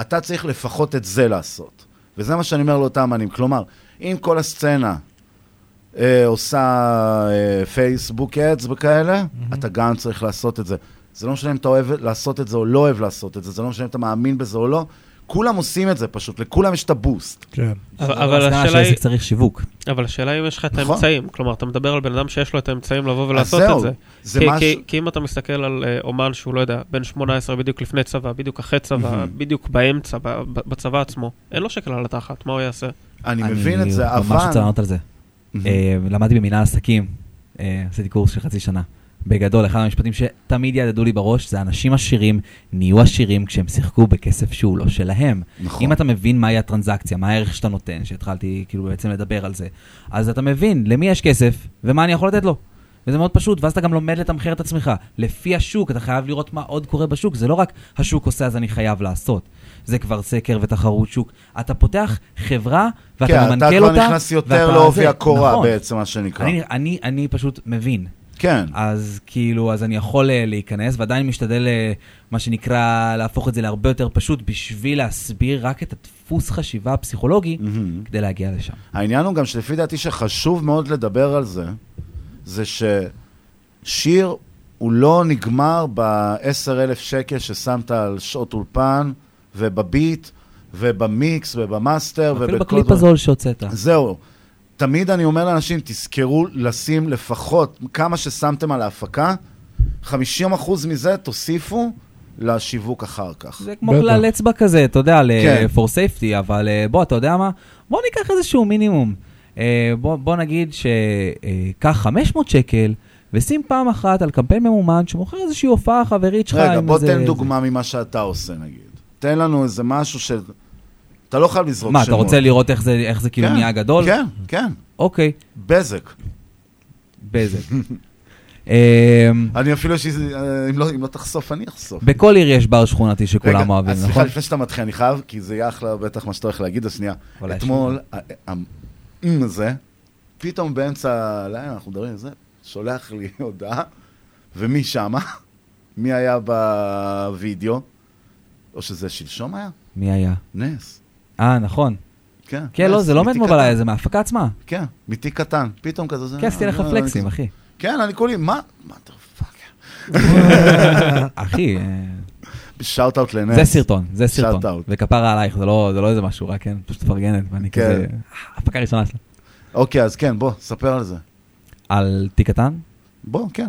אתה צריך לפחות את זה לעשות. וזה מה שאני אומר לאותם אמנים. כלומר, אם כל הסצנה אה, עושה אה, Facebook Ads וכאלה, אתה גם צריך לעשות את זה. זה לא משנה אם אתה אוהב לעשות את זה או לא אוהב לעשות את זה, זה לא משנה אם אתה מאמין בזה או לא, כולם עושים את זה פשוט, לכולם יש את הבוסט. כן. אבל אבל השאלה היא... צריך שיווק. אבל השאלה אם יש לך את נכון. האמצעים. כלומר, אתה מדבר על בן אדם שיש לו את האמצעים לבוא ולעשות את זה. זה כי- משהו- כי- כי אם אתה מסתכל על אה, אומן שהוא, לא יודע, בן 18 בדיוק לפני צבא, בדיוק אחרי צבא. בדיוק באמצע, בצבא עצמו, אין לו שקל על התחת, מה הוא יעשה? אני מבין את זה, אני ממש אבל... רוצה לענות על זה. אה, למדתי במנהל עסקים, אה, עשיתי קורס של חצי שנה. בגדול, אחד המשפטים שתמיד יעדדו לי בראש זה אנשים עשירים נהיו עשירים כשהם שיחקו בכסף שהוא לא שלהם. נכון. אם אתה מבין מהי הטרנזקציה, מה הערך שאתה נותן, שהתחלתי כאילו בעצם לדבר על זה, אז אתה מבין למי יש כסף ומה אני יכול לתת לו. וזה מאוד פשוט, ואז אתה גם לומד לתמחר את עצמך. לפי השוק, אתה חייב לראות מה עוד קורה בשוק. זה לא רק השוק עושה אז אני חייב לעשות. זה כבר סקר ותחרות שוק. אתה פותח חברה ואתה כן, אתה ממנכ"ל כבר אותה. נכנס יותר לעובי. הקורה נכון. בעצם, מה שנקרא. אני, אני, אני פשוט מבין. כן. אז כאילו, אז אני יכול אה, להיכנס, ועדיין משתדל, אה, מה שנקרא, להפוך את זה להרבה יותר פשוט, בשביל להסביר רק את הדפוס חשיבה הפסיכולוגי, כדי להגיע לשם. העניין הוא גם שלפי דעתי שחשוב מאוד לדבר על זה, זה ששיר הוא לא נגמר ב-10,000 שקל ששמת על שעות אולפן ובביט ובמיקס ובמאסטר אפילו ובכל בקליפ דבר. הזול שהוצאת. זהו. תמיד אני אומר לאנשים, תזכרו לשים לפחות כמה ששמתם על ההפקה, 50% מזה תוסיפו לשיווק אחר כך. זה כמו כלל אצבע כזה, אתה יודע, כן. for safety, אבל אה, בוא, אתה יודע מה? בוא ניקח איזשהו מינימום. אה, בוא, בוא נגיד שקח 500 שקל, ושים פעם אחת על קמפיין ממומן שמוכר איזושהי הופעה חברית שלך. רגע, בוא איזה- תן דוגמה ממה שאתה עושה, נגיד. תן לנו איזה משהו ש... אתה לא חייב לזרוק מה, שמות. אתה רוצה לראות איך זה, איך זה כאילו כן, נהיה גדול? כן, כן. אוקיי. בזק. בזק. אמ, אני אפילו, לי- אה, אם לא- אם לא תחשוף, אני אחשוף. בכל עיר יש בר שכונתי שכולם אוהבים, אז סליחה, נכון? לפני שאתה מתחיל, אני חייב, כי זה יהיה אחלה, בטח מה שאתה הולך להגיד, אז שנייה. אבל יש אתמול, ה- ה- ה- הזה, פתאום באמצע הלילה, אנחנו מדברים על זה, שולח לי הודעה, ומי שמה? מי היה בווידאו? או שזה שלשום היה? מי היה? נס. אה, נכון. כן. כן, לא, נס, זה לא קטן. בלילה, זה מההפקה עצמה. כן, מתיק קטן, פתאום כזה. זה- כן, עשיתי לך אה, פלקסים, אחי. כן, אני כולי, מה? מה אתה אחי, shout out לנס. זה סרטון, זה shout סרטון. out. וכפרה עלייך, זה לא לא איזה משהו רע, כן? פשוט מפרגנת, ואני כן. כזה... הפקה ראשונה שלה. אוקיי, אז כן, בוא, ספר על זה. על תיק קטן? בוא, כן.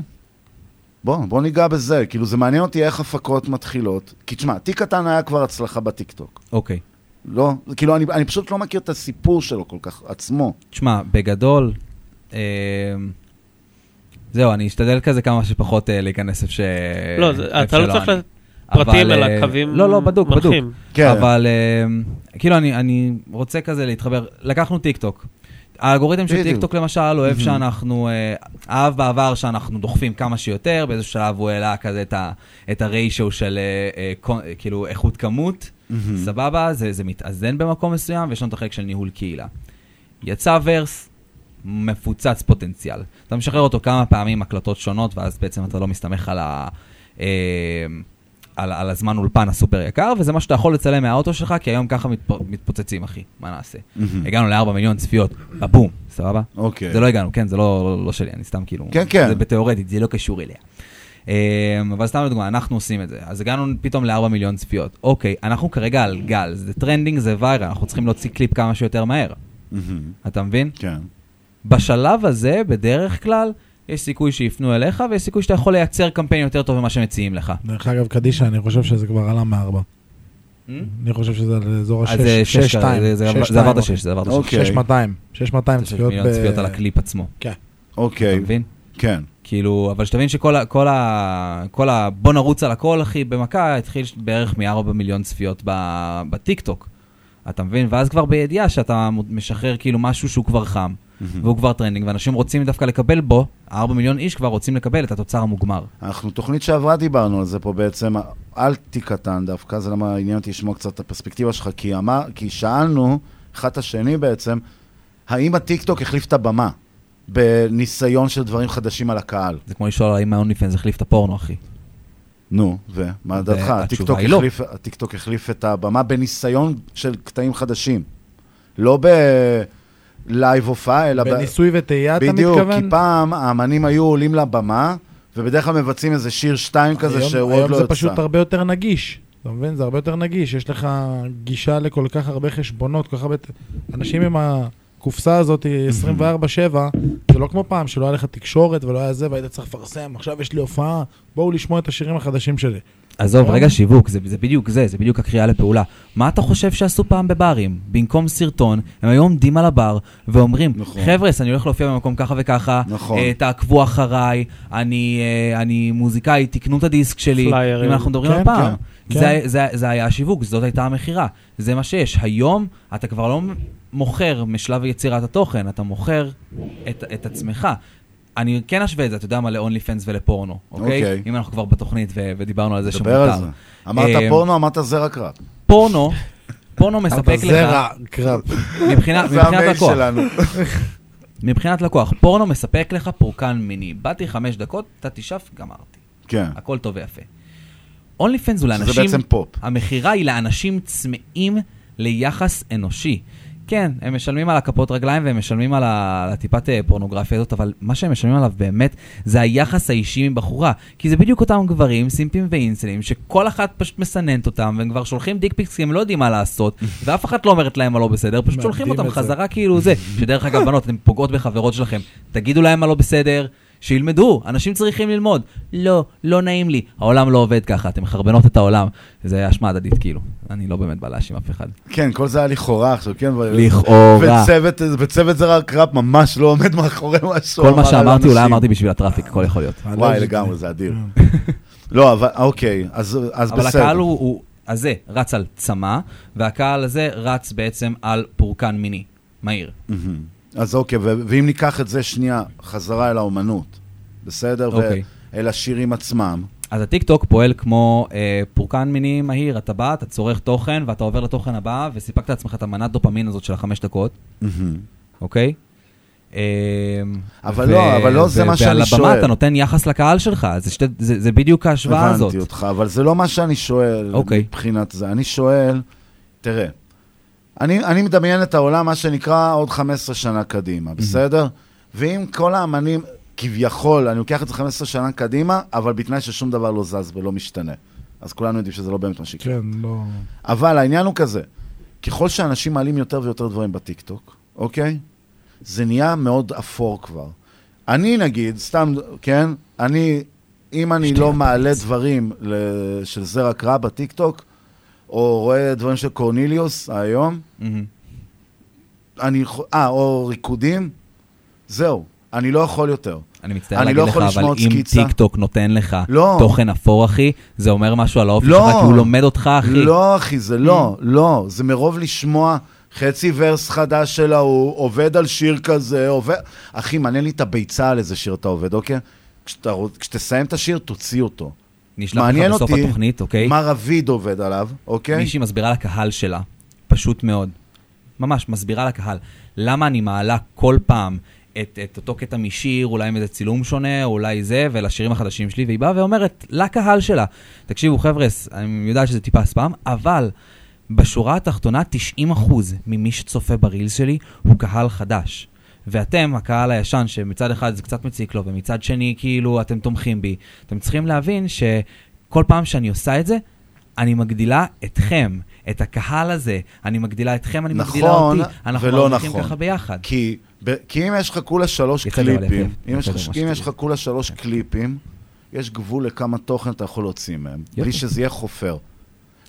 בוא, בוא ניגע בזה. כאילו, זה מעניין אותי איך הפקות מתחילות. כי תשמע, תיק קטן היה כבר הצלחה בטיקטוק. אוקיי. לא, כאילו, אני, אני פשוט לא מכיר את הסיפור שלו כל כך, עצמו. תשמע, בגדול, אה, זהו, אני אשתדל כזה כמה שפחות אה, להיכנס איפה ש... לא, זה- אתה לא שלא צריך אני. לתת פרטים, אבל, אלא אה, קווים לא, לא, בדוק, בדוק. מנחים. כן. אבל אה, כאילו, אני, אני רוצה כזה להתחבר. לקחנו טיק טוק. האלגוריתם של בדיוק. טיק טוק למשל אוהב. שאנחנו, אה, אהב בעבר שאנחנו דוחפים כמה שיותר, באיזשהו שלב הוא העלה כזה את, הריישו של אה, אה, כאילו איכות כמות, Mhm. סבבה, זה, זה מתאזן במקום מסוים, ויש לנו את החלק של ניהול קהילה. יצא ורס, מפוצץ פוטנציאל. אתה משחרר אותו כמה פעמים, הקלטות שונות, ואז בעצם אתה לא מסתמך על, ה, אה, על, על הזמן אולפן הסופר יקר, וזה מה שאתה יכול לצלם מהאוטו שלך, כי היום ככה מתפ, מתפוצצים, אחי, מה נעשה? מהמם. הגענו ל-4 מיליון צפיות, בבום, סבבה? אוקיי. זה לא הגענו, כן, זה לא, לא, לא שלי, אני סתם כאילו... כן, כן. זה בתיאורטית, זה לא קשור אליה. אמ, אבל סתם לדוגמה, אנחנו עושים את זה. אז הגענו פתאום ל-4 מיליון צפיות. אוקיי, אנחנו כרגע על גל, זה trending, זה viral, אנחנו צריכים להוציא קליפ כמה שיותר מהר. מהמם. אתה מבין? כן. בשלב הזה, בדרך כלל, יש סיכוי שיפנו אליך, ויש סיכוי שאתה יכול לייצר קמפיין יותר טוב ממה שמציעים לך. דרך אגב, קדישה, אני חושב שזה כבר עלה מארבע. אני חושב שזה על אזור אז זה השש, שש שתיים. זה- עבר- שש, זה עבר את השש, זה עבר את. השש. שש מאתיים. שש מאתיים צפיות מיליון. צפיות על הקליפ עצמו. כן. אוקיי. אתה מבין? כן. כאילו, אבל שתבין שכל ה... כל ה... כל ה... בוא נרוץ על הכל, אחי, במכה, התחיל בערך מ-4 מיליון צפיות ב- בטיקטוק. אתה מבין? ואז כבר בידיעה שאתה משחרר כאילו משהו שהוא כבר חם, והוא כבר trending, ואנשים רוצים דווקא לקבל בו, 4 מיליון איש כבר רוצים לקבל את התוצר המוגמר. אנחנו, תוכנית שעברה דיברנו על זה פה בעצם, אל תיק קטן דווקא, זה למה עניין אותי לשמוע קצת את הפרספקטיבה שלך, כי, אמר, כי שאלנו, אחד את השני בעצם, האם הטיקטוק החליף את הבמה בניסיון של דברים חדשים על הקהל? זה כמו לשאול האם ה-OnlyFans החליף את הפורנו, אחי. נו, ומה דעתך? הטיקטוק היא לא. החליף, הטיקטוק החליף את הבמה בניסיון של קטעים חדשים. לא בלייב הופעה, אלא... ב- בניסוי וטעייה, אתה בדיוק, מתכוון? כי פעם האמנים היו עולים לבמה, ובדרך כלל מבצעים איזה שיר שתיים כזה היום- שהוא היום עוד לא זה יצא. פשוט הרבה יותר נגיש. אתה מבין? זה הרבה יותר נגיש. יש לך גישה לכל כך הרבה חשבונות, כל כך הרבה... אנשים עם הקופסה הזאת 24-7, זה לא כמו פעם שלא היה לך תקשורת ולא היה זה, והיית צריך לפרסם, עכשיו יש לי הופעה, בואו לשמוע את השירים החדשים שלי. עזוב? רגע שיווק, זה, זה בדיוק זה, זה בדיוק הקריאה לפעולה. מה אתה חושב שעשו פעם בברים? במקום סרטון, הם היו עומדים על הבר ואומרים, נכון. חבר'ס, אני הולך להופיע במקום ככה וככה, נכון. אה, תעקבו אחריי, אני, אה, אני מוזיקאי, תקנו את הדיסק שלי. פליירים. אם אנחנו מדברים כן, על פעם. כן, זה, זה, זה היה השיווק, זאת הייתה המכירה. זה מה שיש. היום אתה כבר לא מוכר משלב יצירת התוכן, אתה מוכר את, את עצמך. אני כן אשווה את זה, אתה יודע מה, ל-only fans ולפורנו, אוקיי? אוקיי. אם אנחנו כבר בתוכנית ו- ודיברנו על זה שמותר. דבר על זה. אמרת אה, פורנו, אמרת זרע קרב. פורנו, פורנו מספק לך... זרע קרב. מבחינת זה מבחינת לקוח. שלנו. מבחינת לקוח, פורנו מספק לך פורקן מיני. באתי חמש דקות, אתה תשאף, גמרתי. כן. הכל טוב ויפה. אונלי פנס הוא לאנשים... בעצם פופ. המכירה היא לאנשים צמאים ליחס אנושי. כן, הם משלמים על הכפות רגליים והם משלמים על ה- על הטיפת אה, פורנוגרפיה הזאת, אבל מה שהם משלמים עליו באמת זה היחס האישי עם בחורה. כי זה בדיוק אותם גברים, סימפים ואינסלים, שכל אחת פשוט מסננת אותם, והם כבר שולחים dick pics כי הם לא יודעים מה לעשות, ואף אחת לא אומרת להם מה לא בסדר, פשוט שולחים אותם זה. חזרה כאילו זה. שדרך אגב, בנות, אתן פוגעות בחברות שלכם, תגידו להם מה לא בסדר. שילמדו, אנשים צריכים ללמוד. לא, לא נעים לי. העולם לא עובד ככה, אתם מחרבנות את העולם. זה אשמה הדדית, כאילו. אני לא באמת בא להאשים אף אחד. כן, כל זה היה לכאורה עכשיו, כן? לכאורה. וצוות, וצוות זה רק ראפ ממש לא עומד מאחורי מה שהוא כל מה שאמרתי, אולי אנשים. אמרתי בשביל ה traffic, הכל יכול להיות. וואי, לגמרי, זה אדיר. לא, אבל אוקיי, אז אז אבל בסדר. הקהל הוא, הוא, הזה רץ על צמא, והקהל הזה רץ בעצם על פורקן מיני, מהיר. מהמם. אז אוקיי, ואם ניקח את זה שנייה חזרה אל האומנות, בסדר? אוקיי. ואל השירים עצמם. אז הטיק טוק פועל כמו אה, פורקן מיני מהיר, אתה בא, אתה צורך תוכן, ואתה עובר לתוכן הבא, וסיפקת לעצמך את המנת דופמין הזאת של החמש דקות, מהמם. אוקיי? אה, אבל לא, אבל לא זה מה שאני ועל הבמה שואל. אתה נותן יחס לקהל שלך, זה, שתי, זה, זה בדיוק ההשוואה הזאת. הבנתי אותך, אבל זה לא מה שאני שואל אוקיי. מבחינת זה. אני שואל, תראה, אני, אני מדמיין את העולם, מה שנקרא, עוד 15 שנה קדימה, בסדר? ואם כל האמנים, כביכול, אני לוקח את זה 15 שנה קדימה, אבל בתנאי ששום דבר לא זז ולא משתנה. אז כולנו יודעים שזה לא באמת מה שיקרה. כן, לא... אבל העניין הוא כזה, ככל שאנשים מעלים יותר ויותר דברים בטיקטוק, אוקיי? זה נהיה מאוד אפור כבר. אני נגיד, סתם, כן? אני, אם אני לא מעלה דברים של זרע קרא בטיקטוק, או רואה דברים של קורניליוס היום. אני, אה, או ריקודים, זהו, אני לא יכול יותר. אני מצטער אני להגיד לא לך, אבל אם סקיצה. טיק טוק נותן לך לא. תוכן אפור, אחי, זה אומר משהו על האופי לא. שלך, כי הוא לומד אותך, אחי. לא, אחי, זה לא, לא. זה מרוב לשמוע חצי ורס חדש של ההוא, עובד על שיר כזה, עובד... אחי, מעניין לי את הביצה על איזה שיר אתה עובד, אוקיי? כשאתה, כשתסיים את השיר, תוציא אותו. נשלח לך בסוף אותי התוכנית, אוקיי? מה רביד עובד עליו, אוקיי? מישהי מסבירה לקהל שלה, פשוט מאוד, ממש מסבירה לקהל, למה אני מעלה כל פעם את, את אותו קטע משיר, אולי עם איזה צילום שונה, או אולי זה, ולשירים החדשים שלי, והיא באה ואומרת לקהל שלה, תקשיבו חבר'ה, אני יודעת שזה טיפה ספאם, אבל בשורה התחתונה 90% ממי שצופה ברילס שלי הוא קהל חדש. ואתם, הקהל הישן, שמצד אחד זה קצת מציק לו, ומצד שני, כאילו, אתם תומכים בי, אתם צריכים להבין שכל פעם שאני עושה את זה, אני מגדילה אתכם, את הקהל הזה, אני מגדילה אתכם, אני מגדילה נכון, אותי. אנחנו ולא נכון. ככה ביחד. כי, ב, כי אם יש לך כולה שלוש קליפים, יפה, אם יש יפה לך- כולה שלוש קליפים, יש גבול לכמה תוכן אתה יכול להוציא מהם, יופי. בלי שזה יהיה חופר.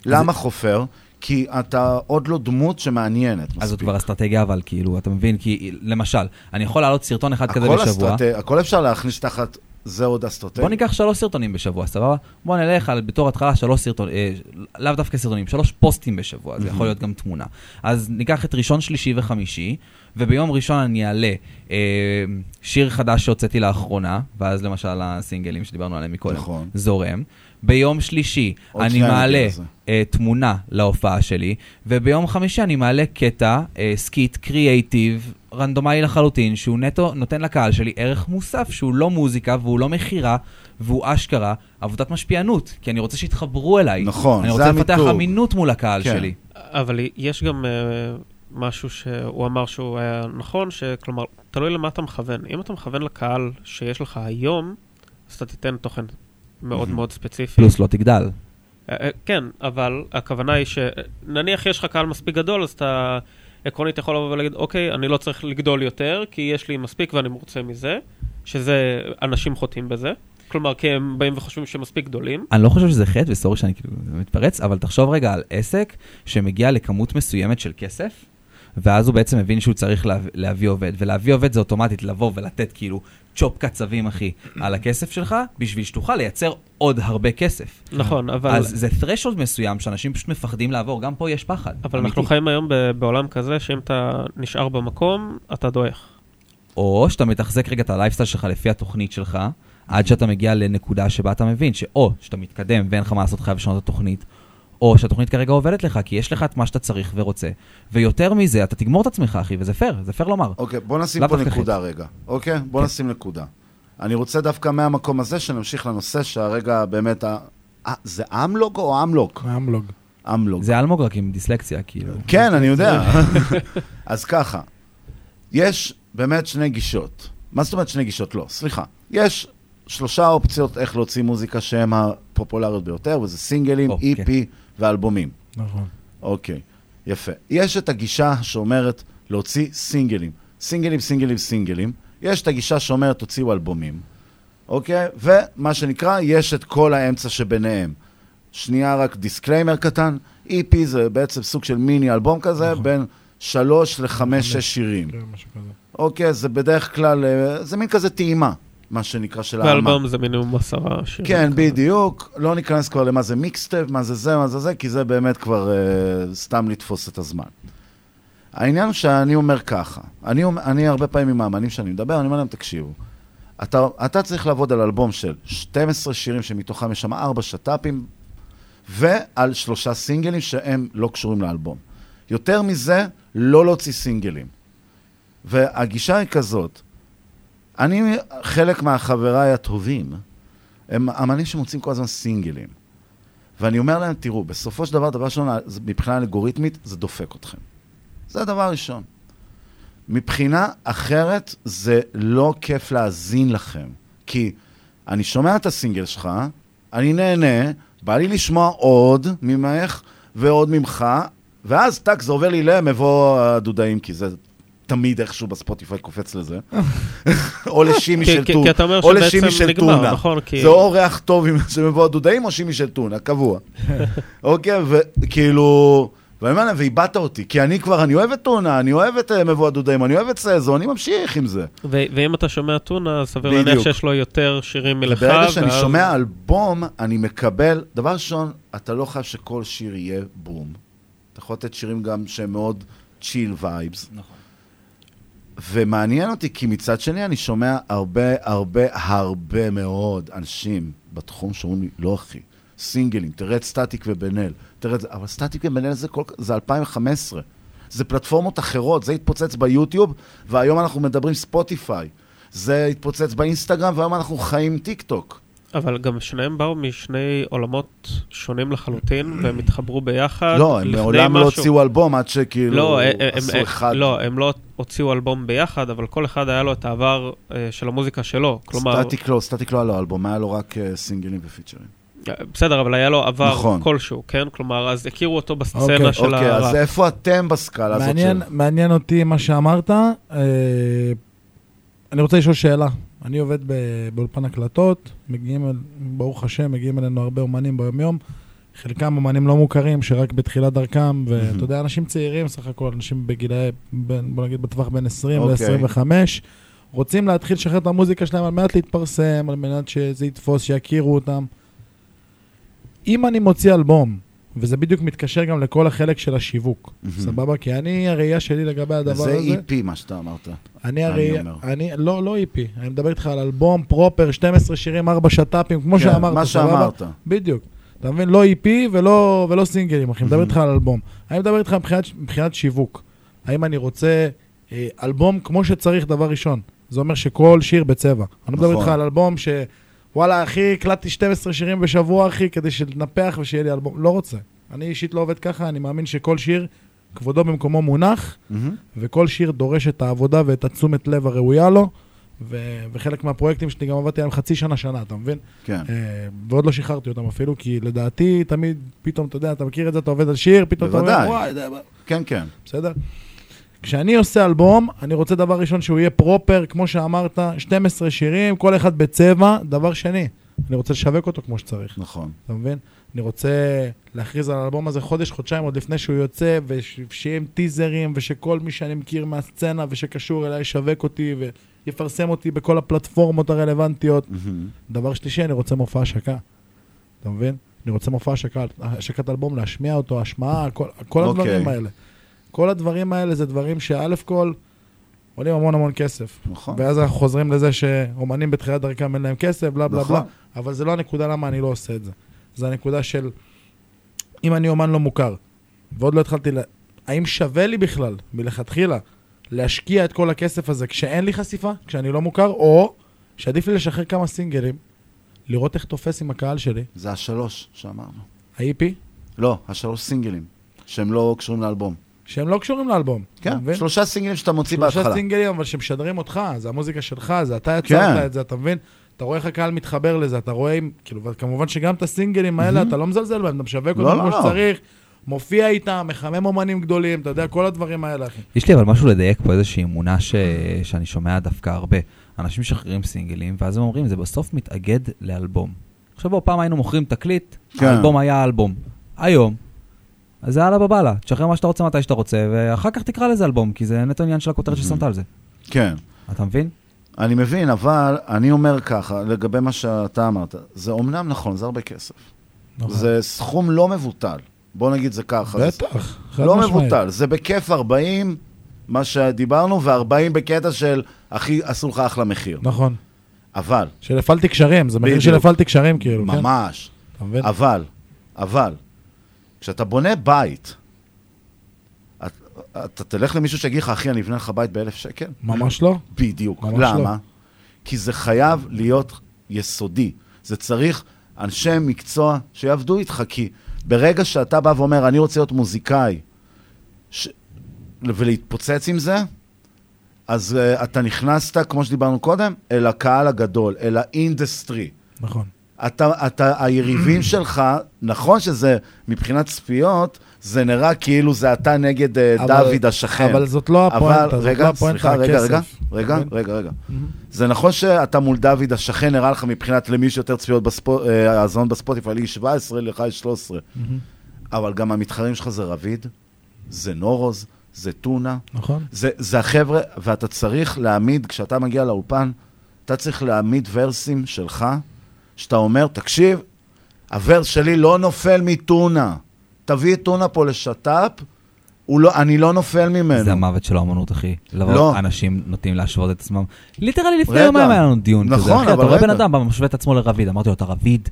למה חופר? כי אתה עוד לא דמות שמעניינת אז זאת מספיק. כבר אסטרטגיה, אבל כאילו, אתה מבין? כי למשל, אני יכול להעלות סרטון אחד כזה בשבוע. אסטרט- הכל אפשר להכניס תחת זה עוד אסטרטגיה. בוא ניקח שלוש סרטונים בשבוע, סבבה? בוא נלך על, בתור התחלה, שלוש סרטונים, אה, לאו דווקא סרטונים, שלוש פוסטים בשבוע, זה יכול להיות גם תמונה. אז ניקח את ראשון, שלישי וחמישי, וביום ראשון אני אעלה אה, שיר חדש שהוצאתי לאחרונה, ואז למשל הסינגלים שדיברנו עליהם מקודם, נכון. זורם. ביום שלישי אני מעלה. אה, תמונה להופעה שלי, וביום חמישי אני מעלה קטע, אה, סקיט, קריאייטיב, רנדומלי לחלוטין, שהוא נטו נותן לקהל שלי ערך מוסף, שהוא לא מוזיקה והוא לא מכירה, והוא אשכרה עבודת משפיענות, כי אני רוצה שיתחברו אליי. נכון, אני זה רוצה לפתח המיתוג. אמינות מול הקהל כן. שלי. אבל יש גם uh, משהו שהוא אמר שהוא היה נכון, שכלומר, תלוי למה אתה מכוון. אם אתה מכוון לקהל שיש לך היום, אז אתה תיתן תוכן מאוד Mhm. מאוד ספציפי. פלוס לא תגדל. אה, אה, כן, אבל הכוונה היא שנניח יש לך קהל מספיק גדול, אז אתה עקרונית יכול לבוא ולהגיד, אוקיי, אני לא צריך לגדול יותר, כי יש לי מספיק ואני מרוצה מזה, שזה, אנשים חוטאים בזה. כלומר, כי הם באים וחושבים שהם מספיק גדולים. אני לא חושב שזה חטא, וסורי שאני כאילו מתפרץ, אבל תחשוב רגע על עסק שמגיע לכמות מסוימת של כסף, ואז הוא בעצם מבין שהוא צריך להביא, להביא עובד, ולהביא עובד זה אוטומטית לבוא ולתת כאילו צ'ופ קצבים, אחי, על הכסף שלך, בשביל שתוכל לייצר עוד הרבה כסף. נכון, אבל... אז זה threshold מסוים שאנשים פשוט מפחדים לעבור, גם פה יש פחד. אבל אמיתי. אנחנו חיים היום ב- בעולם כזה, שאם אתה נשאר במקום, אתה דועך. או שאתה מתחזק רגע את הלייפסטייל שלך לפי התוכנית שלך, עד שאתה מגיע לנקודה שבה אתה מבין שאו שאתה מתקדם ואין לך מה לעשות, חייב לשנות את התוכנית, או שהתוכנית כרגע עובדת לך, כי יש לך את מה שאתה צריך ורוצה. ויותר מזה, אתה תגמור את עצמך, אחי, וזה פייר, זה פייר לומר. אוקיי, בוא נשים לאו פה נקודה. רגע, אוקיי? בוא כן. נשים נקודה. אני רוצה דווקא מהמקום הזה שנמשיך לנושא שהרגע באמת... ה- אה, זה אמלוג או אמלוק? אמלוג. אמלוג. זה אלמוג רק עם דיסלקציה, כאילו. כן, אני יודע. אז ככה, יש באמת שני גישות. מה זאת אומרת שני גישות? לא, סליחה. יש שלושה אופציות איך להוציא מוזיקה שהן הפופולריות ביותר, וזה סינגלים, אוקיי. EP ואלבומים. נכון. אוקיי, יפה. יש את הגישה שאומרת להוציא סינגלים. סינגלים, סינגלים, סינגלים. יש את הגישה שאומרת תוציאו אלבומים, אוקיי? ומה שנקרא, יש את כל האמצע שביניהם. שנייה רק דיסקליימר קטן, EP זה בעצם סוג של מיני אלבום כזה, בין שלוש לחמש, שש שירים. כן, משהו כזה. אוקיי, זה בדרך כלל, אה, זה מין כזה טעימה, מה שנקרא, של האמן. באלבום זה מינימום עשרה שירים. כן, בדיוק. לא ניכנס כבר למה זה מיקסטייפ, מה זה זה, מה זה זה, כי זה באמת כבר uh, סתם לתפוס את הזמן. העניין שאני אומר ככה, אני, אני הרבה פעמים עם האמנים שאני מדבר, אני אומר להם, תקשיבו, אתה, אתה צריך לעבוד על אלבום של 12 שירים שמתוכם יש שם 4 שת"פים, ועל שלושה סינגלים שהם לא קשורים לאלבום. יותר מזה, לא להוציא סינגלים. והגישה היא כזאת, אני, חלק מהחבריי הטובים, הם אמנים שמוצאים כל הזמן סינגלים. ואני אומר להם, תראו, בסופו של דבר, דבר ראשון, מבחינה אלגוריתמית, זה דופק אתכם. זה הדבר הראשון. מבחינה אחרת, זה לא כיף להאזין לכם. כי אני שומע את הסינגל שלך, אני נהנה, בא לי לשמוע עוד ממך ועוד ממך, ואז טאק, זה עובר לי למבוא הדודאים, כי זה תמיד איכשהו בספוטיפיי קופץ לזה. או לשימי של טונה. כי אתה אומר או שבעצם לשימי של נגמר, טונה. נכון, זה או ריח טוב עם- של מבוא הדודאים, או שימי של טונה, קבוע. אוקיי, וכאילו... ואני אומר להם, ואיבדת אותי, כי אני כבר, אני אוהב את טונה, אני אוהב את אה, מבוא הדודאים, אני אוהב את סזו, אני ממשיך עם זה. ואם אתה שומע טונה, אז סביר. להניח שיש לו יותר שירים מלך. וברגע שאני שומע אלבום, אני מקבל, דבר ראשון, אתה לא חייב שכל שיר יהיה בום. אתה יכול לתת שירים גם שהם מאוד chill vibes. נכון. ומעניין אותי, כי מצד שני אני שומע הרבה, הרבה, הרבה מאוד אנשים בתחום שאומרים לי, לא אחי, סינגלים, תראה את סטטיק ובן אל, תראה את זה, אבל סטטיק ובן אל זה, כל, זה 2015. זה פלטפורמות אחרות, זה התפוצץ ביוטיוב, והיום אנחנו מדברים ספוטיפיי. זה התפוצץ באינסטגרם, והיום אנחנו חיים טיק טוק. אבל גם שניהם באו משני עולמות שונים לחלוטין, והם התחברו ביחד. לא, הם מעולם לא. הוציאו אלבום עד שכאילו לא, הם- עשו הם- אחד. לא, הם לא הוציאו אלבום ביחד, אבל כל אחד היה לו את העבר אה, של המוזיקה שלו. כלומר, סטטיק לא, סטטיק לא היה לו אלבום, היה לו רק אה, סינגלים ופיצ'רים. בסדר, אבל היה לו עבר נכון. כלשהו, כן? כלומר, אז הכירו אותו בסצנה אוקיי. של אוקיי, אז הראפ. איפה אתם בסקאלה הזאת מעניין, של... מעניין אותי מה שאמרת. אה, אני רוצה לשאול שאלה. אני עובד באולפן הקלטות, מגיעים, ברוך השם, מגיעים אלינו הרבה אומנים ביומיום. חלקם אומנים לא מוכרים, שרק בתחילת דרכם, ואתה יודע, אנשים צעירים, סך הכל, אנשים בגילאי, בין- בוא נגיד בטווח בין 20 אוקיי. ל-25, רוצים להתחיל לשחרר את המוזיקה שלהם על מנת להתפרסם, על מנת שזה יתפוס, שיכירו אותם. אם אני מוציא אלבום, וזה בדיוק מתקשר גם לכל החלק של השיווק, סבבה? כי אני, הראייה שלי לגבי הדבר זה הזה... EP מה שאתה אמרת. אני הרי, אומר. אני, לא, לא EP, אני מדבר איתך על אלבום פרופר, 12 שירים, 4 שת"פים, כמו כן, שאמרת, מה סבבה? שאמרת. בדיוק. אתה מבין? לא EP ולא, ולא סינגלים, אחי, מדבר איתך על אלבום. אני מדבר איתך מבחינת, מבחינת שיווק. האם אני רוצה אה, אלבום כמו שצריך, דבר ראשון. זה אומר שכל שיר בצבע. אני מדבר נכון. איתך על אלבום ש... וואלה, אחי, הקלטתי 12 שירים בשבוע, אחי, כדי שננפח ושיהיה לי אלבום. לא רוצה. אני אישית לא עובד ככה, אני מאמין שכל שיר, כבודו במקומו מונח, מהמם. וכל שיר דורש את העבודה ואת התשומת לב הראויה לו, ו- וחלק מהפרויקטים שלי גם עבדתי עליהם חצי שנה, שנה, אתה מבין? כן. אה, ועוד לא שחררתי אותם אפילו, כי לדעתי תמיד, פתאום, אתה יודע, אתה מכיר את זה, אתה עובד על שיר, פתאום אתה אומר, בוודאי. וואי, זה... כן, כן. בסדר? כשאני עושה אלבום, אני רוצה דבר ראשון שהוא יהיה פרופר, כמו שאמרת, 12 שירים, כל אחד בצבע. דבר שני, אני רוצה לשווק אותו כמו שצריך. נכון. אתה מבין? אני רוצה להכריז על האלבום הזה חודש, חודשיים עוד לפני שהוא יוצא, ושיהיה עם טיזרים, ושכל מי שאני מכיר מהסצנה ושקשור אליי ישווק אותי ויפרסם אותי בכל הפלטפורמות הרלוונטיות. דבר שלישי, אני רוצה מופע השקה. אתה מבין? אני רוצה מופע השקת אלבום, להשמיע אותו, השמעה, כל, כל אוקיי. הדברים האלה. כל הדברים האלה זה דברים שא' כל עולים המון המון כסף. נכון. ואז אנחנו חוזרים לזה שאומנים בתחילת דרכם אין להם כסף, בלה בלה נכון. בלה. אבל זה לא הנקודה למה אני לא עושה את זה. זה הנקודה של, אם אני אומן לא מוכר, ועוד לא התחלתי, ל... האם שווה לי בכלל, מלכתחילה, להשקיע את כל הכסף הזה כשאין לי חשיפה, כשאני לא מוכר, או שעדיף לי לשחרר כמה סינגלים, לראות איך תופס עם הקהל שלי. זה השלוש שאמרנו. ה-EP? לא, השלוש סינגלים, שהם לא קשורים לאלבום. שהם לא קשורים לאלבום. כן, מבין? שלושה סינגלים שאתה מוציא שלושה בהתחלה. סינגלים, אבל שמשדרים אותך, זה המוזיקה שלך, זה אתה כן. יצרת את זה, אתה מבין? אתה רואה איך הקהל מתחבר לזה, אתה רואה, אם- כאילו, וכמובן שגם את הסינגלים האלה, מהמם. אתה לא מזלזל בהם, אתה משווק לא, אותם לא, כמו לא. שצריך, מופיע איתם, מחמם אומנים גדולים, אתה יודע, כל הדברים האלה, אחי. יש לי אבל משהו לדייק פה, איזושהי אמונה ש... שאני שומע דווקא הרבה. אנשים משחררים סינגלים, ואז הם אומרים, זה בסוף מתאגד לאלבום. עכשיו בוא, פעם היינו מוכרים תקליט, כן. האלבום היה אלבום. היום, אז זה אללה בבאללה, תשחרר מה שאתה רוצה מתי שאתה רוצה, ואחר כך תקרא לזה אלבום, כי זה נטו עניין של הכותרת ששמת על זה. כן. אתה מבין? אני מבין, אבל אני אומר ככה, לגבי מה שאתה אמרת, זה אומנם נכון, זה הרבה כסף. נכון. זה סכום לא מבוטל. בוא נגיד זה ככה. בטח, חד לא משמעית. מבוטל, זה בכיף 40, מה שדיברנו, ו-40 בקטע של, אחי, עשו לך אחלה מחיר. נכון. אבל, של הפעלתי קשרים, זה מחיר. של הפעלתי קשרים, כאילו, כן? ממש. אתה מבין? אבל, אבל, כשאתה בונה בית, את- אתה תלך למישהו שיגיד לך, אחי, אני אבנה לך בית באלף שקל? ממש לא. בדיוק. ממש למה? לא. כי זה חייב להיות יסודי. זה צריך אנשי מקצוע שיעבדו איתך, כי ברגע שאתה בא ואומר, אני רוצה להיות מוזיקאי, ש... ולהתפוצץ עם זה, אז uh, אתה נכנסת, כמו שדיברנו קודם, אל הקהל הגדול, אל ה industry. נכון. אתה, אתה, היריבים שלך, נכון שזה, מבחינת צפיות, זה נראה כאילו זה אתה נגד אה, אבל- דוד השכן. אבל זאת לא הפואנטה, אבל, זאת רגע, לא הפואנטה, סליחה, רגע, הכסף. רגע, רגע, מבין? רגע, רגע. זה נכון שאתה מול דוד השכן, נראה לך מבחינת למי שיותר צפיות בספו- אה, האזון בספוטיפיי, לי 17, לך יש 13. אבל גם המתחרים שלך זה רביד, זה נורוז, זה טונה. נכון. זה, זה החבר'ה, ואתה צריך להעמיד, כשאתה מגיע לאולפן, אתה צריך להעמיד ורסים שלך, שאתה אומר, תקשיב, ה verse שלי לא נופל מטונה. תביא את טונה פה לשת"פ, לא, אני לא נופל ממנו. זה המוות של האמנות, אחי. לבוא, לא. אנשים נוטים להשוות את עצמם. literally לפני רגע. יומיים היה לנו דיון כזה. נכון, אחי, אתה אבל רואה בן רגע. אדם, משווה את עצמו לרביד. אמרתי לו, אתה רביד?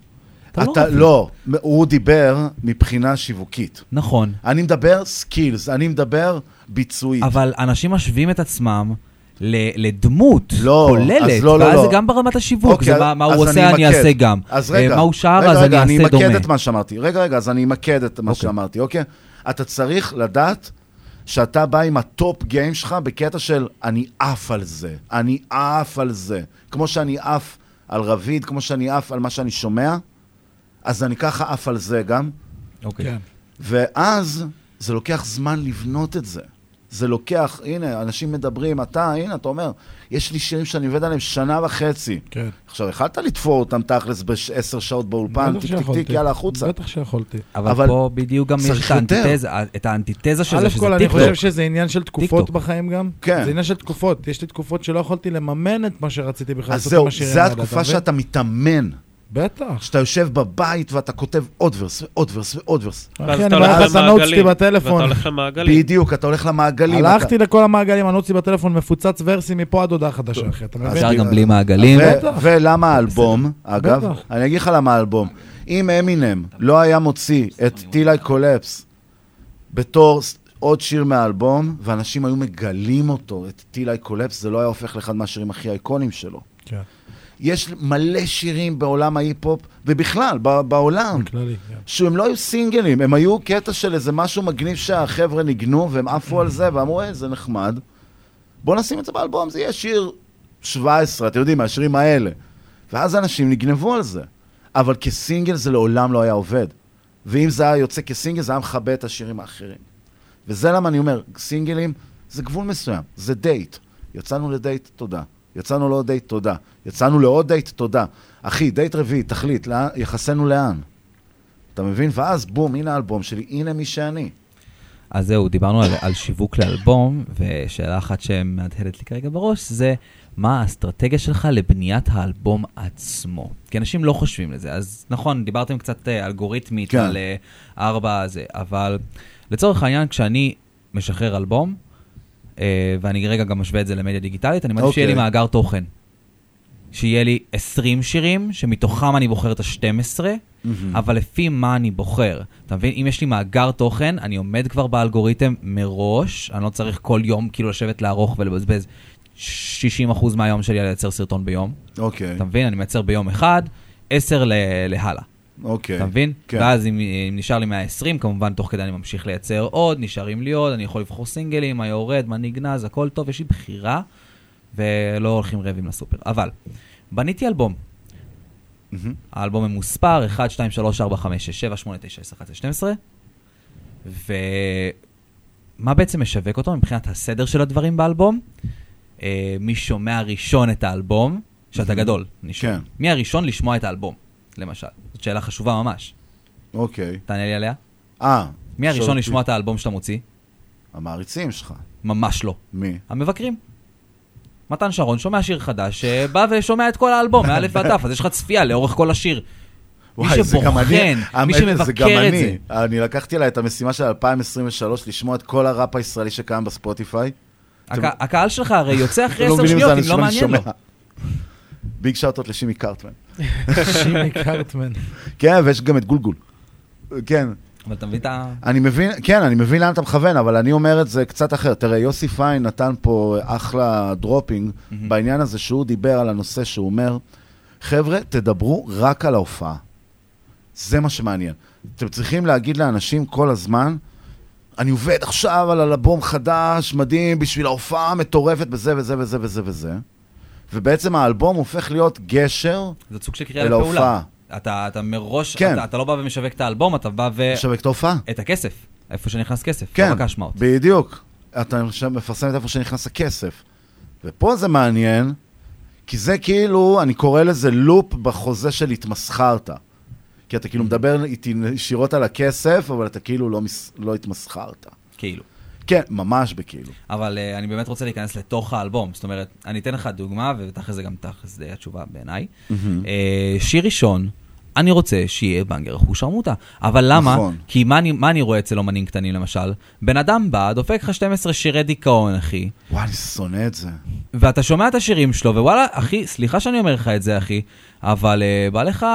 אתה לא אתה רביד. לא, הוא דיבר מבחינה שיווקית. נכון. אני מדבר skills, אני מדבר ביצועית. אבל אנשים משווים את עצמם לדמות לא, כוללת, אז לא, לא, ואז לא. זה גם ברמת השיווק, אוקיי, זה מה- מה הוא עושה אני אמקד. אעשה גם. אז אה, רגע, מה הוא שר רגע, אז רגע, אני אעשה אמקד דומה. את מה שאמרתי. רגע, רגע, אז אני אמקד את מה שאמרתי, אוקיי? אתה צריך לדעת שאתה בא עם ה top game שלך בקטע של אני עף על זה, אני עף על זה. כמו שאני עף על רביד, כמו שאני עף על מה שאני שומע, אז אני ככה עף על זה גם. אוקיי. כן. ואז זה לוקח זמן לבנות את זה. זה לוקח, הנה, אנשים מדברים, אתה, הנה, אתה אומר, יש לי שירים שאני עובד עליהם שנה וחצי. כן. עכשיו, יכלת לתפור אותם תכלס בעשר שעות באולפן, טיק טיק. טיק, יאללה, החוצה. בטח שיכולתי. אבל, אבל פה בדיוק גם יש את. האנטיתזה, את האנטיתזה של זה, א' שזה כל, אני טיקטוק. חושב שזה עניין של תקופות טיקטוק. בחיים גם. כן. זה עניין של תקופות. יש לי תקופות שלא יכולתי לממן את מה שרציתי בכלל אז לעשות זהו, עם השירים זו האלה, התקופה אתה מבין? שאתה מתאמן. בטח. שאתה יושב בבית ואתה כותב עוד verse ועוד verse ועוד verse. אחי, אני אומר לך את ה notes שלי בטלפון. ואתה הולך למעגלים. בדיוק, אתה הולך למעגלים. הלכתי לכל המעגלים, ה notes שלי בטלפון מפוצץ verses מפה עד הודעה חדשה, אחי, אתה מבין? אפשר גם בלי מעגלים. ולמה האלבום, אגב. אני אגיד לך למה האלבום. אם אמינם לא היה מוציא את Till I Collapse בתור עוד שיר מהאלבום, ואנשים היו מגלים אותו, את Till I Collapse, זה לא היה הופך לאחד מהשירים הכי אייקונים שלו. כן. יש מלא שירים בעולם ההיפ-הופ, ובכלל, בעולם, בכללי, כן. שהם לא היו סינגלים, הם היו קטע של איזה משהו מגניב שהחבר'ה ניגנו, והם עפו על זה, ואמרו, אה, זה נחמד. בואו נשים את זה באלבום, זה יהיה שיר 17, אתם יודעים, מהשירים האלה. ואז אנשים נגנבו על זה. אבל כסינגל זה לעולם לא היה עובד. ואם זה היה יוצא כסינגל, זה היה מכבה את השירים האחרים. וזה למה אני אומר, סינגלים זה גבול מסוים, זה דייט. יצאנו לדייט, תודה. יצאנו לעוד דייט, תודה. יצאנו לעוד דייט, תודה. אחי, דייט רביעי, תחליט, לאן, יחסנו לאן? אתה מבין? ואז בום, הנה האלבום שלי, הנה מי שאני. אז זהו, דיברנו על, על שיווק לאלבום, ושאלה אחת שמהדהדת לי כרגע בראש, זה מה האסטרטגיה שלך לבניית האלבום עצמו? כי אנשים לא חושבים לזה. אז נכון, דיברתם קצת אה, אלגוריתמית כן. על אה, ארבע הזה, אבל לצורך העניין, כשאני משחרר אלבום, ואני רגע גם משווה את זה למדיה דיגיטלית, אני מעדיף שיהיה לי אוקיי. מאגר תוכן. שיהיה לי 20 שירים, שמתוכם אני בוחר את ה-12, מהמם. אבל לפי מה אני בוחר. אתה מבין? אם יש לי מאגר תוכן, אני עומד כבר באלגוריתם מראש, אני לא צריך כל יום כאילו לשבת לערוך ולבזבז 60% מהיום שלי על לייצר סרטון ביום. אוקיי. אתה מבין? אני מייצר ביום אחד, 10 ל- להלאה. אוקיי. אתה מבין? כן. ואז אם, אם נשאר לי 120, כמובן תוך כדי אני ממשיך לייצר עוד, נשארים לי עוד, אני יכול לבחור סינגלים, מה יורד, מה נגנז, הכל טוב, יש לי בחירה, ולא הולכים רעבים לסופר. אבל, בניתי אלבום. האלבום ממוספר, 1, 2, 3, 4, 5, 6, 7, 8, 9, 10, 11, 12. ומה בעצם משווק אותו מבחינת הסדר של הדברים באלבום? אה, מי שומע ראשון את האלבום, שאתה מהמם. גדול, שואל. כן. מי הראשון לשמוע את האלבום, למשל? זאת שאלה חשובה ממש. אוקיי. תענה לי עליה. אה. מי הראשון לשמוע. את האלבום שאתה מוציא? המעריצים שלך. ממש לא. מי? המבקרים. מתן שרון שומע שיר חדש, אה, בא ושומע את כל האלבום, מאלף ועד תו, אז יש לך צפייה לאורך כל השיר. מי ואי, אני- שבוחן, מי שמבקר את אני. זה. אני לקחתי עליי את המשימה של 2023, לשמוע את כל הראפ הישראלי שקיים בספוטיפיי. הק- אתם- הקהל שלך הרי יוצא אחרי לא עשר שניות, אם לא מעניין לו. big shout outs לשימי קרטמן. שימי קרטמן. כן, ויש גם את גולגול. כן. אבל אתה מבין את ה... אני מבין, כן, אני מבין לאן אתה מכוון, אבל אני אומר את זה קצת אחר. תראה, יוסי פיין נתן פה אחלה dropping בעניין הזה שהוא דיבר על הנושא שהוא אומר, חבר'ה, תדברו רק על ההופעה. זה מה שמעניין. אתם צריכים להגיד לאנשים כל הזמן, אני עובד עכשיו על אלבום חדש, מדהים, בשביל ההופעה המטורפת בזה וזה וזה וזה וזה. ובעצם האלבום הופך להיות גשר זה סוג של קריאה לפעולה. אתה, אתה מראש, כן. אתה, אתה לא בא ומשווק את האלבום, אתה בא ו... משווק את ההופעה. את הכסף, איפה שנכנס כסף, כן, לא רק ההשמעות. בדיוק. אתה מפרסם את איפה שנכנס הכסף. ופה זה מעניין, כי זה כאילו, אני קורא לזה לופ בחוזה של התמסחרת. כי אתה כאילו מדבר איתי ישירות על הכסף, אבל אתה כאילו לא, מס... לא התמסחרת. כאילו. כן, ממש בכאילו. אבל uh, אני באמת רוצה להיכנס לתוך האלבום. זאת אומרת, אני אתן לך דוגמה, ותכל'ס זה גם תכל'ס די התשובה בעיניי. מהמם. Uh, שיר ראשון, אני רוצה שיהיה בנגר אחוז שרמוטה. אבל למה? נכון. כי מה אני, מה אני רואה אצל אומנים קטנים למשל? בן אדם בא, דופק לך 12 שירי דיכאון, אחי. וואי, אני שונא את זה. ואתה שומע את השירים שלו, ווואלה, אחי, סליחה שאני אומר לך את זה, אחי, אבל uh, בא לך uh,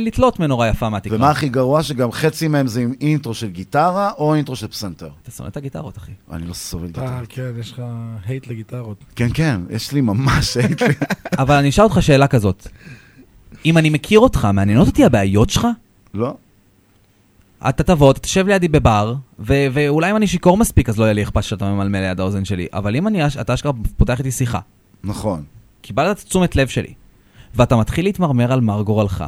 לתלות מנורה יפה מהתקרה. ומה הכי גרוע? שגם חצי מהם זה עם אינטרו של גיטרה או אינטרו של פסנתר. אתה שונא את הגיטרות, אחי. אני לא סובל גיטרה. אה, כן, יש לך הייט לגיטרות. כן, כן, יש לי ממש הייט. אבל אני אשאל אותך שאלה כזאת. אם אני מכיר אותך, מעניינות אותי הבעיות שלך? לא. אתה תבוא, אתה תשב לידי בבר, ו- ואולי אם אני שיכור מספיק, אז לא יהיה לי אכפת שאתה ממלמל ליד האוזן שלי, אבל אם אני, אתה אשכרה פותח איתי שיחה, נכון. קיבלת את תשומת לב שלי, ואתה מתחיל להתמרמר על מר גורלך,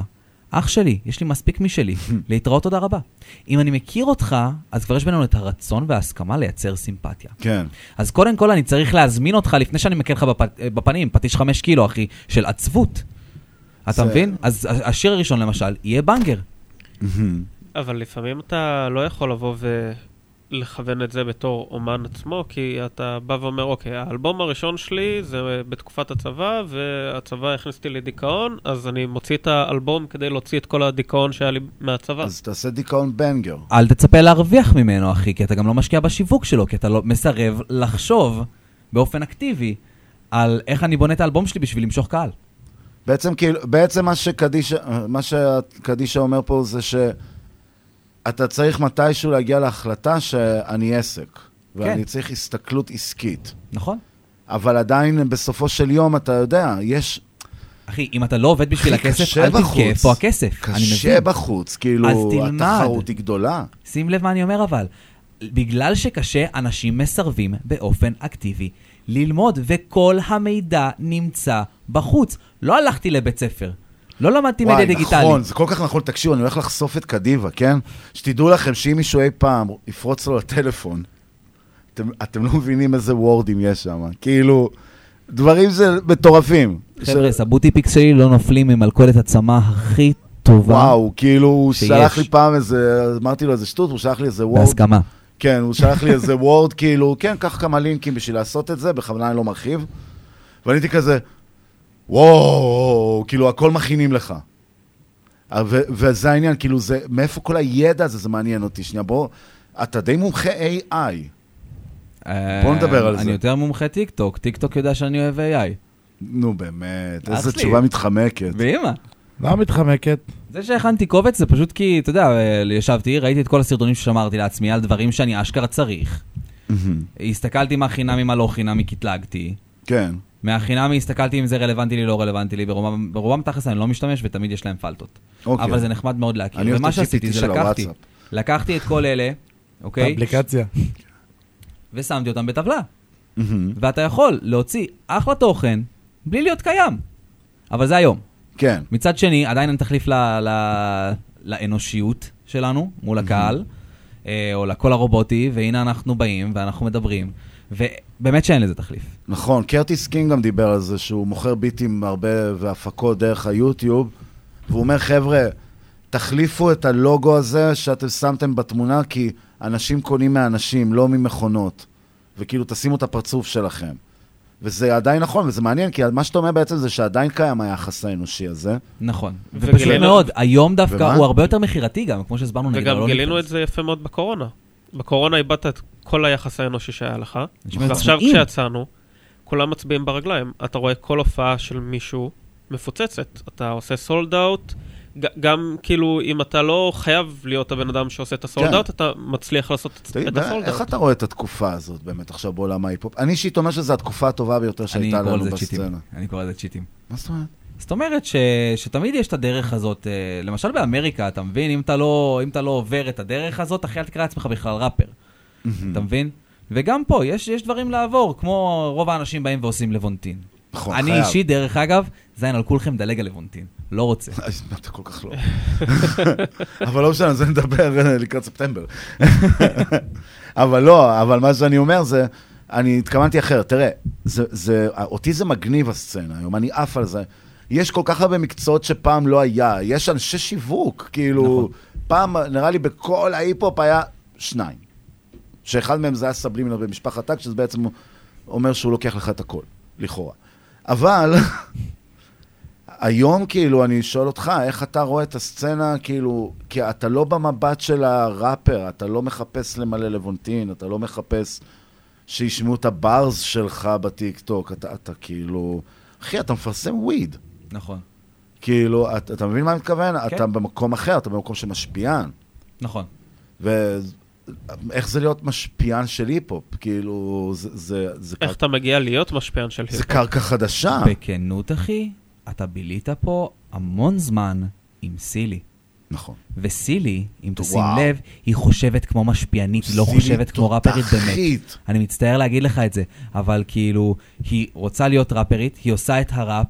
אח שלי, יש לי מספיק משלי, להתראות תודה רבה. אם אני מכיר אותך, אז כבר יש בינינו את הרצון וההסכמה לייצר סימפתיה. כן. אז קודם כל אני צריך להזמין אותך לפני שאני מכיר לך בפ... בפנים, פטיש חמש קילו, אחי, של עצבות. אתה זה- מבין? אז השיר הראשון למשל, יהיה בנגר. אבל לפעמים אתה לא יכול לבוא ולכוון את זה בתור אומן עצמו, כי אתה בא ואומר, אוקיי, האלבום הראשון שלי זה בתקופת הצבא, והצבא הכניס אותי לדיכאון, אז אני מוציא את האלבום כדי להוציא את כל הדיכאון שהיה לי מהצבא. אז תעשה דיכאון בנגר. אל תצפה להרוויח ממנו, אחי, כי אתה גם לא משקיע בשיווק שלו, כי אתה לא מסרב לחשוב באופן אקטיבי על איך אני בונה את האלבום שלי בשביל למשוך קהל. בעצם, כאילו, בעצם מה שקדישה, מה שקדישה אומר פה זה שאתה צריך מתישהו להגיע להחלטה שאני עסק, ואני צריך הסתכלות עסקית. נכון. אבל עדיין בסופו של יום, אתה יודע, יש... אחי, אם אתה לא עובד בשביל אחי, הכסף, אל תבכה. איפה הכסף. קשה. בחוץ, כאילו. התחרות היא גדולה. שים לב מה אני אומר אבל. בגלל שקשה, אנשים מסרבים באופן אקטיבי ללמוד, וכל המידע נמצא בחוץ. לא הלכתי לבית ספר, לא למדתי מדיה דיגיטלית. נכון, זה כל כך נכון. תקשיבו, אני הולך לחשוף את קדיבה, כן? שתדעו לכם שאם מישהו אי פעם יפרוץ לו לטלפון, אתם, אתם לא מבינים איזה וורדים יש שם. כאילו, דברים זה מטורפים. חבר'ה, הבוטיפיקס שלי לא נופלים ממלכודת הצמא הכי טובה. וואו, כאילו, הוא. שלח לי פעם איזה, אמרתי לו איזה שטות, הוא שלח לי איזה word. בהסכמה. כן, הוא שלח לי איזה word, כאילו, כן, קח כמה לינקים בשביל לעשות את זה, בכוונה אני לא מרחיב. ואני הייתי כזה, וואו, כאילו, הכל מכינים לך. אה, ו- וזה העניין, כאילו, זה, מאיפה כל הידע הזה, זה מעניין אותי. שנייה, בוא, אתה די מומחה AI. בוא נדבר על אני זה. יותר מומחה טיק טוק, טיק טוק יודע שאני אוהב AI. נו, באמת, איזו שלי. תשובה מתחמקת. ואמא. למה מתחמקת? זה שהכנתי קובץ זה פשוט כי, אתה יודע, ישבתי, ראיתי את כל הסרטונים ששמרתי לעצמי על דברים שאני אשכרה צריך. הסתכלתי מה חינמי, מה לא חינמי, קטלגתי. כן. מהחינמי הסתכלתי אם זה רלוונטי לי, לא רלוונטי לי, ברובם, ברובם תכלס אני לא משתמש ותמיד יש להם פלטות. אוקיי. אבל זה נחמד מאוד להכיר. ומה שעשיתי זה לקחתי. לקחתי את כל אלה, אוקיי? אפליקציה. ושמתי אותם בטבלה. ואתה יכול להוציא אחלה תוכן בלי להיות קיים. אבל זה היום. כן. מצד שני, עדיין אין תחליף ל, ל, לאנושיות שלנו מול הקהל, אה, או לקול הרובוטי, והנה אנחנו באים ואנחנו מדברים, ובאמת שאין לזה תחליף. נכון, קרטיס קינג גם דיבר על זה, שהוא מוכר ביטים הרבה והפקות דרך היוטיוב, והוא אומר, חבר'ה, תחליפו את הלוגו הזה שאתם שמתם בתמונה, כי אנשים קונים מאנשים, לא ממכונות. וכאילו, תשימו את הפרצוף שלכם. וזה עדיין נכון, וזה מעניין, כי מה שאתה אומר בעצם זה שעדיין קיים היחס האנושי הזה. נכון. ופשוט וגילינו- מאוד, היום דווקא ומה? הוא הרבה יותר מכירתי גם, כמו שהסברנו נגיד. וגם לא גילינו. את זה יפה מאוד בקורונה. בקורונה איבדת את כל היחס האנושי שהיה לך, ועכשיו. כשיצאנו, כולם מצביעים ברגליים. אתה רואה כל הופעה של מישהו מפוצצת. אתה עושה סולד אאוט, גם כאילו, אם אתה לא חייב להיות הבן אדם שעושה את הסולד כן. אתה מצליח לעשות את- תגיד, את הסולד איך. אתה רואה את התקופה הזאת באמת עכשיו בעולם ההיפ-הופ? אני אישית אומר שזו התקופה הטובה ביותר שהייתה לנו. בסצנה. אני קורא לזה צ'יטים. מה זאת אומרת? זאת אומרת ש, שתמיד יש את הדרך הזאת, אה, למשל באמריקה, אתה מבין? אם אתה, לא, אם אתה לא עובר את הדרך הזאת, אחי, אל תקרא לעצמך בכלל ראפר. אתה מבין? וגם פה, יש, יש דברים לעבור, כמו רוב האנשים באים ועושים לבונטין. נכון, אני חייב. אישית, דרך אגב, זין על כולכם דלג על לבונטין. לא רוצה. אתה כל כך לא. אבל לא משנה, על זה נדבר אה, לקראת ספטמבר. אבל לא, אבל מה שאני אומר זה, אני התכוונתי אחרת. תראה, זה, זה, אותי זה מגניב הסצנה היום, אני עף על זה. יש כל כך הרבה מקצועות שפעם לא היה. יש אנשי שיווק, כאילו, נכון. פעם, נראה לי בכל ההיפ-הופ היה שניים. שאחד מהם זה היה סבלימינר במשפחת טאק, שזה בעצם אומר שהוא לוקח לך את הכל, לכאורה. אבל, היום כאילו, אני שואל אותך, איך אתה רואה את הסצנה, כאילו, כי אתה לא במבט של הראפר, אתה לא מחפש למלא לבונטין, אתה לא מחפש שישמעו את הברז שלך בטיקטוק, אתה, אתה כאילו, אחי, אתה מפרסם וויד. נכון. כאילו, אתה, אתה מבין מה אני מתכוון? כן. אתה במקום אחר, אתה במקום של משפיען. נכון. ואיך זה להיות משפיען של היפ-הופ? כאילו, זה... זה, זה איך קר... אתה מגיע להיות משפיען של זה היפ קרקע חדשה. בכנות, אחי, אתה בילית פה המון זמן עם סילי. נכון. וסילי, אם תשים וואו. לב, היא חושבת כמו משפיענית, היא לא חושבת כמו ראפרית באמת. אני מצטער להגיד לך את זה, אבל כאילו, היא רוצה להיות ראפרית, היא עושה את הראפ,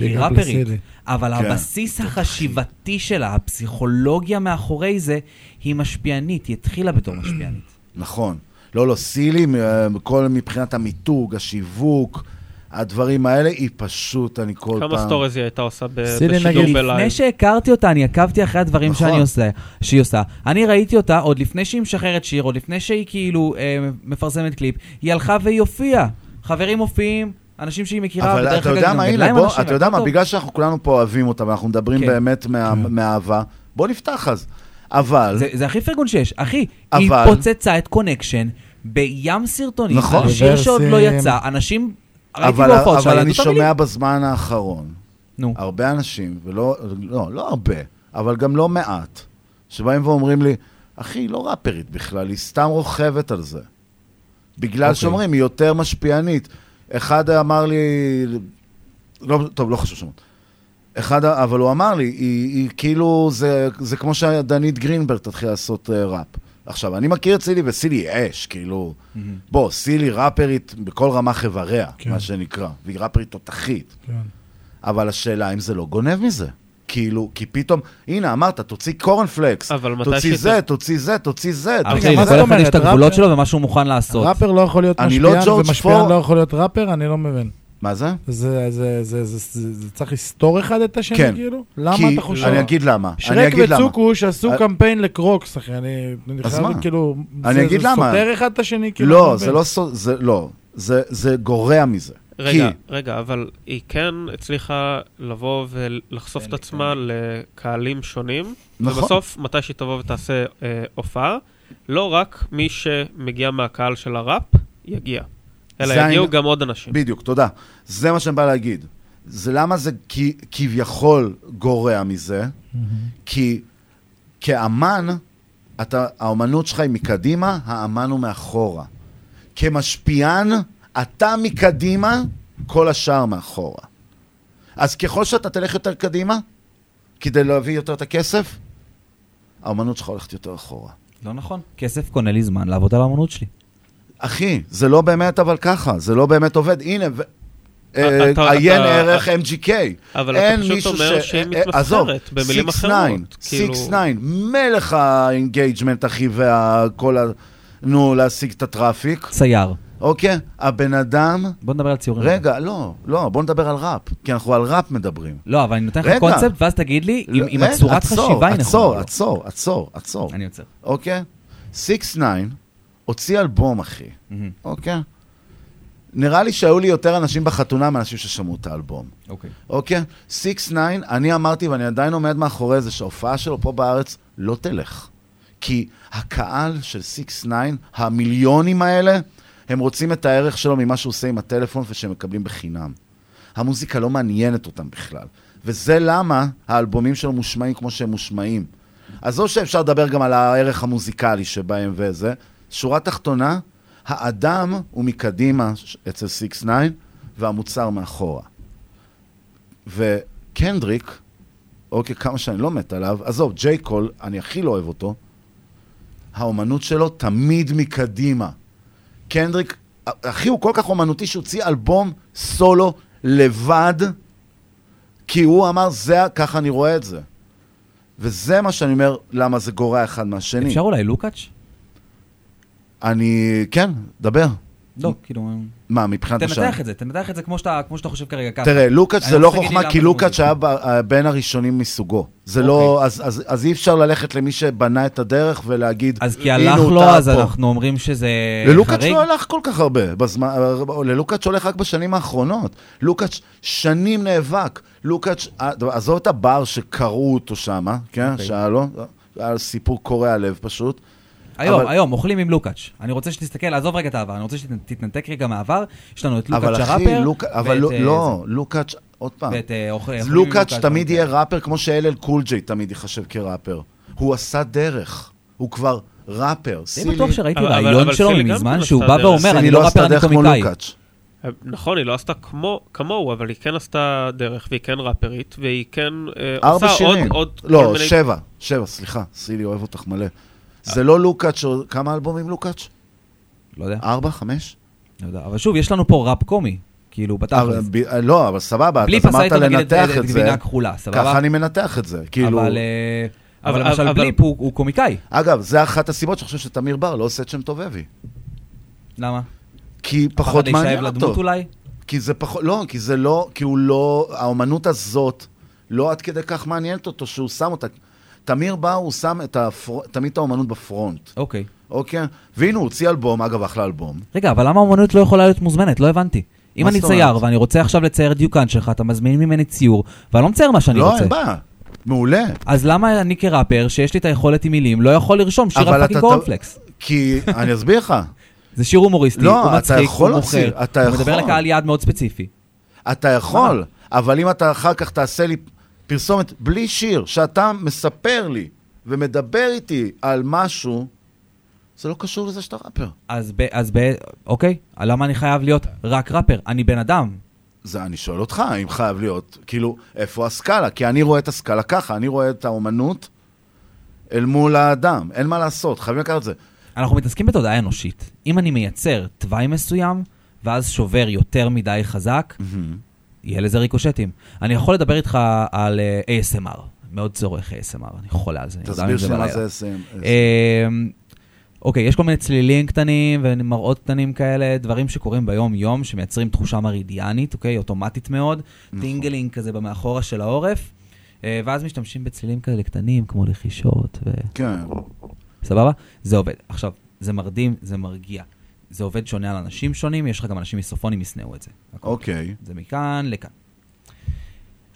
היא Big up ראפרית. אבל כן. הבסיס החשיבתי שלה, הפסיכולוגיה מאחורי זה, היא משפיענית, היא התחילה בתור משפיענית. נכון. לא, לא, סילי, מ- כל מבחינת המיתוג, השיווק, הדברים האלה, היא פשוט, אני כל פעם... כמה stories היא הייתה עושה בשידור נגיד, ב live? לפני שהכרתי אותה, אני עקבתי אחרי הדברים נכון. שאני עושה, שהיא עושה. אני ראיתי אותה עוד לפני שהיא משחררת שיר, עוד לפני שהיא כאילו אה, מפרסמת קליפ, היא הלכה והיא הופיעה. חברים מופיעים, אנשים שהיא מכירה, אבל אתה יודע מה, הנה, בוא, אתה יודע מה. בגלל שאנחנו כולנו פה אוהבים אותה, ואנחנו מדברים כן. באמת מאהבה, בוא נפתח אז. אבל... זה, זה הכי פרגון שיש. אחי, אבל- היא פוצצה את קונקשן בים סרטונים, נכון. שיר שעוד לא. יצא, אנשים, אבל, אבל שלה, אני. שומע בזמן האחרון, נו. הרבה אנשים, ולא, לא, לא הרבה, אבל גם לא מעט, שבאים ואומרים לי, אחי, היא לא ראפרית בכלל, היא סתם רוכבת על זה. בגלל אוקיי. שאומרים, היא יותר משפיענית. אחד אמר לי, לא, טוב, לא חשוב שמות. אחד, אבל הוא אמר לי, היא, היא כאילו, זה, זה כמו שדנית גרינברג תתחיל לעשות uh, ראפ. עכשיו, אני מכיר את סילי, וסילי היא אש, כאילו, בוא, סילי ראפרית בכל רמ"ח איבריה, כן. מה שנקרא, והיא ראפרית תותחית. כן. אבל השאלה אם זה לא גונב מזה. כאילו, כי פתאום, הנה, אמרת, תוציא קורנפלקס, אבל מתי תוציא זה, תוציא זה, תוציא זה. אחי. לכל אחד יש את? הגבולות שלו ומה שהוא מוכן לעשות. ראפר לא יכול להיות אני לא משפיען, ומשפיען. לא יכול להיות ראפר, אני לא מבין. מה זה? זה, זה, זה, זה, זה, זה צריך לסתור אחד את השני, כן. כאילו? למה כי- אתה חושב? אני אגיד למה. אני שרק אגיד למה. וצוקוש עשו אה, קמפיין לקרוקס, אחי, אני אני חייב, מה? כאילו... אני זה- אגיד זה למה. סותר אחד את השני, כאילו? לא, אני זה. לא זה לא. זה, זה גורע מזה. רגע, כי, רגע, אבל היא כן הצליחה לבוא ולחשוף את עצמה לקהלים שונים, נכון. ובסוף, מתי שהיא תבוא ותעשה אה, הופעה, לא רק מי שמגיע מהקהל של הראפ, יגיע, אלא יגיעו העניין- גם עוד אנשים. בדיוק, תודה. זה מה שאני בא להגיד. זה למה זה כי, כביכול גורע מזה, כי כאמן, אתה, האומנות שלך היא מקדימה, האמן הוא מאחורה. כמשפיען, אתה מקדימה, כל השאר מאחורה. אז ככל שאתה תלך יותר קדימה, כדי להביא יותר את הכסף, האמנות שלך הולכת יותר אחורה. לא נכון. כסף קונה לי זמן לעבוד על האמנות שלי. אחי, זה לא באמת אבל ככה, זה לא באמת עובד. הנה, ו- אה, אתה- עיין אתה- ערך MGK. אבל אין אתה פשוט אומר ש- שהיא אה, עזוב, מתמסחרת, במילים 6ix9ine, אחרות, כאילו- 6ix9ine, מלך ה engagement, אחי, וכל ה... נו, להשיג את ה traffic. צייר. אוקיי? הבן אדם... בוא נדבר על ציורים. רגע, לא, לא, בוא נדבר על ראפ, כי אנחנו על ראפ מדברים. לא, אבל אני נותן לך. קונספט, ואז תגיד לי אם- אם הצורת חשיבה היא נכונה. עצור, לא. עצור, עצור, עצור. אני עוצר. אוקיי? 6ix9ine הוציא אלבום, אחי. אוקיי? נראה לי שהיו לי יותר אנשים בחתונה מאנשים ששמעו את האלבום. אוקיי. אוקיי? 6ix9ine, אני אמרתי, ואני עדיין עומד מאחורי זה, שההופעה שלו פה בארץ לא תלך. כי הקהל של 6ix9ine, המיליונים האלה, הם רוצים את הערך שלו ממה שהוא עושה עם הטלפון ושהם מקבלים בחינם. המוזיקה לא מעניינת אותם בכלל. וזה למה האלבומים שלו מושמעים כמו שהם מושמעים. עזוב שאפשר לדבר גם על הערך המוזיקלי שבהם וזה. שורה תחתונה, האדם הוא מקדימה אצל 6ix9 והמוצר מאחורה. וקנדריק, אוקיי, כמה שאני לא מת עליו, עזוב, ג'יי קול, אני הכי לא אוהב אותו, האומנות שלו תמיד מקדימה. קנדריק, אחי, הוא כל כך אומנותי שהוציא אלבום סולו לבד, כי הוא אמר, זה, ככה אני רואה את זה. וזה מה שאני אומר, למה זה גורע אחד מהשני. אפשר אולי לוקאץ'? אני, כן, דבר. לא, כאילו... מה, מבחינת השם? תנתח את זה, תנתח את זה כמו שאתה כמו שאתה חושב כרגע ככה. תראה, לוקאץ' זה לא לי חוכמה, כי לוקאץ'. היה ב- אה, בין הראשונים מסוגו. זה לא, אז- אז אז אי אפשר ללכת למי שבנה את הדרך ולהגיד, אז כי "הנה הלך לו, אז פה." אנחנו אומרים שזה ללוקאץ' חריג? לא הלך כל כך הרבה. בזמן, ללוקאץ' הולך רק בשנים האחרונות. לוקאץ' שנים נאבק. לוקאץ', אה, עזוב את הבר שקראו אותו שם, כן? אוקיי. שהיה לו, היה סיפור קורע לב פשוט. היום, אבל- היום, אוכלים עם לוקאץ'. אני רוצה שתסתכל, עזוב רגע את העבר, אני רוצה שתתנתק רגע מהעבר. יש לנו את אבל לוקאץ' אחי, הראפר. לוק- אבל ואת, לא- אה, לא, לוקאץ', עוד פעם. ואת, אה, אוכל- לוקאץ' תמיד. יהיה ראפר כמו ש LL Cool J תמיד ייחשב כראפר. הוא עשה דרך. הוא כבר ראפר. די בטוח שראיתי ראיון אבל שלו מזמן שהוא בא. ואומר, אני לא לא ראפר, אני קומיקאי. לוקאץ'. נכון, היא לא עשתה כמו, כמוהו, אבל היא כן עשתה דרך, והיא כן ראפרית, והיא כן אה, ארבע עושה עוד, שירים. עוד כל לא, מיני... שבע. שבע, סליחה. סילי אוהב אותך מלא. זה לא לוקאץ', או- כמה אלבומים לוקאץ'? לא יודע. ארבע, חמש? לא יודע, אבל שוב, יש לנו פה ראפ קומי. כאילו, בתכלס. לא, אבל סבבה, אז אמרת לנתח את זה. גבינה כחולה, סבבה? ככה אני מנתח את זה. כאילו... אבל, אה, אבל למשל בליפ הוא קומיקאי. אגב, זה אחת הסיבות שאני חושב שתמיר בר לא עושה את שם טובבי. למה? כי פחות להישאב מעניין לדמות אותו. אולי? כי זה פחות, לא, כי זה לא, כי הוא לא, האומנות הזאת לא עד כדי כך מעניינת אותו שהוא שם אותה. תמיר בר, הוא שם את הפר... תמיד את האומנות בפרונט. אוקיי. אוקיי? והנה, הוא הוציא אלבום, אגב, אחלה אלבום. רגע, אבל למה האומנות לא יכולה להיות מוזמנת? לא הבנתי. אם אני צייר? ואני רוצה עכשיו לצייר דיוקן שלך, אתה מזמין ממני ציור, ואני לא מצייר מה שאני לא, רוצה. אין בעיה. מעולה. אז למה אני כראפר, שיש לי את היכולת עם מילים, לא יכול לרשום שיר על fucking קורנפלקס? כי, אני אסביר לך. זה שיר הומוריסטי, לא, הוא אתה מצחיק, יכול הוא מוכר, הוא מדבר. לקהל יעד מאוד ספציפי. אתה יכול, אבל אם אתה אחר כך תעשה לי פרסומת בלי שיר, שאתה מספר לי ומדבר איתי על משהו, זה לא קשור לזה שאתה ראפר. אז ב... אז ב... אוקיי, למה אני חייב להיות רק ראפר? אני בן אדם. זה אני שואל אותך, אם חייב להיות, כאילו, איפה הסקאלה? כי אני רואה את הסקאלה ככה, אני רואה את האומנות אל מול האדם, אין מה לעשות, חייבים לקחת את זה. אנחנו מתעסקים בתודעה אנושית. אם אני מייצר תוואי מסוים, ואז שובר יותר מדי חזק, יהיה לזה ריקושטים. אני יכול לדבר איתך על אה, ASMR, מאוד צורך ASMR, אני חולה על זה. תסביר שמה. זה SM. אה, אוקיי, יש כל מיני צלילים קטנים ומראות קטנים כאלה, דברים שקורים ביום-יום, שמייצרים תחושה מרידיאנית, אוקיי? אוטומטית מאוד, נכון. tingling כזה במאחורה של העורף, אה, ואז משתמשים בצלילים כאלה קטנים, כמו לחישות, ו... כן. סבבה? זה עובד. עכשיו, זה מרדים, זה מרגיע. זה עובד שונה על אנשים שונים, יש לך גם אנשים מיסופונים ישנאו את זה. אוקיי. זה מכאן לכאן.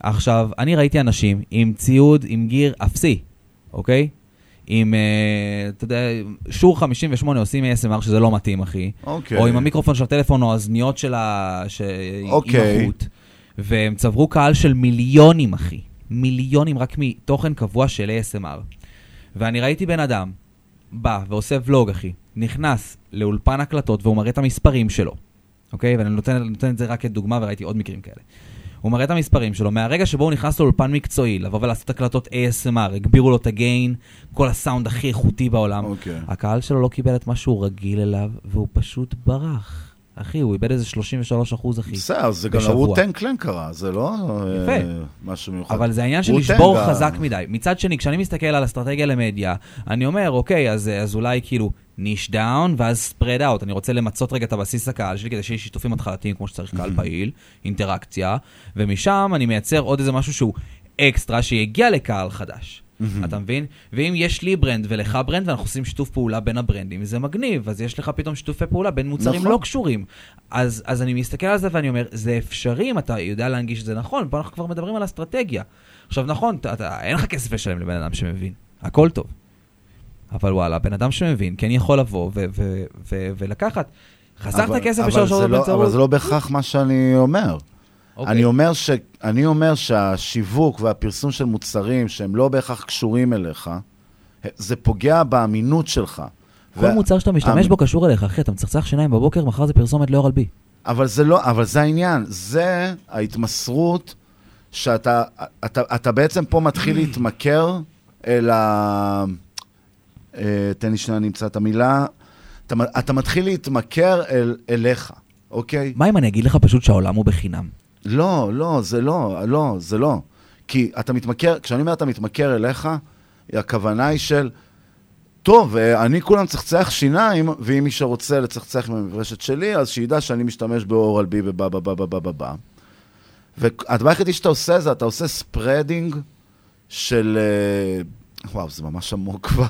עכשיו, אני ראיתי אנשים עם ציוד, עם gear אפסי, אוקיי? עם, אה, אתה יודע, Shure 58 עושים ASMR שזה לא מתאים, אחי. אוקיי. או עם המיקרופון של הטלפון או האזניות של ה... ש... אוקיי. עם החוט. והם צברו קהל של מיליונים, אחי. מיליונים רק מתוכן קבוע של ASMR. ואני ראיתי בן אדם, בא ועושה ולוג, אחי, נכנס לאולפן הקלטות והוא מראה את המספרים שלו, אוקיי? ואני נותן, נותן את זה רק כדוגמה, וראיתי עוד מקרים כאלה. הוא מראה את המספרים שלו, מהרגע שבו הוא נכנס לאולפן מקצועי, לבוא ולעשות הקלטות ASMR, הגבירו לו את הגיין, כל הסאונד הכי איכותי בעולם. אוקיי. הקהל שלו לא קיבל את מה שהוא רגיל אליו, והוא פשוט ברח. אחי, הוא איבד איזה 33 אחוז, אחי. בסדר, זה גם. לרוטן קלן קרה, זה לא יפה. אה, משהו מיוחד. אבל זה העניין של רוטן לשבור חזק מדי. מצד שני, כשאני מסתכל על אסטרטגיה למדיה, אני אומר, אוקיי, אז, אז אולי כאילו niche down, ואז spread out. אני רוצה למצות רגע את הבסיס הקהל שלי, כדי שיהיה שיתופים התחלתיים כמו שצריך, קהל פעיל, אינטראקציה, ומשם אני מייצר עוד איזה משהו שהוא אקסטרה, שיגיע לקהל חדש. אתה מבין? ואם יש לי brand ולך brand, ואנחנו עושים שיתוף פעולה בין הברנדים, זה מגניב, אז יש לך פתאום שיתופי פעולה בין מוצרים נכון. לא קשורים. אז, אז אני מסתכל על זה ואני אומר, זה אפשרי אם אתה יודע להנגיש את זה נכון, פה אנחנו כבר מדברים על אסטרטגיה. עכשיו נכון, אתה, אתה, אין לך כסף לשלם לבן אדם שמבין, הכל טוב. אבל וואלה, בן אדם שמבין כן יכול לבוא ו- ו- ו- ולקחת. חסכת כסף בשלוש שעות לא- בבנצרות? אבל זה לא בהכרח מה שאני אומר. אוקיי. אני אומר, ש... אני אומר שהשיווק והפרסום של מוצרים שהם לא בהכרח קשורים אליך, זה פוגע באמינות שלך. כל וה- מוצר שאתה משתמש בו קשור אליך, אחי, אתה מצחצח שיניים בבוקר, מחר זה פרסומת לאורל בי. אבל זה לא, אבל זה העניין, זה ההתמסרות שאתה, אתה, אתה בעצם פה מתחיל להתמכר אל ה... אה, תן לי שנייה, נמצא את המילה. אתה, אתה מתחיל להתמכר אל, אליך, אוקיי? מה אם אני אגיד לך פשוט שהעולם הוא בחינם? לא, לא, זה לא, לא, זה לא. כי אתה מתמכר, כשאני אומר אתה מתמכר אליך, הכוונה היא של, טוב, אה, אני כולה מצחצח שיניים, ואם מי שרוצה לצחצח עם המברשת שלי, אז שידע שאני משתמש ב Oral-B ובא בא בא בא בא בא. והדבר היחידי שאתה עושה זה, אתה עושה spreading של... אה, וואו, זה ממש עמוק כבר.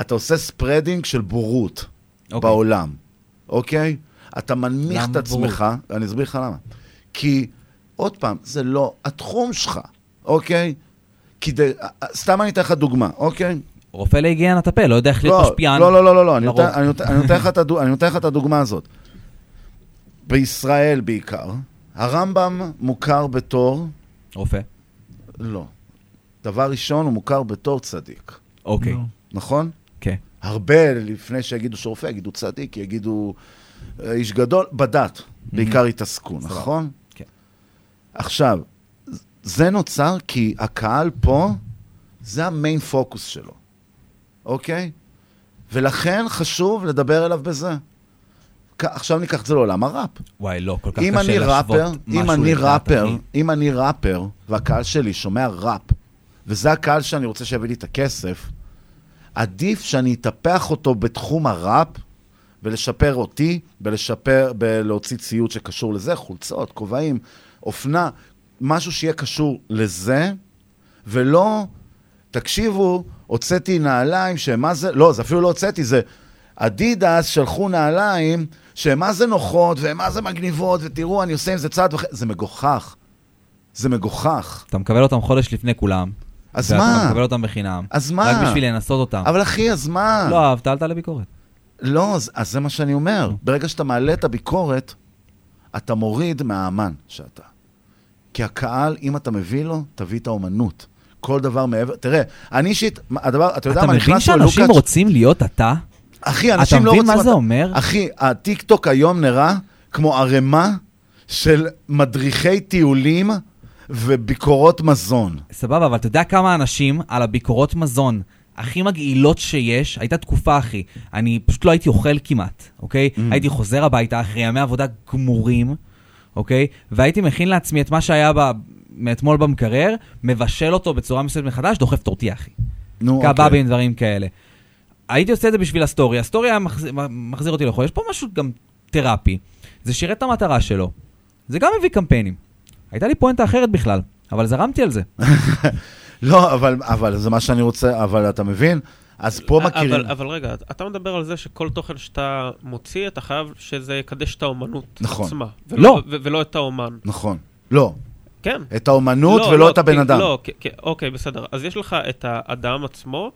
אתה עושה spreading של בורות אוקיי. בעולם, אוקיי? אתה מנמיך את עצמך, אני אסביר לך למה. כי, עוד פעם, זה לא התחום שלך, אוקיי? כדי, סתם אני אתן לך דוגמה, אוקיי? רופא להיגיינת הפה, לא יודע איך להיות לא, משפיען. לא, לא, לא, לא, לא, אני. נותן- לך את הדוגמה הזאת. בישראל בעיקר, הרמב"ם מוכר בתור... רופא. לא. דבר ראשון, הוא מוכר בתור צדיק. אוקיי. נכון? כן. הרבה לפני שיגידו שרופא, יגידו צדיק, יגידו אה, איש גדול, בדת בעיקר התעסקו. נכון? עכשיו, זה נוצר כי הקהל פה, זה המיין פוקוס שלו, אוקיי? ולכן חשוב לדבר אליו בזה. עכשיו ניקח את זה לעולם הראפ. וואי, לא, כל כך קשה אני להשוות ראפר, אם משהו אני ראפר, אחי. אם אני ראפר, והקהל שלי שומע ראפ, וזה הקהל שאני רוצה שיביא לי את הכסף, עדיף שאני אטפח אותו בתחום הראפ, ולשפר אותי, ולשפר, להוציא ציוד שקשור לזה, חולצות, כובעים, אופנה, משהו שיהיה קשור לזה, ולא, תקשיבו, הוצאתי נעליים שמה זה, לא, זה אפילו לא הוצאתי, זה אדידס שלחו נעליים שהן מה זה נוחות, והן מה זה מגניבות, ותראו, אני עושה עם זה צעד וחצי, זה מגוחך. זה מגוחך. אתה מקבל אותם חודש לפני כולם. אז מה? מקבל אותם בחינם. אז מה? רק בשביל לנסות אותם. אבל אחי, אז מה? לא אהבת, אל תעלה ביקורת. לא, אז, אז זה מה שאני אומר. ברגע שאתה מעלה את הביקורת, אתה מוריד מהאמן שאתה. כי הקהל, אם אתה מביא לו, תביא את האומנות. כל דבר מעבר, תראה, אני אישית, הדבר, אתה יודע אתה מה, מבין נכנסנו שאנשים ללוקאץ'- רוצים להיות אתה? אחי, אנשים לא אתה רוצים... מבין מה זה אתה- אומר? אחי, הטיקטוק היום נראה כמו ערימה של מדריכי טיולים וביקורות מזון. סבבה, אבל אתה יודע כמה אנשים על הביקורות מזון הכי מגעילות שיש, הייתה תקופה, אחי, אני פשוט לא הייתי אוכל כמעט, אוקיי? Mm. הייתי חוזר הביתה אחרי ימי עבודה גמורים, אוקיי? והייתי מכין לעצמי את מה שהיה ב... מאתמול במקרר, מבשל אותו בצורה מסוימת מחדש, דוחף טורטיה, אחי. נו, קבבים, דברים כאלה. הייתי עושה את זה בשביל הסטורי, הסטורי היה מחזיר, מחזיר אותי לאכול. יש פה משהו גם תרפי. זה שירת את המטרה שלו. זה גם מביא קמפיינים. הייתה לי פואנטה אחרת בכלל, אבל זרמתי על זה. לא, אבל, אבל זה מה שאני רוצה, אבל אתה מבין? אז פה מכירים... אבל, אבל רגע, אתה מדבר על זה שכל תוכן שאתה מוציא, אתה חייב שזה יקדש את האומנות נכון. עצמה. לא. ולא, ו- ולא את האומן. נכון. לא. כן. את האומנות לא, ולא לא, את הבן כי- אדם. לא, כי- כי- אוקיי, בסדר. אז יש לך את האדם עצמו,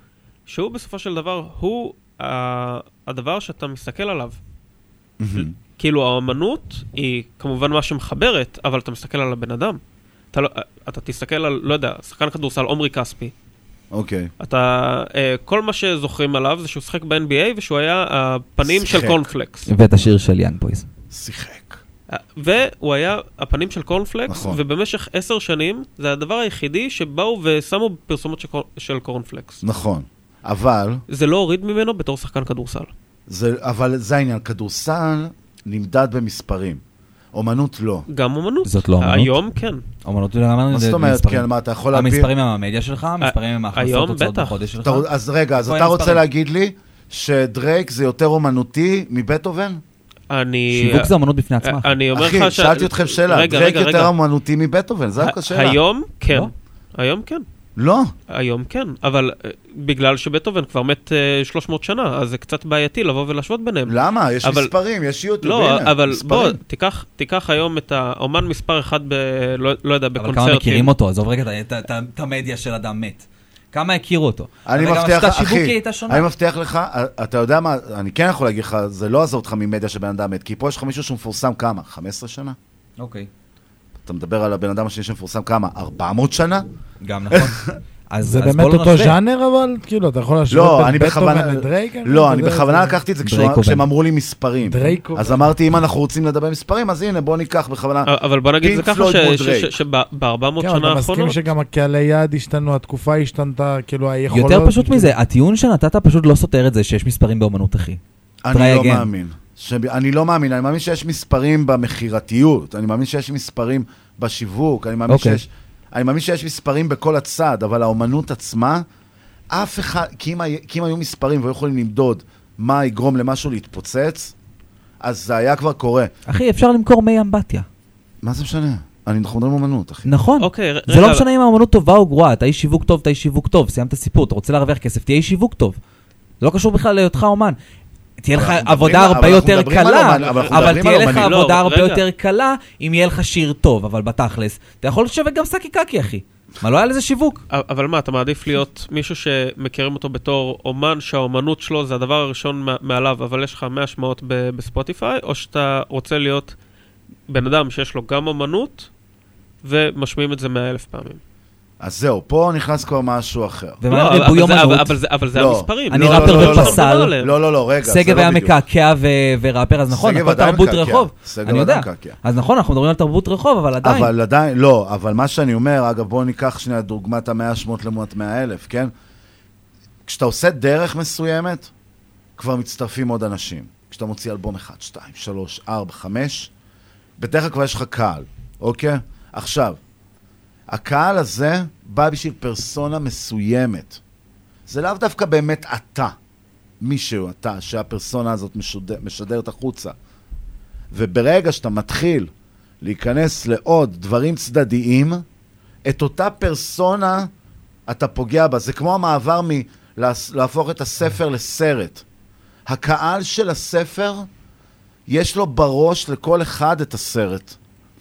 שהוא בסופו של דבר, הוא ה- הדבר שאתה מסתכל עליו. כאילו האמנות היא כמובן מה שמחברת, אבל אתה מסתכל על הבן אדם. אתה, לא, אתה תסתכל על, לא יודע, שחקן כדורסל עומרי כספי. אוקיי. אתה, אה, כל מה שזוכרים עליו זה שהוא שיחק ב-NBA ושהוא היה הפנים של שיחק. קורנפלקס. ואת השיר של יאנג בויז. שיחק. והוא היה הפנים של קורנפלקס, נכון. ובמשך עשר שנים זה הדבר היחידי שבאו ושמו פרסומות של, קור- של קורנפלקס. נכון. אבל, זה לא הוריד ממנו בתור שחקן כדורסל. זה, אבל זה העניין, כדורסל נמדד במספרים. אומנות לא. גם אומנות. זאת לא אומנות? היום כן. אומנות זה גם מה זאת אומרת, כן, מה, אתה יכול להביא... המספרים הם המדיה שלך, המספרים הם ההכנסות היום הוצאות בטח. בחודש שלך. אתה, אז רגע, אז אתה רוצה? להגיד לי שדרייק זה יותר אומנותי מבטהובן? אני... שיווק זה אמנות בפני עצמה. אני אומר לך אחי, ש... שאלתי אתכם שאלה, רגע, דרייק רגע, יותר. אומנותי מבטהובן, זה רק השאלה. היום כן. לא? היום כן. לא. היום כן, אבל אה, בגלל שבטהובן כבר מת אה, 300 שנה, אז זה קצת בעייתי לבוא ולהשוות ביניהם. למה? יש אבל- מספרים, יש יוטיוב, לא, הנה, אבל בוא, מספרים. תיקח, תיקח היום את האומן מספר אחד ב... לא, לא יודע, אבל בקונצרטים. כמה מכירים אותו? עזוב רגע את- את- את- את המדיה של אדם מת. כמה הכירו אותו? אני אבל מבטיח אחי. אני מבטיח לך, אתה יודע מה, אני כן יכול להגיד לך, זה לא עזוב אותך ממדיה של בן אדם מת, כי פה יש לך מישהו שמפורסם כמה? 15 שנה? אוקיי. אתה מדבר על הבן אדם השני שמפורסם כמה? 400 שנה? גם נכון. אז זה באמת לא אותו. ז'אנר אבל? כאילו, אתה יכול להשוות לא, בין בטהובן בכוונה, לדרייק? לא, אני בכוונה זה- לקחתי את זה. כשהם אמרו לי מספרים. אז אמרתי, אם אנחנו רוצים לדבר מספרים, אז הנה, בוא ניקח בכוונה. אבל בוא נגיד זה ככה, פלויד מול דרייק. שב-400 כן, שנה אתה מסכים האחרונות, שגם הקהלי יעד השתנו, התקופה השתנתה, כאילו היכולות... יותר פשוט מזה, הטיעון שנתת פשוט לא סותר את זה שיש מספרים באומנות, אחי. אני לא. מאמין. שב- אני לא מאמין, אני מאמין שיש מספרים במכירתיות, אני מאמין שיש מספרים בשיווק, אני מאמין אוקיי. שיש... אני מאמין שיש מספרים בכל הצד, אבל האומנות עצמה, אף אחד, כי אם, היה- כי אם היו מספרים והיו יכולים למדוד מה יגרום למשהו להתפוצץ, אז זה היה כבר קורה. אחי, אפשר למכור מי אמבטיה. מה זה משנה? אני- אנחנו מדברים אומנות, אחי. נכון. אוקיי, ר- זה רגע, לא משנה אם האמנות טובה או גרועה, אתה איש שיווק טוב, אתה איש שיווק טוב, סיימת סיפור, אתה רוצה להרוויח כסף, תהיה איש שיווק טוב. זה לא קשור בכלל להיותך אומן. תהיה לך עבודה הרבה יותר קלה, אבל תהיה לך. עבודה לא, הרבה. יותר קלה אם יהיה לך שיר טוב, אבל בתכלס, אתה יכול לשווק גם סאקי קקי, אחי. מה, לא היה לזה שיווק? אבל מה, אתה מעדיף להיות מישהו שמכירים אותו בתור אומן שהאומנות שלו זה הדבר הראשון מעליו, אבל יש לך 100 שמעות ב- בספוטיפיי, או שאתה רוצה להיות בן אדם שיש לו גם אומנות ומשמיעים את זה 100 אלף פעמים. אז זהו, פה נכנס כבר משהו אחר. ומה לא, עם אבל- ריבוי אומנות? אבל זה- אבל זה לא. המספרים. אני לא, ראפר לא, לא, לא, ופסל. לא, לא, לא, לא, לא, רגע, זה שגב לא היה בדיוק. מקעקע ו- וראפר, אז נכון, שגב הכל תרבות מקעקע. רחוב. שגב אני יודע. מקעקע. אז נכון, אנחנו מדברים על תרבות רחוב, אבל עדיין. אבל עדיין, לא, אבל מה שאני אומר, אגב, בואו ניקח שנייה דוגמת המאה שמות לעומת מאה אלף, כן? כשאתה עושה דרך מסוימת, כבר מצטרפים עוד אנשים. כשאתה מוציא אלבום אחד, שתיים, שלוש, ארבע, חמש, בדרך כלל כבר יש לך קהל, אוקיי? עכשיו, הקהל הזה בא בשביל פרסונה מסוימת. זה לאו דווקא באמת אתה, מישהו אתה, שהפרסונה הזאת משדר, משדרת החוצה. וברגע שאתה מתחיל להיכנס לעוד דברים צדדיים, את אותה פרסונה אתה פוגע בה. זה כמו המעבר מלהפוך את הספר לסרט. הקהל של הספר, יש לו בראש לכל אחד את הסרט.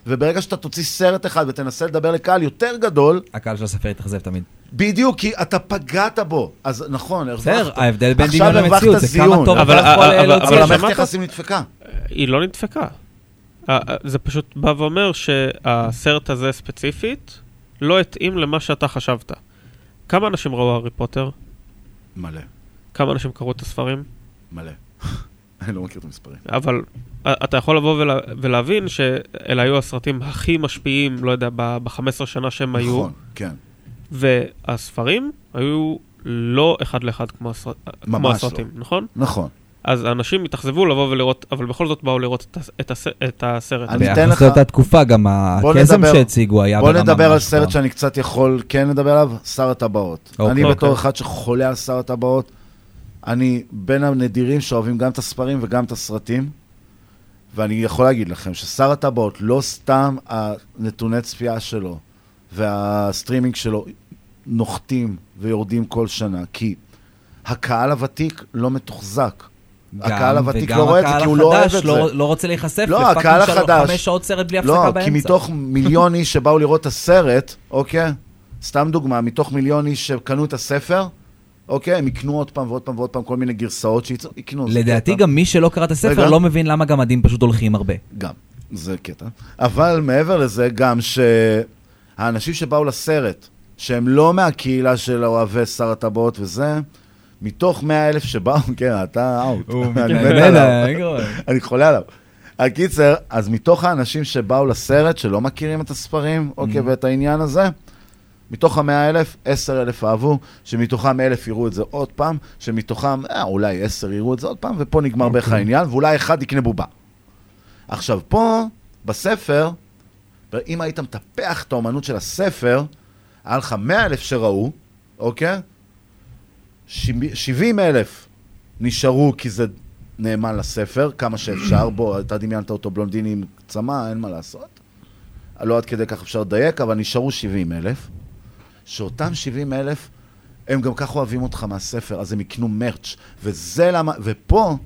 וברגע שאתה תוציא סרט אחד ותנסה לדבר לקהל יותר גדול, הקהל של הספר יתאכזב תמיד. בדיוק, כי אתה פגעת בו. אז נכון, הרווחת. בסדר, ההבדל בין דמיון למציאות זה כמה זיון. טוב אבל- אה, המערכת? יחסים נדפקה. היא לא נדפקה. אה, אה, זה פשוט בא ואומר שהסרט הזה ספציפית לא התאים למה שאתה חשבת. כמה אנשים ראו הארי פוטר? מלא, כמה אנשים קראו את הספרים? מלא. אני לא מכיר את המספרים. אבל אה, אתה יכול לבוא ולה, ולהבין שאלה היו הסרטים הכי משפיעים, לא יודע, ב-15 שנה שהם היו, נכון, כן. והספרים היו לא אחד לאחד כמו, הסרט, כמו ממש הסרטים, נכון? נכון. אז אנשים התאכזבו לבוא ולראות, אבל בכל זאת באו לראות את, הס- את, הס, את הסרט. אני אתן לך- לאותה תקופה, גם בוא הקסם שהציגו היה בוא ברמה נדבר על סרט. שאני קצת יכול כן לדבר עליו, שר הטבעות. אוקיי. אני בתור אוקיי. אחד שחולה על שר הטבעות, אני בין הנדירים שאוהבים גם את הספרים וגם את הסרטים, ואני יכול להגיד לכם ששר הטבעות, לא סתם הנתוני צפייה שלו והסטרימינג שלו נוחתים ויורדים כל שנה, כי הקהל הוותיק לא מתוחזק. הקהל הוותיק לא רואה את זה, כי הוא לא אוהב את זה. וגם הקהל החדש לא רוצה להיחשף לא, לפאקינג הקהל החדש. חמש שעות סרט בלי הפסקה לא, באמצע. כי מתוך מיליון איש שבאו לראות את הסרט, אוקיי? סתם דוגמה, מתוך מיליון איש שקנו את הספר, אוקיי? הם יקנו עוד פעם ועוד פעם ועוד פעם כל מיני גרסאות שיצאו, יקנו. זה לדעתי. גם מי שלא קרא את הספר. לא מבין למה גמדים פשוט הולכים הרבה. גם, זה קטע. אבל מעבר לזה, גם שהאנשים שבאו לסרט, שהם לא מהקהילה של אוהבי שר הטבעות וזה, מתוך 100 אלף שבאו, כן, אתה אאוט. אני מת עליו. אני חולה עליו. הקיצר, אז מתוך האנשים שבאו לסרט, שלא מכירים את הספרים, אוקיי, Mhm. ואת העניין הזה, מתוך המאה אלף, עשר אלף אהבו, שמתוכם אלף יראו את זה עוד פעם, שמתוכם אה, אולי עשר יראו את זה עוד פעם, ופה נגמר בערך אוקיי. העניין, ואולי אחד יקנה בובה. עכשיו, פה, בספר, אם היית מטפח את האומנות של הספר, היה לך מאה אלף שראו, אוקיי? שבעים אלף נשארו כי זה נאמן לספר, כמה שאפשר. בוא, אתה דמיינת אותו בלונדיני עם צמא, אין מה לעשות. לא עד כדי כך אפשר לדייק, אבל נשארו 70 אלף. שאותם 70 אלף, הם גם ככה אוהבים אותך מהספר, אז הם יקנו מרץ'. וזה למה, ופה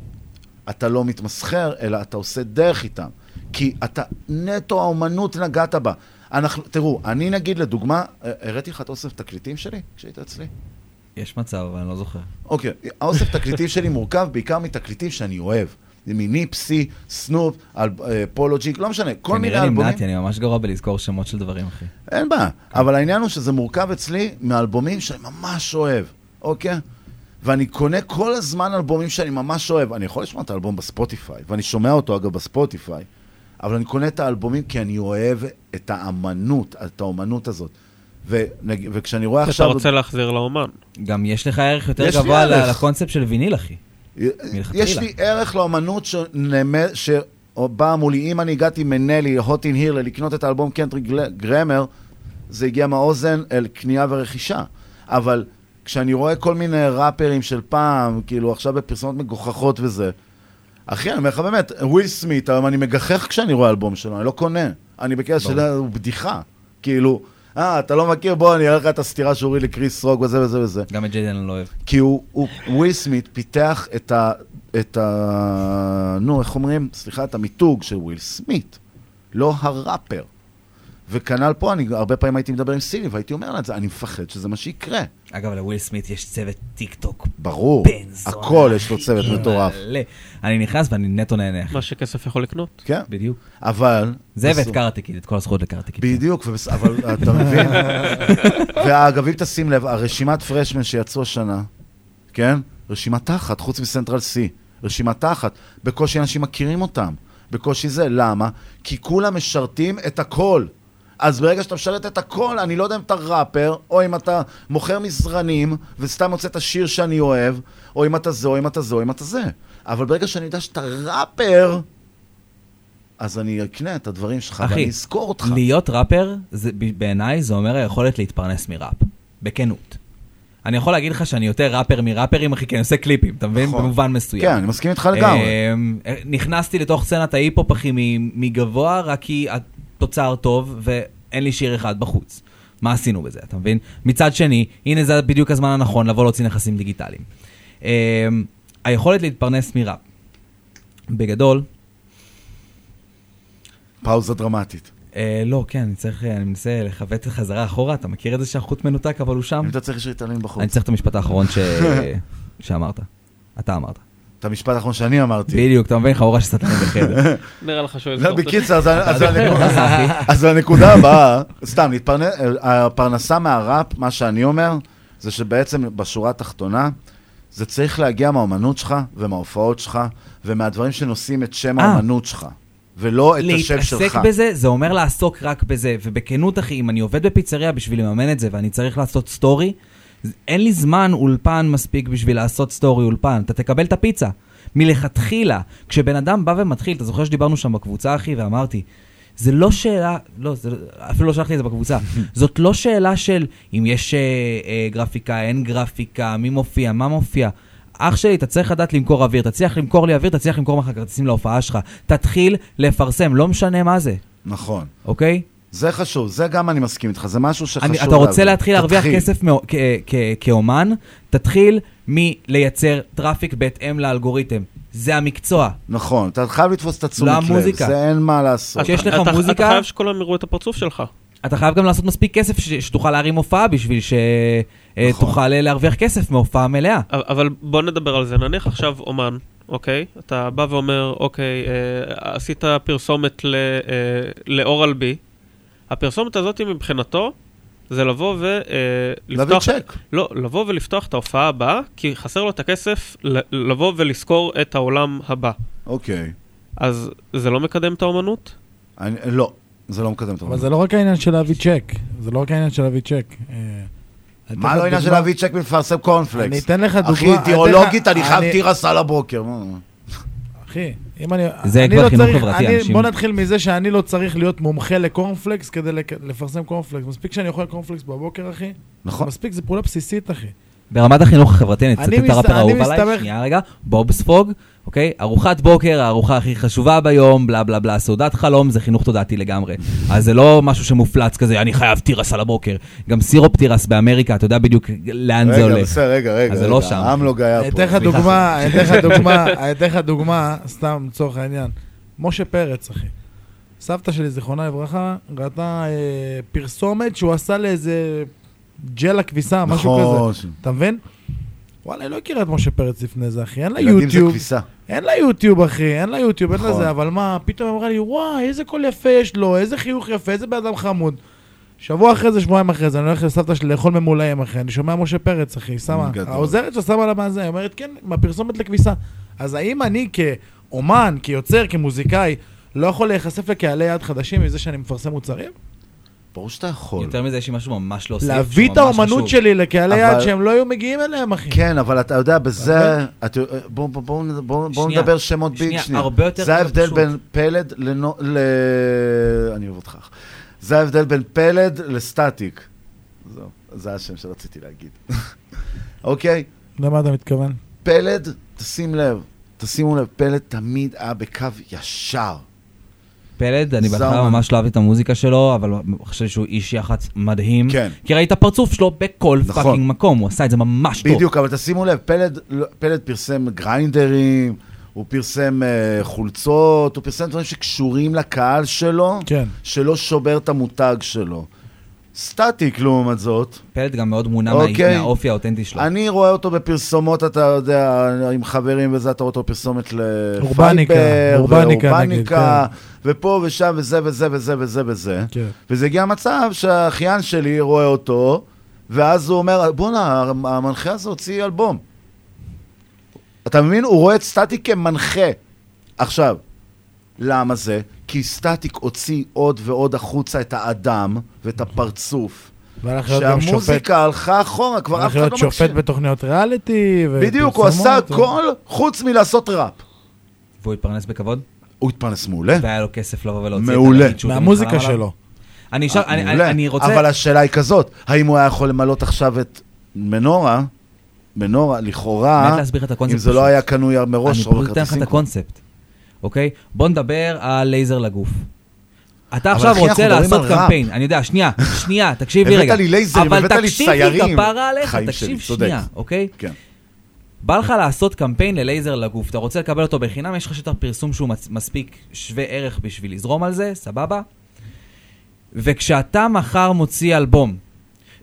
אתה לא מתמסחר, אלא אתה עושה דרך איתם. כי אתה, נטו האומנות נגעת בה. אנחנו, תראו, אני נגיד לדוגמה, הראיתי לך את אוסף תקליטים שלי כשהיית אצלי? יש מצב, אבל אני לא זוכר. אוקיי, האוסף תקליטים שלי מורכב בעיקר מתקליטים שאני אוהב. מניפסי, סנופ, אל, אה, פולו ג'יק, לא משנה, כל מיני כנראה אלבומים. נמנעתי, אני ממש גרוע בלזכור שמות של דברים, אחי. אין בעיה, אבל העניין הוא שזה מורכב אצלי מאלבומים שאני ממש אוהב, אוקיי? ואני קונה כל הזמן אלבומים שאני ממש אוהב. אני יכול לשמוע את האלבום בספוטיפיי, ואני שומע אותו אגב בספוטיפיי, אבל אני קונה את האלבומים כי אני אוהב את האמנות, את האומנות הזאת. ונג... וכשאני רואה אתה עכשיו... רוצה להחזיר לאומן. גם יש לך ערך יותר גבוה. לקונספט של ויניל, אחי. יש לי ערך לאומנות שנמד, שבאה מולי, אם אני הגעתי מנלי, הוטין הירלה, לקנות את האלבום קנטרי גרמר, זה הגיע מהאוזן אל קנייה ורכישה. אבל כשאני רואה כל מיני ראפרים של פעם, כאילו עכשיו בפרסומות מגוחכות וזה, אחי, אני אומר לך באמת, וויל סמית, היום אני מגחך כשאני רואה אלבום שלו, אני לא קונה. אני בקטע של הוא בדיחה. כאילו, אה, אתה לא מכיר, בוא, אני אראה לך את הסתירה שהוא הוריד לקריס רוק וזה וזה וזה. גם את ג'יידן אני לא אוהב. כי הוא, הוא, וויל סמית פיתח את ה... את ה... נו, איך אומרים? סליחה, את המיתוג של וויל סמית, לא הראפר. וכנ"ל פה, אני הרבה פעמים הייתי מדבר עם סילי, והייתי אומר לה את זה, אני מפחד שזה מה שיקרה. אגב, לוויל סמית יש צוות טיק טוק. ברור, הכל יש לו צוות מטורף. אני נכנס ואני נטו נהנה. מה שכסף יכול לקנות. כן. בדיוק. אבל... זה ואת קראטה קיד, את כל הזכות לקראטה קיד. בדיוק. אבל אתה מבין? ואגב, אם תשים לב, הרשימת freshman שיצאו השנה, כן? רשימה תחת, חוץ מסנטרל C. רשימה תחת. בקושי אנשים מכירים אותם. בקושי זה. למה? כי כולם משרתים את הכל. אז ברגע שאתה משרת את הכל, אני לא יודע אם אתה ראפר, או אם אתה מוכר מזרנים, וסתם מוצא את השיר שאני אוהב, או אם אתה זה, או אם אתה זה, או אם אתה זה. אבל ברגע שאני יודע שאתה ראפר, אז אני אקנה את הדברים שלך, ואני אחי, אזכור אותך. להיות ראפר, בעיניי זה אומר היכולת להתפרנס מראפ. בכנות. אני יכול להגיד לך שאני יותר ראפר מראפרים, אחי, כי אני עושה קליפים, אתה מבין? נכון. במובן מסוים. כן, אני מסכים איתך לגמרי. אמ, נכנסתי לתוך סצנת ההיפ-הופ, אחי, מגבוה, רק כי התוצר טוב, ואין לי שיר אחד בחוץ. מה עשינו בזה, אתה מבין? מצד שני, הנה זה בדיוק הזמן הנכון לבוא להוציא נכסים דיגיטליים. אמ, היכולת להתפרנס מראפ. בגדול, פאוזה דרמטית. אה, לא, כן, אני צריך, אני מנסה לכוות חזרה אחורה, אתה מכיר את זה שהחוט מנותק, אבל הוא שם? אם אתה צריך שריטלין בחוץ. אני צריך את המשפט האחרון ש... שאמרת. אתה אמרת. את המשפט האחרון שאני אמרתי. בדיוק, אתה מבין, חבורה של סטלנים בחדר. נראה לך שהוא לא, יזכור בקיצר, אז- הנקודה- הבאה, סתם, הפרנסה מהראפ, מה שאני אומר, זה שבעצם בשורה התחתונה, זה צריך להגיע מהאומנות שלך, ומההופעות שלך, ומהדברים שנושאים את שם אה. האומנות שלך, ולא את השם שלך. להתעסק בזה, זה אומר לעסוק רק בזה. ובכנות, אחי, אם אני עובד בפיצריה בשביל לממן את זה, ואני צריך לעשות סטורי, אין לי זמן אולפן מספיק בשביל לעשות סטורי אולפן. אתה תקבל את הפיצה. מלכתחילה, כשבן אדם בא ומתחיל, אתה זוכר שדיברנו שם בקבוצה, אחי, ואמרתי, זה לא שאלה, לא, זה, אפילו לא שלחתי את זה בקבוצה, זאת לא שאלה של אם יש אה, אה, גרפיקה, אין גרפיקה, מי מופיע, מה מופיע. אח שלי, אתה צריך לדעת למכור אוויר, תצליח למכור לי אוויר, תצליח למכור לך כרטיסים להופעה שלך. תתחיל לפרסם, לא משנה מה זה, נכון. אוקיי? זה חשוב, זה גם אני מסכים איתך, זה משהו שחשוב אני, אתה רוצה להבין. להתחיל להרוויח. כסף מאו- כ- כ- כאומן, תתחיל מלייצר traffic בהתאם לאלגוריתם. זה המקצוע. נכון, אתה חייב לתפוס את התשומת לא לב, המוזיקה. זה אין מה לעשות. כשיש לך אתה- מוזיקה... אתה חייב שכולם יראו את הפרצוף שלך. אתה חייב גם לעשות מספיק כסף ש- שתוכל להרים הופעה בשביל נכון. שתוכל להרוויח כסף מהופעה מלאה. אבל בוא נדבר על זה. נניח עכשיו אומן, אוקיי? אתה בא ואומר, אוקיי, אה, עשית פרסומת ל- אה, לאורל בי. הפרסומת הזאת מבחינתו זה לבוא ו... אה, להביא צ'ק. לא, לבוא ולפתוח את ההופעה הבאה, כי חסר לו את הכסף ל- לבוא ולזכור את העולם הבא. אוקיי. אז זה לא מקדם את האומנות? אני, לא, זה לא מקדם את אבל האומנות. זה לא רק העניין של להביא צ'ק, זה לא רק העניין של להביא צ'ק. אה, מה לא העניין של להביא צ'ק ולפרסם קורנפלקס? אני אתן לך דוגמה. אחי, אידיאולוגית, אני חייב תירס על הבוקר. אחי, אם אני... זה אני כבר לא חינוך צריך- חברתי, אני- אנשים- בוא נתחיל מזה שאני לא צריך להיות מומחה לקורנפלקס כדי לפרסם קורנפלקס. מספיק שאני אוכל קורנפלקס בבוקר, אחי. נכון. מספיק, זו פעולה בסיסית, אחי. ברמת החינוך החברתי, אני אצטט את הראפר האהוב עליי, שנייה רגע, בוב ספוג, אוקיי? ארוחת בוקר, הארוחה הכי חשובה ביום, בלה בלה בלה, סעודת חלום, זה חינוך תודעתי לגמרי. אז זה לא משהו שמופלץ כזה, אני חייב תירס על הבוקר. גם סירופ תירס באמריקה, אתה יודע בדיוק לאן זה רגע, הולך. בסדר, רגע, רגע. אז זה רגע, לא שם. אמלוג היה אני פה. אתן לך דוגמה, אני אתן לך דוגמה, אני אתן לך דוגמה, סתם לצורך העניין. משה פרץ, אחי. סבתא שלי, זיכרונה לברכה, ראתה אה, פרסומת שהוא עשה לאיזה ג'ל הכביסה, משהו נכון. כזה. אתה מבין? וואלה, היא לא הכירה את משה פרץ לפני זה, אחי. אין לה ילדים זה יוטיוב. כביסה. אין לה יוטיוב, אחי, אין לה יוטיוב, אין לה נכון. זה, אבל מה, פתאום אמרה לי, וואי, איזה קול יפה יש לו, איזה חיוך יפה, איזה בן אדם חמוד. שבוע אחרי זה, שבועיים אחרי זה, אני הולך לסבתא שלי לאכול ממולאים, אחי, אני שומע משה פרץ, אחי, שמה. העוזרת שלו שמה לה מה זה, היא אומרת, כן, מהפרסומת לכביסה. אז האם אני כאומן, כיוצר, כמוזיקאי, לא יכול להיחשף לקהלי יעד חדשים מזה שאני מפרסם מוצרים? ברור שאתה יכול. יותר מזה, יש לי משהו ממש להוסיף. להביא שהוא את האומנות חשוב. שלי לקהלי אבל- יעד שהם לא היו מגיעים אליהם, אחי. כן, אבל אתה יודע, בזה... אוקיי. אתה- בואו בוא, בוא, בוא, בוא שנייה, נדבר שמות ביג שנייה, שנייה. הרבה יותר זה ההבדל. בין פלד לנו... ל... אני אוהב אותך. זה ההבדל בין פלד לסטטיק. זהו, זה השם שרציתי להגיד. אוקיי? למה אתה מתכוון? פלד, תשים לב, תשימו לב, פלד תמיד היה בקו ישר. פלד, אני בהתחלה. ממש לא אהבתי את המוזיקה שלו, אבל חשבתי שהוא איש יח"צ מדהים. כן. כי ראית פרצוף שלו בכל נכון. fucking מקום, הוא עשה את זה ממש טוב. בדיוק, אבל תשימו לב, פלד, פלד פרסם גריינדרים, הוא פרסם uh, חולצות, הוא פרסם דברים שקשורים לקהל שלו, כן. שלא שובר את המותג שלו. סטטיק, לעומת זאת, פלד גם מאוד מונע אוקיי. מהאופי האותנטי שלו. אני רואה אותו בפרסומות, אתה יודע, עם חברים וזה, אתה רואה אותו אורבניקה, לפייבר, אורבניקה, ואורבניקה, נגיד, ופה ושם וזה וזה וזה וזה וזה. כן. וזה הגיע מצב שהאחיין שלי רואה אותו, ואז הוא אומר, בואנה, המנחה הזה הוציא אלבום. אתה מבין? הוא רואה את סטטיק כמנחה. עכשיו, למה זה? כי סטטיק הוציא עוד ועוד החוצה את האדם ואת הפרצוף. להיות שופט. שהמוזיקה הלכה אחורה, כבר אף הולך אחד להיות לא שופט מקשיב. בתוכניות ריאליטי. בדיוק, הוא עשה הכל חוץ מלעשות ראפ. והוא התפרנס בכבוד? הוא התפרנס מעולה. והיה לו כסף לבוא ולהוציא את מעולה. הלהיט שהוא תמיד מהמוזיקה? שלו. אני אשאל, אני- מעולה. אני רוצה... אבל השאלה היא כזאת, האם הוא היה יכול למלות עכשיו את מנורה, מנורה, לכאורה, אם זה לא. היה קנוי מראש, אני פשוט אתן לך את. הקונספט, אוקיי? בוא נדבר על לייזר לגוף. אתה אבל עכשיו רוצה לעשות. קמפיין, אני יודע, שנייה, שנייה, תקשיב לי רגע. הבאת לי לייזרים, אבל הבאת לי תקשיב לי, ציירים. כפרה עליך, תקשיב. שנייה, אוקיי? כן. בא לך לעשות קמפיין ללייזר לגוף, אתה רוצה לקבל אותו בחינם, יש לך שטח פרסום שהוא מספיק שווה ערך בשביל לזרום על זה, סבבה? וכשאתה מחר מוציא אלבום,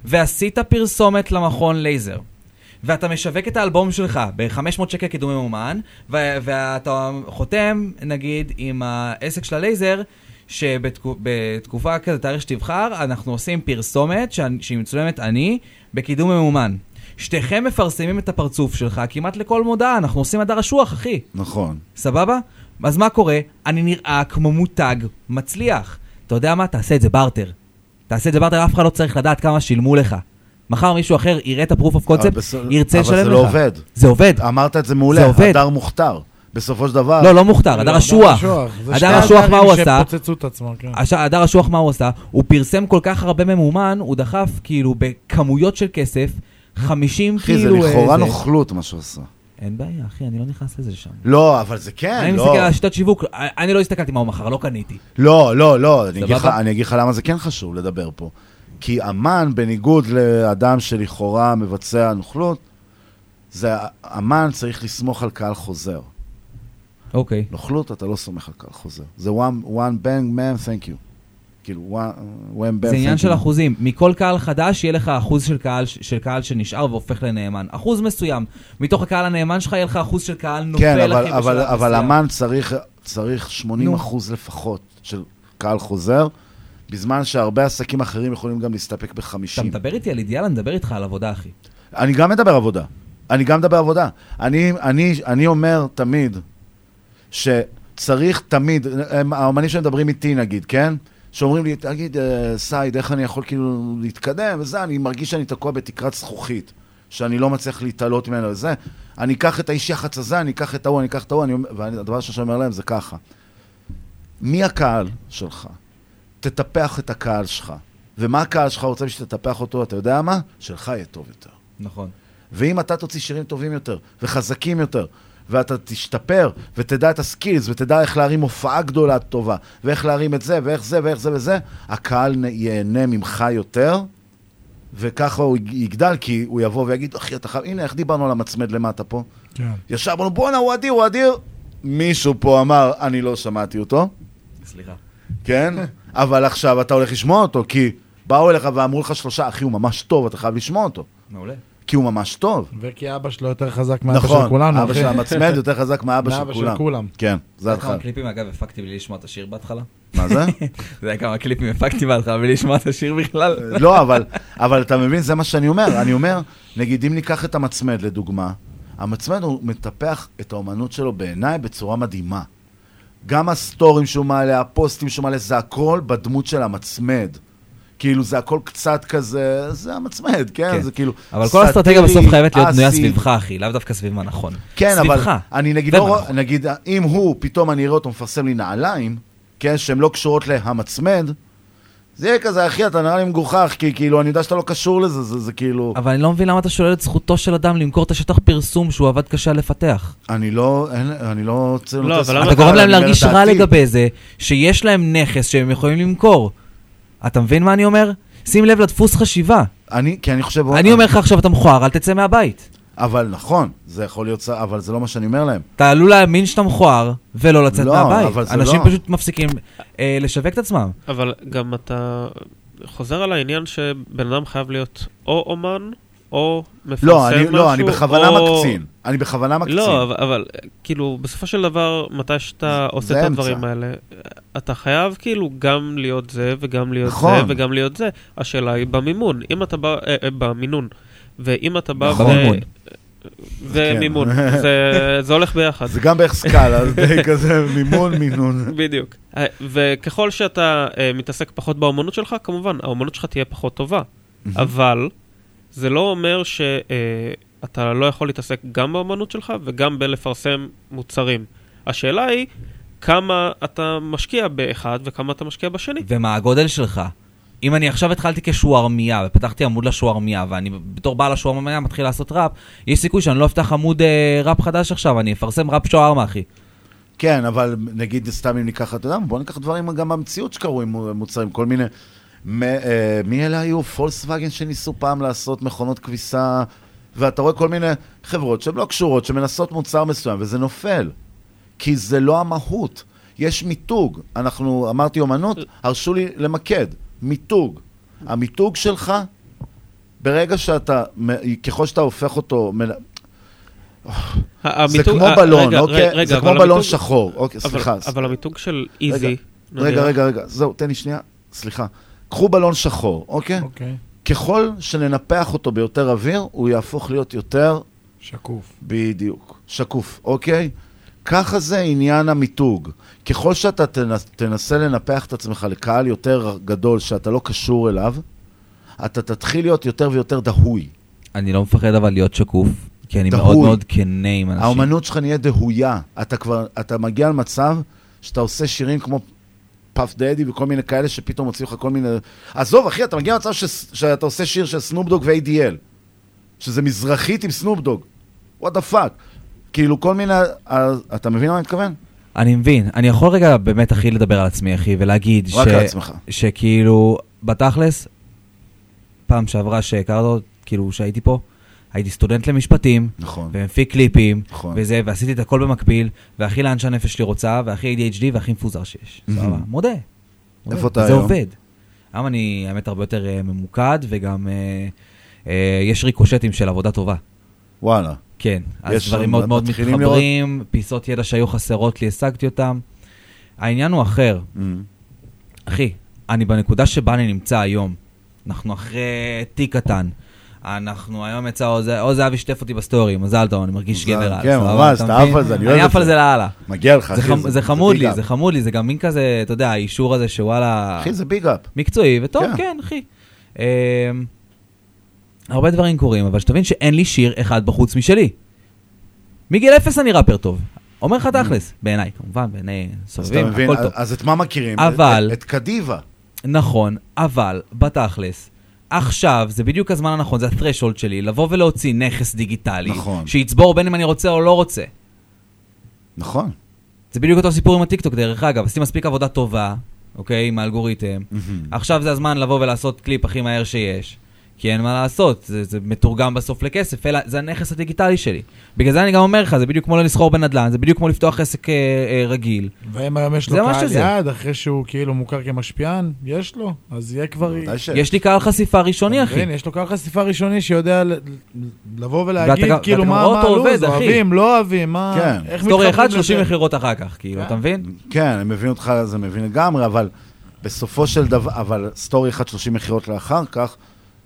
ועשית פרסומת למכון לייזר, ואתה משווק את האלבום שלך ב-500 שקל קידום ממומן, ו- ואתה חותם, נגיד, עם העסק של הלייזר, שבתקופה כזה, תאריך שתבחר, אנחנו עושים פרסומת שאני- שהיא מצולמת אני, בקידום ממומן. שתיכם מפרסמים את הפרצוף שלך כמעט לכל מודעה, אנחנו עושים הדר אשוח, אחי. נכון. סבבה? אז מה קורה? אני נראה כמו מותג מצליח. אתה יודע מה? תעשה את זה בארטר. תעשה את זה בארטר, אף אחד לא צריך לדעת כמה שילמו לך. מחר מישהו אחר יראה את אוף אבל קונספט, בסדר- ירצה לשלם לך. אבל זה לא עובד. זה עובד. אמרת את זה מעולה, זה עובד. הדר מוכתר. בסופו של דבר... לא, לא מוכתר, הדר אשוח. זה הדר אשוח, מה הוא עשה? שפוצצו את עצמם, כן. עכשיו, הדר אשוח, מה הוא עשה? הוא פרסם כל כך הרבה ממומן, הוא דחף כאילו בכמויות של כסף, 50 אחי, זה כאילו... לכאורה אה, נוכלות מה שהוא עשה. אין בעיה, אחי, אני לא נכנס לזה שם. לא, אבל זה כן, אני לא. מסתכל על השיטת שיווק, אני לא הסתכלתי מה הוא מכר, לא קניתי. לא, לא, לא, אני? אני אגיד לך למה זה כן חשוב לדבר פה. כי אמן, בניגוד לאדם שלכאורה מבצע נוכלות, זה אמן צריך לסמוך על קהל חוזר. אוקיי. נוכלות, אתה לא סומך על קהל חוזר. זה one, one bang man, thank you. כאילו, one, one bang, זה עניין של. אחוזים. מכל קהל חדש יהיה לך אחוז של קהל, של קהל שנשאר והופך לנאמן. אחוז מסוים. מתוך הקהל הנאמן שלך יהיה לך אחוז של קהל נופל, כן, אבל, אבל, אבל. אמן צריך, צריך 80 אחוז לפחות של קהל חוזר, בזמן שהרבה עסקים אחרים יכולים גם להסתפק אתה ב-50. מדבר איתי על אידיאל, אני מדבר איתך על עבודה, אחי. אני גם מדבר עבודה. אני גם מדבר עבודה. אני, אני, אני אומר תמיד צריך תמיד, הם- האמנים שמדברים איתי נגיד, כן? שאומרים לי, תגיד, אה, סייד, איך אני יכול כאילו להתקדם וזה, אני מרגיש שאני תקוע בתקרת זכוכית, שאני לא מצליח להתעלות ממנו וזה. אני אקח את האיש יח"צ הזה, אני אקח את ההוא, אני אקח את ההוא, והדבר שאני אומר להם זה ככה. מי הקהל שלך? תטפח את הקהל שלך. ומה הקהל שלך רוצה בשביל שתטפח אותו, אתה יודע מה? שלך יהיה טוב יותר. נכון. ואם אתה תוציא שירים טובים יותר, וחזקים יותר, ואתה תשתפר, ותדע את הסקילס, ותדע איך להרים הופעה גדולה טובה, ואיך להרים את זה, ואיך זה, ואיך זה וזה, הקהל ייהנה ממך יותר, וככה הוא יג- יגדל, כי הוא יבוא ויגיד, אחי, אתה חייב, הנה, איך דיברנו על המצמד למטה פה? כן. ישר אמרנו, בואנה, הוא אדיר, הוא אדיר. מישהו פה אמר, אני לא שמעתי אותו, סליחה. כן? אבל עכשיו אתה הולך לשמוע אותו, כי באו אליך ואמרו לך שלושה, אחי, הוא ממש טוב, אתה חייב לשמוע אותו. מעולה. כי הוא ממש טוב. וכי אבא שלו יותר חזק מאבא נכון, של כולנו, אבא אחי. של המצמד יותר חזק מאבא של מאבא של כולם. כולם. כן, זה אתה יודע כמה התחלה. קליפים, אגב, הפקתי בלי לשמוע את השיר בהתחלה? מה זה? אתה יודע כמה קליפים הפקתי בהתחלה בלי לשמוע את השיר בכלל? לא, אבל, אבל אתה מבין, זה מה שאני אומר. אני אומר, נגיד, אם ניקח את המצמד לדוגמה, המצמד הוא מטפח את האומנות שלו בעיניי בצורה מדהימה. גם הסטורים שהוא מעלה, הפוסטים שהוא מעלה, זה הכל בדמות של המצמד. כאילו, זה הכל קצת כזה, זה המצמד, כן? כן. זה כאילו... אבל כל האסטרטגיה סאטירי, בסוף חייבת להיות בנויה. סביבך, אחי, לאו דווקא סביב מה נכון. כן, סביבך. אבל אני נגיד, לא, נכון. נגיד, אם הוא, פתאום אני אראה אותו מפרסם לי נעליים, כן, שהן לא קשורות להמצמד, זה יהיה כזה, אחי, אתה נראה לי מגוחך, כי כאילו, אני יודע שאתה לא קשור לזה, זה, זה כאילו... אבל אני לא מבין למה אתה שולל את זכותו של אדם למכור את השטח פרסום שהוא עבד קשה לפתח. אני לא, אין, אני לא רוצה... לא, אבל אתה גורם להם להרגיש רע לגבי זה, שיש להם נכס שהם יכולים למכור. אתה מבין מה אני אומר? שים לב לדפוס חשיבה. אני, כי אני חושב... אני אומר לך עכשיו, אתה מכוער, אל תצא מהבית. אבל נכון, זה יכול להיות, אבל זה לא מה שאני אומר להם. אתה עלול להאמין שאתה מכוער, ולא לצאת לא, מהבית. אבל זה אנשים לא. פשוט מפסיקים אה, לשווק את עצמם. אבל גם אתה חוזר על העניין שבן אדם חייב להיות או אומן, או מפרסם לא, אני, משהו, לא, אני בכוונה או... מקצין. אני בכוונה מקצין. לא, אבל, אבל כאילו, בסופו של דבר, מתי שאתה עושה זה את אמצע. הדברים האלה, אתה חייב כאילו גם להיות זה, וגם להיות נכון. זה, וגם להיות זה. השאלה היא במימון. אם אתה בא, אה, אה, במינון. ואם אתה בא... נכון. ו- במימון. ומימון. כן. זה, זה הולך ביחד. זה גם בערך סקאלה, אז די כזה מימון, מינון. בדיוק. אה, וככל שאתה אה, מתעסק פחות באומנות שלך, כמובן, האומנות שלך תהיה פחות טובה. אבל זה לא אומר שאתה לא יכול להתעסק גם באומנות שלך וגם בלפרסם מוצרים. השאלה היא כמה אתה משקיע באחד וכמה אתה משקיע בשני. ומה הגודל שלך? אם אני עכשיו התחלתי כשוארמיה, ופתחתי עמוד לשוארמיה, ואני בתור בעל השוארמיה מתחיל לעשות ראפ, יש סיכוי שאני לא אפתח עמוד אה, ראפ חדש עכשיו, אני אפרסם ראפ שוארמה, אחי. כן, אבל נגיד סתם אם ניקח, אתה יודע, בוא ניקח דברים גם במציאות שקרו עם מוצרים, כל מיני... מ, אה, מי אלה היו? פולקסווגן שניסו פעם לעשות מכונות כביסה, ואתה רואה כל מיני חברות שהן לא קשורות, שמנסות מוצר מסוים, וזה נופל. כי זה לא המהות. יש מיתוג. אנחנו, אמרתי אומנות, הרשו לי למקד. מיתוג. המיתוג שלך, ברגע שאתה, ככל שאתה הופך אותו... מ- זה המיתוג- כמו אה, בלון, רגע, אוקיי? רגע, זה כמו בלון שחור. אוקיי, אבל- סליחה. אבל המיתוג של איזי, רגע, רגע, רגע, זהו, תן לי שנייה, סליחה. קחו בלון שחור, אוקיי? אוקיי. ככל שננפח אותו ביותר אוויר, הוא יהפוך להיות יותר... שקוף. בדיוק. שקוף, אוקיי? ככה זה עניין המיתוג. ככל שאתה תנס, תנסה לנפח את עצמך לקהל יותר גדול שאתה לא קשור אליו, אתה תתחיל להיות יותר ויותר דהוי. אני לא מפחד אבל להיות שקוף, כי אני דהוי. מאוד מאוד כנה עם אנשים. האומנות שלך נהיה דהויה. אתה כבר, אתה מגיע למצב שאתה עושה שירים כמו פאף דדי וכל מיני כאלה שפתאום מוציאים לך כל מיני... עזוב, אחי, אתה מגיע למצב ש... שאתה עושה שיר של סנופ דוג ו-עדאל, שזה מזרחית עם סנופ דוג. What the fuck. כאילו, כל מיני... אז, אתה מבין מה אני מתכוון? אני מבין. אני יכול רגע באמת, אחי, לדבר על עצמי, אחי, ולהגיד רק על עצמך. שכאילו, בתכלס, פעם שעברה שהכרת כאילו, שהייתי פה, הייתי סטודנט למשפטים, נכון. ומפיק קליפים, נכון. וזה, ועשיתי את הכל במקביל, והכי לאן שהנפש שלי רוצה, והכי ADHD, והכי מפוזר שיש. Mhm. סבבה, מודה. מודה. איפה אתה זה היום? עובד. היום אני, האמת, הרבה יותר אה, ממוקד, וגם אה, אה, יש ריקושטים של עבודה טובה. וואלה. כן, אז דברים מאוד מאוד מתחברים, פיסות ידע שהיו חסרות לי, השגתי אותם. העניין הוא אחר. Mm. אחי, אני בנקודה שבה אני נמצא היום, אנחנו אחרי תיק קטן, אנחנו היום יצא, או זה- זהבי שיתף אותי בסטורי, מזל טוב, אני מרגיש גבר על. כן, ממש, אתה? עף על זה, אני אוהב אני את עף על זה. זה לאללה. מגיע לך, זה אחי, זה- זה זה חמוד לי. זה חמוד לי, זה גם מין כזה, אתה יודע, האישור הזה שוואלה... אחי, זה big up. מקצועי, וטוב, כן. כן, אחי. הרבה דברים קורים, אבל שתבין שאין לי שיר אחד בחוץ משלי. מגיל אפס אני ראפר טוב. אומר לך תכלס, בעיניי, כמובן, בעיני אז אתה סובבים, מבין, הכל טוב. אז את מה מכירים? אבל... את- את קדיבה. נכון, אבל בתכלס, עכשיו זה בדיוק הזמן הנכון, זה ה-threshold שלי, לבוא ולהוציא נכס דיגיטלי, נכון. שיצבור בין אם אני רוצה או לא רוצה. נכון. זה בדיוק אותו סיפור עם הטיקטוק, דרך אגב, עשיתי מספיק עבודה טובה, אוקיי, עם האלגוריתם. עכשיו זה הזמן לבוא ולעשות קליפ הכי מהר שיש. כי אין מה לעשות, זה, זה מתורגם בסוף לכסף, אלא זה הנכס הדיגיטלי שלי. בגלל זה אני גם אומר לך, זה בדיוק כמו לא לסחור בנדל"ן, זה בדיוק כמו לפתוח עסק אה, אה, רגיל. ואם היום יש לו קהל שזה. יעד, אחרי שהוא כאילו מוכר כמשפיען, יש לו, אז יהיה כבר... יש לי קהל חשיפה ראשוני, אחי. כן, יש לו קהל חשיפה ראשוני שיודע לבוא ולהגיד, ואתה- כאילו, ואתה מה הלו"ז. אוהבים, לא אוהבים, מה... כן. איך סטורי מתחברים אחד, 30 לזה? מכירות אחר כך, כאילו, אתה מבין? כן, אני מבין אותך, זה מבין לגמרי, אבל בסופו של דבר, אבל סטורי אחד 30 מכירות לאחר כך,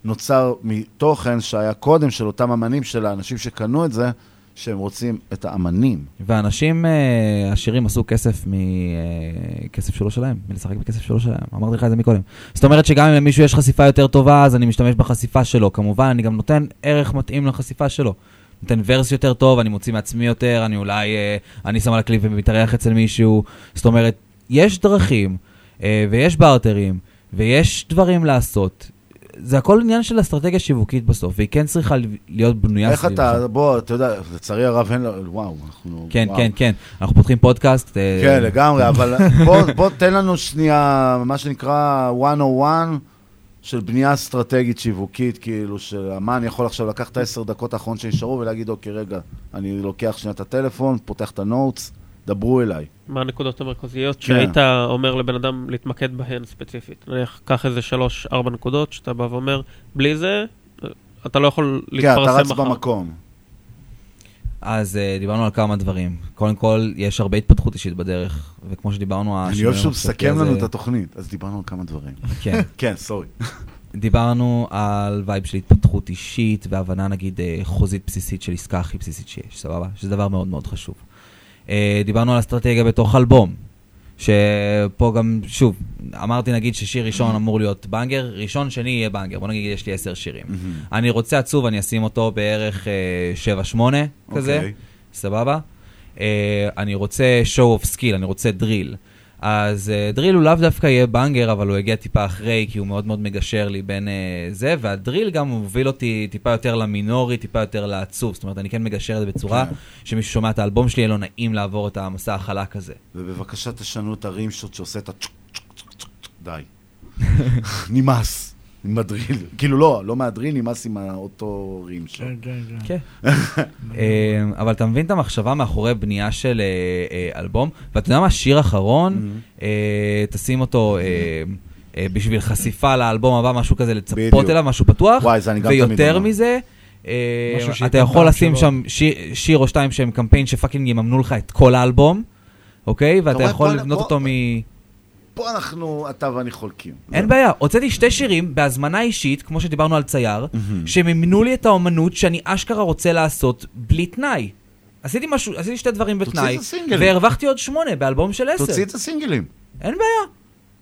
נוצר מתוכן שהיה קודם של אותם אמנים, של האנשים שקנו את זה, שהם רוצים את האמנים. ואנשים אה, עשירים עשו כסף מכסף שלא שלהם, מלשחק בכסף שלא שלהם, אמרתי לך את זה מקודם. זאת אומרת שגם אם למישהו יש חשיפה יותר טובה, אז אני משתמש בחשיפה שלו. כמובן, אני גם נותן ערך מתאים לחשיפה שלו. נותן ורס יותר טוב, אני מוציא מעצמי יותר, אני אולי, אה, אני שם על הקליפ ומתארח אצל מישהו. זאת אומרת, יש דרכים, אה, ויש בארטרים, ויש דברים לעשות. זה הכל עניין של אסטרטגיה שיווקית בסוף, והיא כן צריכה להיות בנויה איך סביבך. אתה, בוא, אתה יודע, לצערי הרב אין לו, וואו, אנחנו... כן, וואו. כן, כן. אנחנו פותחים פודקאסט. אה, כן, לגמרי, אבל בוא, בוא תן לנו שנייה, מה שנקרא 101 של בנייה אסטרטגית שיווקית, כאילו, שאמן יכול עכשיו לקחת את העשר דקות האחרונות שנשארו ולהגיד, אוקיי, רגע, אני לוקח שנייה את הטלפון, פותח את ה notes, דברו אליי. מה הנקודות המרכזיות כן. שהיית אומר לבן אדם להתמקד בהן ספציפית? נניח, קח איזה שלוש, ארבע נקודות, שאתה בא ואומר, בלי זה, אתה לא יכול כן, אתה להתפרסם רץ מחר. במקום. אז uh, דיברנו על כמה דברים. קודם כל, יש הרבה התפתחות אישית בדרך, וכמו שדיברנו... אני אוהב שהוא מסכם לנו את התוכנית, אז דיברנו על כמה דברים. כן. כן, sorry. דיברנו על vibe של התפתחות אישית והבנה נגיד אה, חוזית בסיסית של עסקה הכי בסיסית שיש, סבבה? שזה דבר מאוד מאוד חשוב. אה, דיברנו על אסטרטגיה בתוך אלבום, שפה גם, שוב, אמרתי נגיד ששיר ראשון אמור להיות בנגר, ראשון שני יהיה בנגר, בוא נגיד יש לי עשר שירים. אני רוצה עצוב, אני אשים אותו בערך אה, 7-8 כזה, אוקיי. סבבה? אה, אני רוצה show of skill, אני רוצה דריל. אז uh, דריל הוא לאו דווקא יהיה בנגר, אבל הוא יגיע טיפה אחרי, כי הוא מאוד מאוד מגשר לי בין uh, זה, והדריל גם מוביל אותי טיפה יותר למינורי, טיפה יותר לעצוב. זאת אומרת, אני כן מגשר את זה בצורה כן. שמישהו שומע את האלבום שלי, יהיה לו נעים לעבור את המסע החלק הזה. ובבקשה תשנו את הרים שוט שעושה את צ'וק, די. נמאס. עם הדריל. כאילו לא, לא מהדריל, נמאס עם אותו רים שלו. כן, כן, כן. אה, אבל אתה מבין את המחשבה מאחורי בנייה של אה, אה, אלבום, ואתה יודע מה, שיר אחרון, אה, תשים אותו בשביל חשיפה לאלבום הבא, משהו כזה, לצפות. אליו, משהו פתוח, וואי, זה אני גם תמיד ויותר אומר. מזה, אה, משהו אתה יכול לשים. שם שיר- שיר או שתיים שהם קמפיין שפאקינג יממנו לך את כל האלבום, אוקיי? ואתה יכול לבנות אותו מ... פה אנחנו, אתה ואני חולקים. אין בעיה, הוצאתי שתי שירים בהזמנה אישית, כמו שדיברנו על צייר, שמימנו לי את האומנות שאני אשכרה רוצה לעשות בלי תנאי. עשיתי משהו, עשיתי שתי דברים בתנאי. והרווחתי עוד שמונה באלבום של עשר. תוציא את הסינגלים. אין בעיה.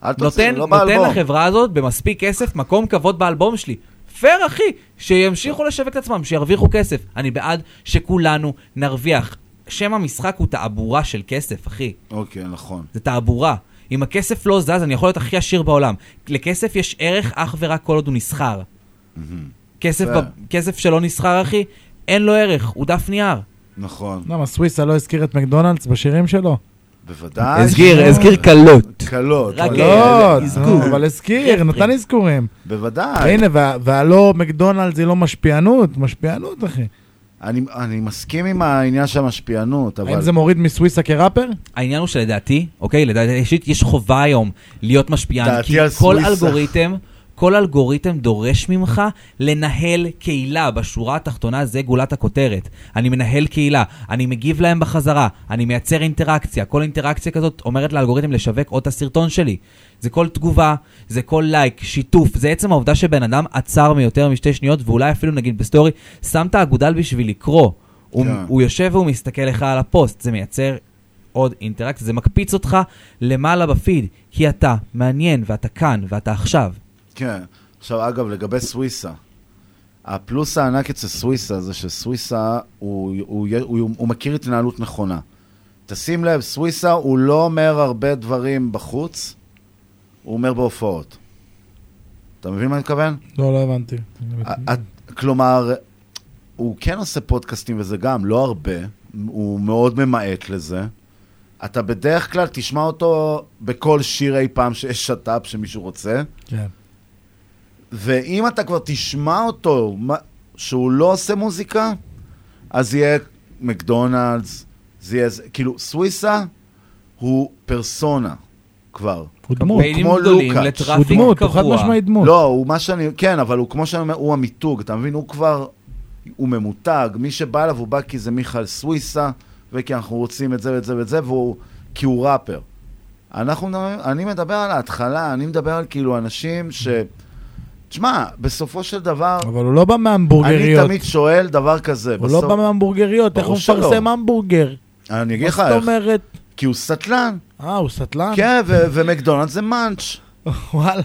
אל תוציא, נותן, לא נותן באלבום. לחברה הזאת במספיק כסף מקום כבוד באלבום שלי. פייר אחי, שימשיכו לשווק את עצמם, שירוויחו כסף. אני בעד שכולנו נרוויח. שם המשחק הוא תעבורה של כסף, אחי. אוקיי, נכון. זה תעבורה. אם הכסף לא זז, אני יכול להיות הכי עשיר בעולם. לכסף יש ערך אך ורק כל עוד הוא נסחר. כסף, זה- ב... כסף שלא נסחר, אחי, אין לו ערך, הוא דף נייר. נכון. למה, סוויסה לא הזכיר את מקדונלדס בשירים שלו? בוודאי. הזכיר, הזכיר קלות. קלות. רק, אבל- אה, לא, אזכור. אבל הזכיר, נתן אזכורים. בוודאי. הנה, וה- והלא מקדונלדס היא לא משפיענות, משפיענות, אחי. אני, אני מסכים עם העניין של המשפיענות, אבל... האם זה מוריד מסוויסה כראפר? העניין הוא שלדעתי, אוקיי, לדעתי אישית יש חובה היום להיות משפיען, דעתי כי על כל סוויסה. אלגוריתם, כל אלגוריתם דורש ממך לנהל קהילה. בשורה התחתונה זה גולת הכותרת. אני מנהל קהילה, אני מגיב להם בחזרה, אני מייצר אינטראקציה. כל אינטראקציה כזאת אומרת לאלגוריתם לשווק עוד את הסרטון שלי. זה כל תגובה, זה כל לייק, שיתוף, זה עצם העובדה שבן אדם עצר ליותר משתי שניות, ואולי אפילו נגיד בסטורי, שם את האגודל בשביל לקרוא. הוא, כן. הוא יושב והוא מסתכל לך על הפוסט, זה מייצר עוד אינטראקציה, זה מקפיץ אותך למעלה בפיד, כי אתה מעניין ואתה כאן ואתה עכשיו. כן. עכשיו, אגב, לגבי סוויסה, הפלוס הענק אצל סוויסה זה שסוויסה, הוא, הוא, הוא, הוא, הוא מכיר התנהלות נכונה. תשים לב, סוויסה הוא לא אומר הרבה דברים בחוץ, הוא אומר בהופעות. אתה מבין מה אני מתכוון? לא, לא הבנתי. ה- כלומר, הוא כן עושה פודקאסטים וזה גם, לא הרבה, הוא מאוד ממעט לזה. אתה בדרך כלל תשמע אותו בכל שיר אי פעם שיש שת"פ שמישהו רוצה. כן. ואם אתה כבר תשמע אותו, מה- שהוא לא עושה מוזיקה, אז יהיה מקדונלדס, זה יהיה, כאילו, סוויסה הוא פרסונה כבר. הוא דמות. קמפיינים כמו לוקאץ'. הוא דמות, הוא חד. משמעית דמות. לא, הוא מה שאני, כן, אבל הוא כמו שאני אומר, הוא המיתוג, אתה מבין? הוא כבר, הוא ממותג, מי שבא אליו הוא בא כי זה מיכאל סוויסה, וכי אנחנו רוצים את זה ואת זה ואת זה, והוא, כי הוא ראפר. אנחנו, מדברים- אני מדבר על ההתחלה, אני מדבר על כאילו אנשים ש... תשמע, בסופו של דבר, אבל הוא לא בא אני מהמבורגריות. תמיד שואל דבר כזה. הוא לא בא מהמבורגריות, איך הוא. מפרסם המבורגר? אני אגיד מה לך זאת איך. אומרת? כי הוא סטלן. אה, הוא סטלן? כן, ו- ומקדונלדס זה מאנץ'. וואלה.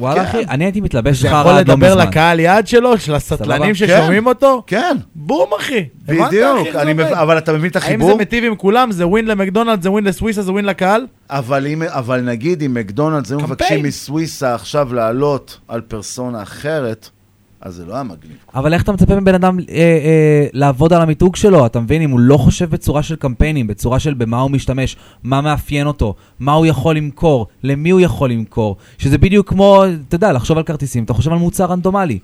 וואלה כן. אחי, אני הייתי מתלבש זה חרא יכול עד לא לדבר מזמן. לקהל יעד שלו, של הסטלנים? ששומעים אותו? כן. בום, אחי. בדיוק, אחי, זה מב-? אבל אתה מבין את האם החיבור? זה מיטיב עם כולם? זה ווין למקדונלד, זה ווין לסוויסה, זה ווין לקהל? אבל, אם, אבל נגיד אם מקדונלדס היו. מבקשים מסוויסה עכשיו לעלות על פרסונה אחרת, אז זה לא היה מגניב. אבל איך אתה מצפה מבן אדם אה, אה, לעבוד על המיתוג שלו? אתה מבין? אם הוא לא חושב בצורה של קמפיינים, בצורה של במה הוא משתמש, מה מאפיין אותו, מה הוא יכול למכור, למי הוא יכול למכור, שזה בדיוק כמו, אתה יודע, לחשוב על כרטיסים, אתה חושב על מוצר רנדומלי.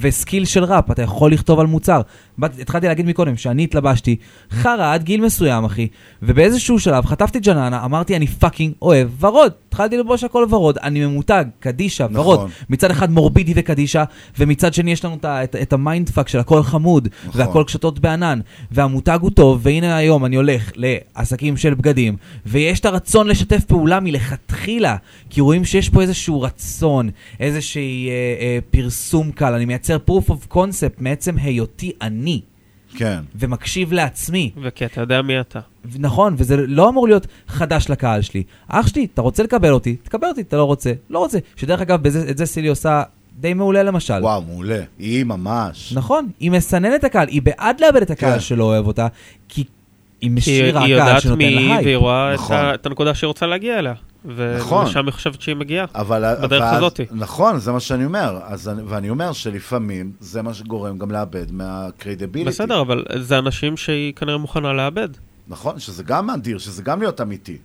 וסקיל של ראפ, אתה יכול לכתוב על מוצר. התחלתי להגיד מקודם שאני התלבשתי חרא עד גיל מסוים, אחי, ובאיזשהו שלב חטפתי ג'ננה, אמרתי אני fucking אוהב ורוד. התחלתי ללבוש הכל ורוד, אני ממותג, קדישה, נכון. ורוד. מצד אחד מורבידי וקדישה, ומצד שני יש לנו את, את, את ה mind fuck של הכל חמוד, נכון. והכל קשתות בענן, והמותג הוא טוב, והנה היום אני הולך לעסקים של בגדים, ויש את הרצון לשתף פעולה מלכתחילה, כי רואים שיש פה איזשהו רצון, איזשהי אה, אה, פרסום קל, אני מייצר proof of concept מעצם היותי אני. כן. ומקשיב לעצמי. וכי אתה יודע מי אתה. נכון, וזה לא אמור להיות חדש לקהל שלי. אח שלי, אתה רוצה לקבל אותי? תקבל אותי, אתה לא רוצה? לא רוצה. שדרך אגב, בזה, את זה סילי עושה די מעולה למשל. וואו, מעולה. היא ממש. נכון, היא מסננת את הקהל, היא בעד לאבד את הקהל כן. שלא אוהב אותה, כי היא כי קהל יודעת שנותן מי לה היא, הייפ. והיא רואה את נכון. ה- את הנקודה שהיא רוצה להגיע אליה. נכון. ולשם היא חושבת שהיא מגיעה. אבל... בדרך ואז- הזאתי. נכון, זה מה שאני אומר. אז, אני- ואני אומר שלפעמים זה מה שגורם גם לאבד מה credibility. בסדר, אבל זה אנשים שהיא כנראה מוכנה לאבד. נכון, שזה גם אדיר, שזה גם להיות אמיתי.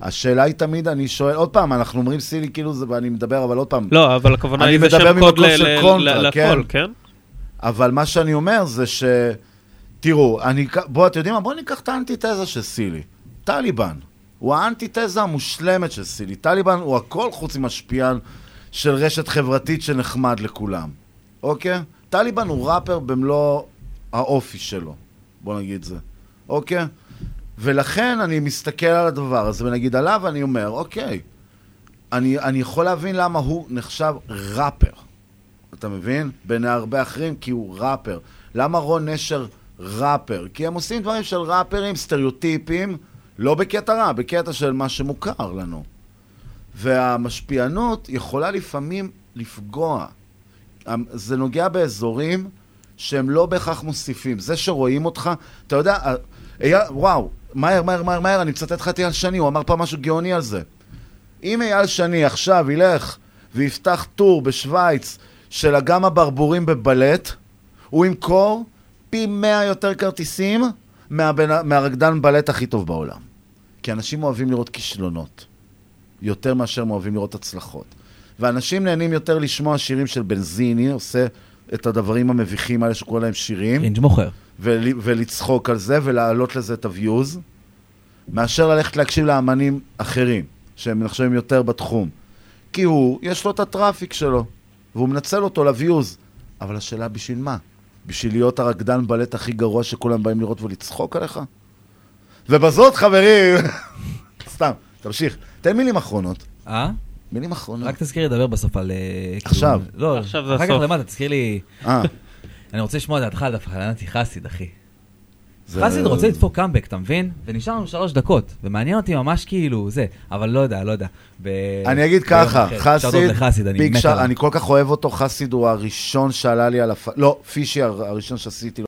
השאלה היא תמיד, אני שואל, עוד פעם, אנחנו אומרים סילי כאילו זה, ואני מדבר, אבל עוד פעם. לא, אבל הכוונה אני היא זה מדבר שם קוד ממקום ל- של ל- קונטרה, ל- כן. לכל, כן? אבל מה שאני אומר זה ש... תראו, אני... בואו, אתם יודעים מה? בואו ניקח את האנטיתזה של סילי. טליבן. הוא האנטיתזה המושלמת של סילי. טליבן הוא הכל חוץ ממשפיען של רשת חברתית שנחמד לכולם. אוקיי? טליבן הוא ראפר במלוא האופי שלו. בואו נגיד זה. אוקיי? ולכן אני מסתכל על הדבר הזה, ונגיד עליו אני אומר, אוקיי, אני, אני יכול להבין למה הוא נחשב ראפר. אתה מבין? בעיני הרבה אחרים, כי הוא ראפר. למה רון נשר ראפר? כי הם עושים דברים של ראפרים, סטריאוטיפים, לא בקטע רע, בקטע של מה שמוכר לנו. והמשפיענות יכולה לפעמים לפגוע. אמ, זה נוגע באזורים שהם לא בהכרח מוסיפים. זה שרואים אותך, אתה יודע, אייל, וואו, מהר, מהר, מהר, מהר, אני מצטט לך את אייל שני, הוא אמר פעם משהו גאוני על זה. אם אייל שני עכשיו ילך ויפתח טור בשוויץ של אגם הברבורים בבלט, הוא ימכור פי מאה יותר כרטיסים מהבן, מהרקדן בלט הכי טוב בעולם. כי אנשים אוהבים לראות כישלונות, יותר מאשר אוהבים לראות הצלחות. ואנשים נהנים יותר לשמוע שירים של בנזיני, עושה את הדברים המביכים האלה שקורא להם שירים. cringe מוכר. ול, ולצחוק על זה ולהעלות לזה את ה views, מאשר ללכת להקשיב לאמנים אחרים, שהם נחשבים יותר בתחום. כי הוא, יש לו את ה traffic שלו, והוא מנצל אותו ל views. אבל השאלה בשביל מה? בשביל להיות הרקדן בלט הכי גרוע שכולם באים לראות ולצחוק עליך? ובזאת, חברים, סתם, תמשיך. תן מילים אחרונות. אה? מילים אחרונות. רק תזכיר לי לדבר בסוף על... אה, עכשיו. כאילו- לא, עכשיו זה אחר כך הסוף. למטה, תזכיר לי... אה. אני רוצה לשמוע את דעתך על נתי חסיד, אחי. חסיד רוצה לדפוק קאמבק, אתה מבין? ונשאר לנו שלוש דקות, ומעניין אותי ממש כאילו זה, אבל לא יודע, לא יודע. ב- אני אגיד ככה. חסיד, לחסיד, אני מת. אני כל כך אוהב אותו, חסיד הוא הראשון שעלה לי על הפ... לא, פישי הר- הראשון שעשיתי